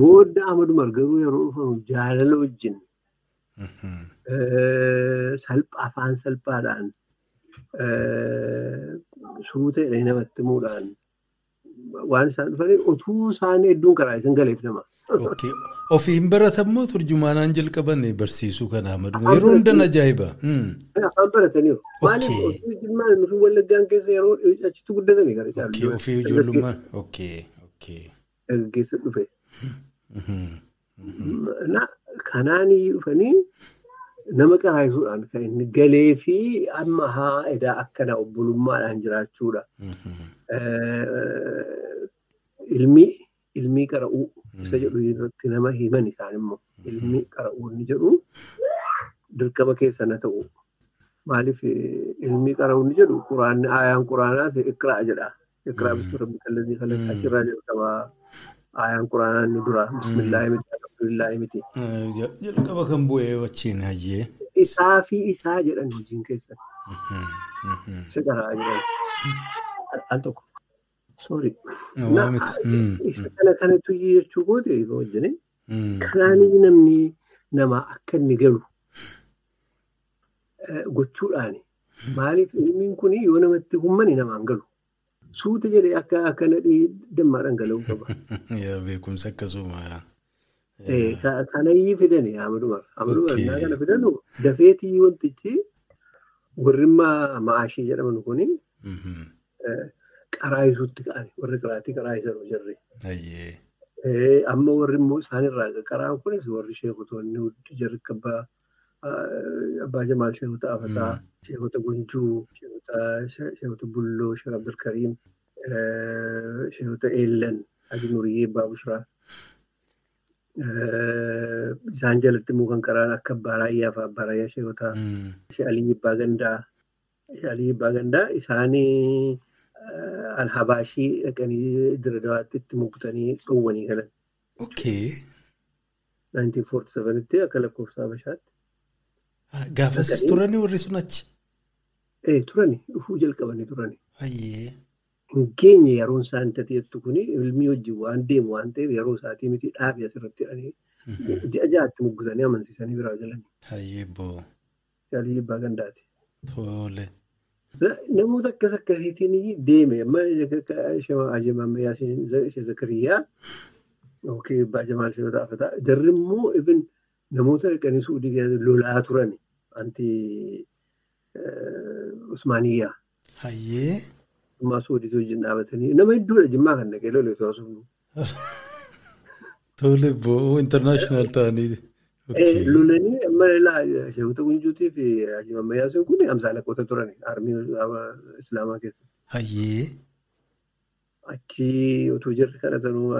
Booda amaduma garuu yeroo dhufamu jaalala wajjin salphaa afaan salphaadhaan suuta jedhanii namatti himuudhaan waan isaan dhufaniif utuu isaan hedduun karaa isin galeef nama. Ofiin baratammoo turjumaanaan jalqaban barsiisuu kana amaduma yeroo hundan ajaa'iba. Afaan barataniiru. Maaliif ofii jimmaan nufi wallaggaan keessa yeroo achitti guddatanii gara caalu. Ofii ijoollummaan. Dargaggeessa dhufe. Kanaan dhufanii nama qaraayisuudhaan kan inni galee fi amma haa edaa akkana obbolummaadhaan jiraachuudha. Ilmii ilmii qara'uu isa jedhu irratti nama himan isaan immoo ilmii qara'uu inni jedhu dirqama keessa na ta'u. Maaliif ilmii qara'uu inni jedhu quraanni ayaan quraanaas iqraa jedha. Iqraa bisu rabbi kallattii kallattii achirraa jedhama ayaan quraanaa inni dura bismillaahi miti alhamdulillaahi miti. Jalqaba kan bu'ee wajjin hayyee. Isaa fi isaa jedhan hojiin keessatti. Isa qaraa jedhan. Al tokko. Sorry. Isa kana kanatu jechuu goote wajjin. Kanaanii namni nama akka inni galu gochuudhaani. Maaliif ilmiin kun yoo namatti hummani namaan galu. Suuta jedhee akka akka nadhii dammaa dhangala'uu qaba. Beekumsa akkasuma. Kanayyii fidani amaduma. Amaduma innaa kana fidanu dafeetii wantichi warri ma'aashii jedhaman kuni qaraayisuutti ka'ani. Warri qaraatii qaraayisan jirri. Amma warri immoo isaanirraa qaraan kunis warri sheekotoonni jarri kabbaa Abbaa Jamaal Sheekota Afataa, Sheekota Gunjuu, Sheekota Bulloo, Sheek Abdulkariim, Sheekota Eellan, Haji Nuriyyee Abbaa Bushraa. Isaan jalatti immoo kan qaraan akka Abbaa Raayyaa fi Abbaa Raayyaa Sheekota Sheek Alii Abbaa Gandaa. Sheek Alii Abbaa Gandaa isaanii alhabaashii dhaqanii diradawaatti itti mukutanii dhowwanii galan. Okay. 1947tti akka lakkoofsa Habashaatti. Gaafasis turanii warri sun achi. Ee turani dhufuu jalqabanii turani. Hayyee. Hin geenye yeroon isaan tateettu kuni ilmi wajjin waan deemu waan ta'eef yeroo isaatii miti dhaabii asirratti jedhanii ji'a ja'aatti muggutanii amansiisanii biraa galanii. Hayyee boo. Yaalii Abbaa Gandaati. Tole. Namoota akkas akkasiitiin deeme amma ajimammayyaa ishee Zakariyaa yookiin Abbaa Jamaal Sheekota Afataa jarri immoo namoota dhaqanii suudii lolaa turan anti Usmaaniyyaa. Hayyee. Ammaa suudiitu wajjin dhaabatanii nama hedduudha jimmaa kan dhaqee lolee asumnu. Tole boo internaashinaal ta'anii. Lolanii amma ilaa Sheekota Gunjuutii fi Ajimammayyaa sun kun amsaa lakkoota turan armii Islaamaa keessa. Hayyee. Achi utuu jirri kadhatanuu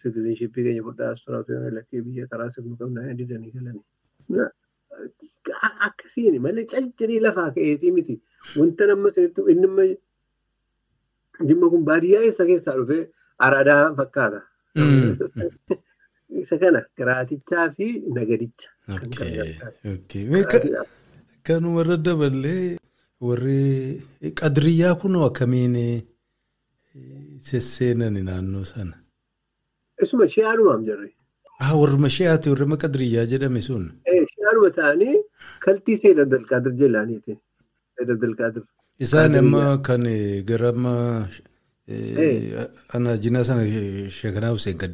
siitizinshippii keenya fudhaa astiraatoo lakkee biyya karaa sirnu qabnaa didanii galanii. Akkasiin malee calcanii lafaa ka'eetii miti. Wanta nama inni Jimma kun baadiyyaa eessa keessaa dhufee araadaa fakkaata. Isa kana garaatichaa fi nagadicha. Kanuma irra daballee warri qadriyyaa kunoo akkamiin sesseenan naannoo sana. Isuma shi'aanumaam jirre. Ah warruma shi'aati warruma qadriyyaa jedhame sun. Shi'aanuma ta'anii kaltii Abdulqaadir Jilaaniiti. Seyyid Abdulqaadir. Isaan amma kan gara amma anaajina sana sheekanaa Hussein ka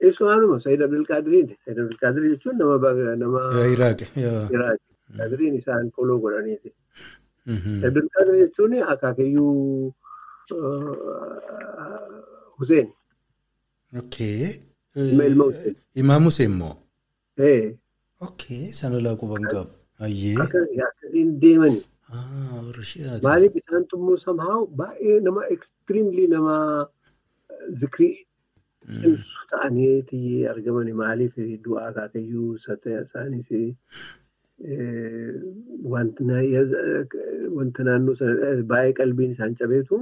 deemu. Isumaanuma Seyyid Abdulqaadiriin. Seyyid Abdulqaadir jechuun nama nama Iraaq. Iraaq. Qadiriin isaan foloo godhaniiti. Seyyid Abdulqaadir jechuun akaakiyyuu Hussein. Okay. Ilma Hussein. Imaam Hussein moo? Ee. Okay. Sana laa quban qabu. Hayyee. Akkasiin deemani. Maaliif isaan tummoo somehow baay'ee nama extremely nama zikrii cimsu ta'anii argamani maaliif du'aa akaakayyuu isaanis wanta naannoo sana baay'ee qalbiin isaan cabeetu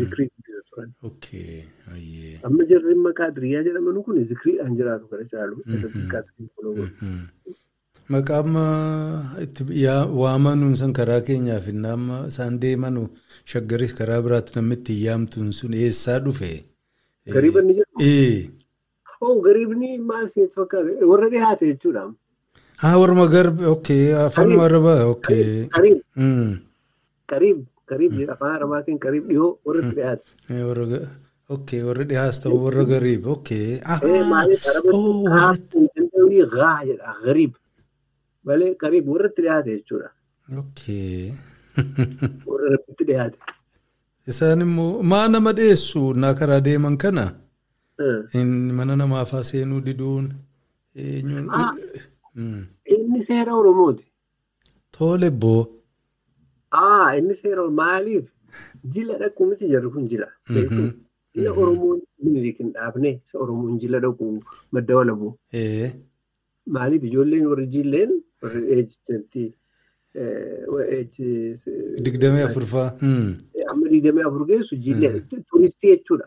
zikrii jira turan. Amma jarri maqaa diriyyaa jedhaman kun zikriidhaan jiraatu kana caalu. Maqaan itti waamanuun san karaa keenyaaf amma isaan deemanu shaggaris karaa biraatti namni itti yaamtuun sun eessaa dhufe? Gariiba ni jedhamu. Ee. Oh gariibni maal sitti fakkaata warra dhiyaate jechuudha. Haa warma garbi okay afaan arabaa okay. Qariib. Qariib. Qariib afaan arabaatiin qariib dhiyoo warra itti dhiyaate. Warra okay warra dhiyaas ta'u warra gariib okay. Maaliif arabatti danda'uu gaa jedha gariib. Malee qariib warra dhiyaate jechuudha. Okay. Warra dhiyaate. Isaan immoo maa nama dhiyeessu? Naa karaa deeman kana? Mana namaafaa seenuu diduun Inni seera Oromooti. Tole boo. Aa inni seera maaliif? Jila dhaquu miti jarri kun jila. Jila Oromoon minilik hin dhaabne isa Oromoon jila dhaquu madda walabuu. Maaliif? Ijoolleen warri jilleen warri eejjantii digdamii afurfaa. Amma digdamii afur geessu jillee turistii jechuudha.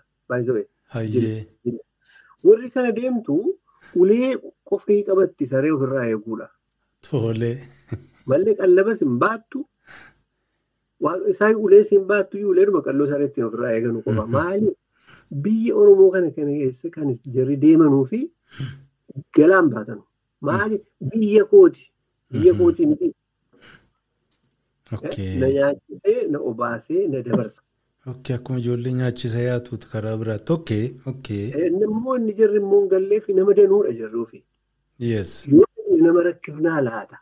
Warri kana deemtu ulee qofii qabatti saree ofirraa eeguudha. Tole. Mallee qallabas hin baattu. Isaan ulee siin baattu uleedhuma qalloo saree ittiin ofirraa eeganu qofa. Maaliif biyya Oromoo kana keessa kan jarri deemanuu fi galaan baatanu. Maaliif biyya kooti. Biyya kooti miti. Na nyaachisee, na obaasee, na dabarsa. Akkuma ijoollee nyaachisa yaatuutu karaa biraatti. Okay, okay. Namoonni jarri immoo gallee fi nama danuudha jarruufi. Yes. Yoo nama rakkifnaa laata.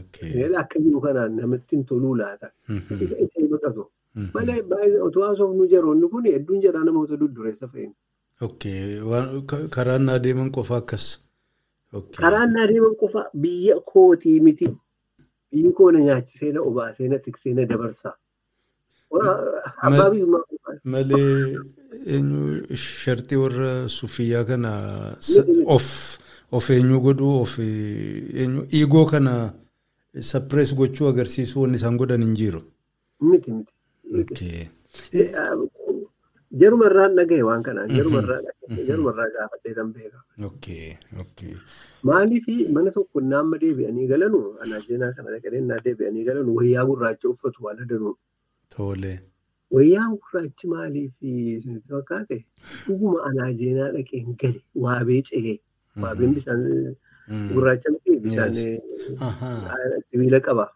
Okay. Akka jiru kanaan namatti hin toluu laata. Isa baqatu. Malee otoo haasofnu jaroonni kun hedduun jaraa namoota duddureessa fa'iin. Okay, karaa naa deeman qofa akkas. Karaan na adeeman qofa biyya kootii miti. Biyyi koo na nyaachisee na obaasee na tiksee na dabarsa. Malee eenyu shartii warra sufiyyaa kana of of eenyu godhuu of eenyu dhiigoo kana sappirees gochuu agarsiisuu wanni isaan godhan hin jiru. Miti miti. Jarumarraan dhagaye waan kanaan jarumarraa gaafadhee tan beeka. Okay. Okay. Maaliif mana tokko naamma deebi'anii galanu anaajeenaa kana dhaqanii naa deebi'anii galanu wayyaa gurraacha uffatu waan danuu. Tole. Wayyaan gurraachi maaliif isinitti fakkaate dhuguma anaajeenaa dhaqeen gale waabee ce'ee waabeen bishaan gurraacha miti bishaan sibiila qaba.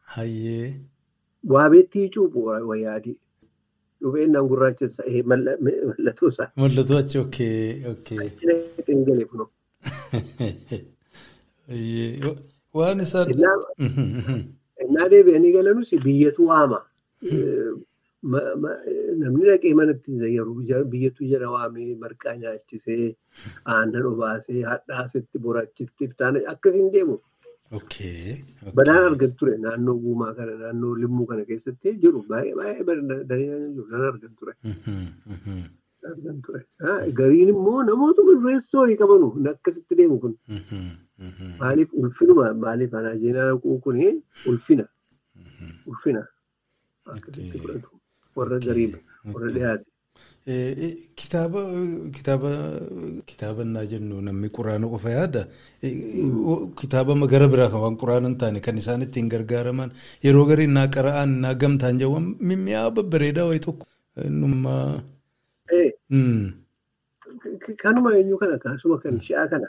Waabeetti cuuphu wayyaadii. Dhufeennaan gurraachessa mallattoo isaa. Mallattoo achi kunoo. Hayyee. Waan isaan. Innaa deebi'anii galanus biyyatu waama. Ma- ma- Namni dhaqee manatti zayyaru biyyatu jara waamee marqaa nyaachisee aannan obaasee hadhaasitti borachitti iftaan akkasiin deemu. Badaan argan ture naannoo guumaa kana naannoo limmuu kana keessatti jiru baay'ee baay'ee daniinaan jiru nan argan ture. Mhm. Mhm. Gariin immoo namootuma reessoorii qabanu akkasitti deemu kun. Mhm. Mhm. Maaliif ulfinuma maaliif anaajeenaa dhaquu kuni ulfina. Ulfina. Okay. fudhatu. Warra gariin warra dhiyaate. Kitaaba kitaaba kitaaba naa jennu namni quraana qofa yaada. Kitaaba gara biraa kan waan quraana hin taane kan isaan ittiin gargaaraman yeroo garii naa qara'an naa gamtaan jedhamu mimmi'aa babbareedaa wayii tokko. Nummaa. Eh, Hmm. Kanuma eenyu kana kaasuma kan shi'aa kana.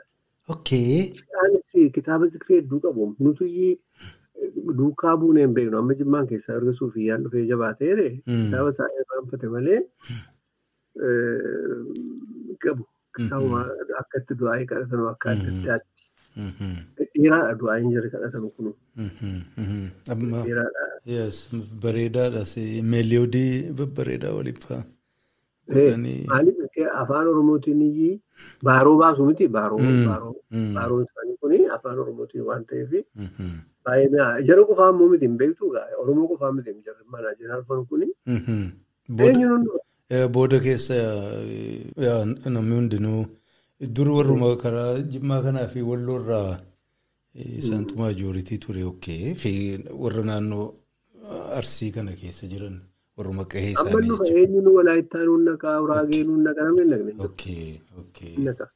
Okay. Shi'aanis kitaaba zikirii hedduu qabu. Nuti duukaa buunee hin beeknu. Amma jimmaan keessaa erga suufiyyaan dhufee jabaateere Mm. kitaaba isaa irraanfate malee eh, qabu. Kitaabuma akka itti du'aa'ee kadhatan akka adda addaatti. Kadhatan kunu. Mhm. Mhm. Amma. Dhiiraadha. Yes, bareedaadha. Meeliyoodii babbareedaa. Eh, Godhanii- Maaliif afaan Oromootiin baaroo baasu miti baaroo Mm. baaroo Mm. baaroon isaanii kuni afaan Oromootiin waan ta'eef mi'aa. Jara qofaa immoo miti hin beektu Oromoo qofaa miti hin jirre mana jenaan fan kuni Mhm. Booda- eenyuun hunduu Eh, Booda keessa eh, namni hundinuu dur warruma karaa jimmaa kanaa fi walloorraa eh, isaantu maajoritii ture okkee fi warra naannoo ah, arsii kana keessa jiran warruma qahee isaanii jechuudha. eenyuun walaayittaa nuun naqaa uraagee nuun naqa namni naqne Okkee okkee naqa.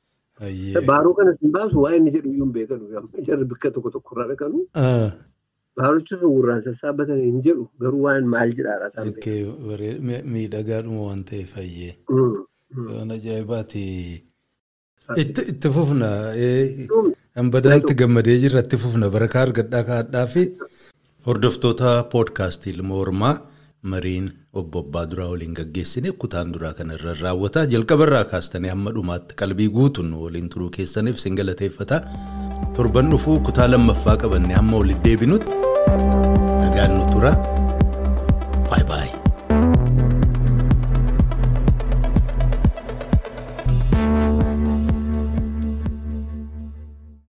Baaroo kanas hin baasu waa inni jedhu iyyuu hin beekanu jarri bakka tokko tokko irraa dhaqanu Baarichi sun gurraan sassaabbatan hin jedhu garuu waan maal jedhaadha isaan mi- miidhagaadhuma waan ta'eef hayyee Mm, mm. waan ajaa'ibaati. Itti fufna Dhumni. Hambadaatti gammadee jirra itti fufna barakaa argadhaa kaadhaa fi hordoftoota poodkaastii ilmoo hormaa mariin obbo Abbaa Duraa waliin gaggeessine kutaan duraa kanarra raawwata jalqabarraa kaastanii hamma dhumaatti qalbii guutuun waliin turuu keessaniif sin galateeffata torban dhufuu kutaa lammaffaa qabanne hamma walitti deebinutti nagaan nu tura baay baay.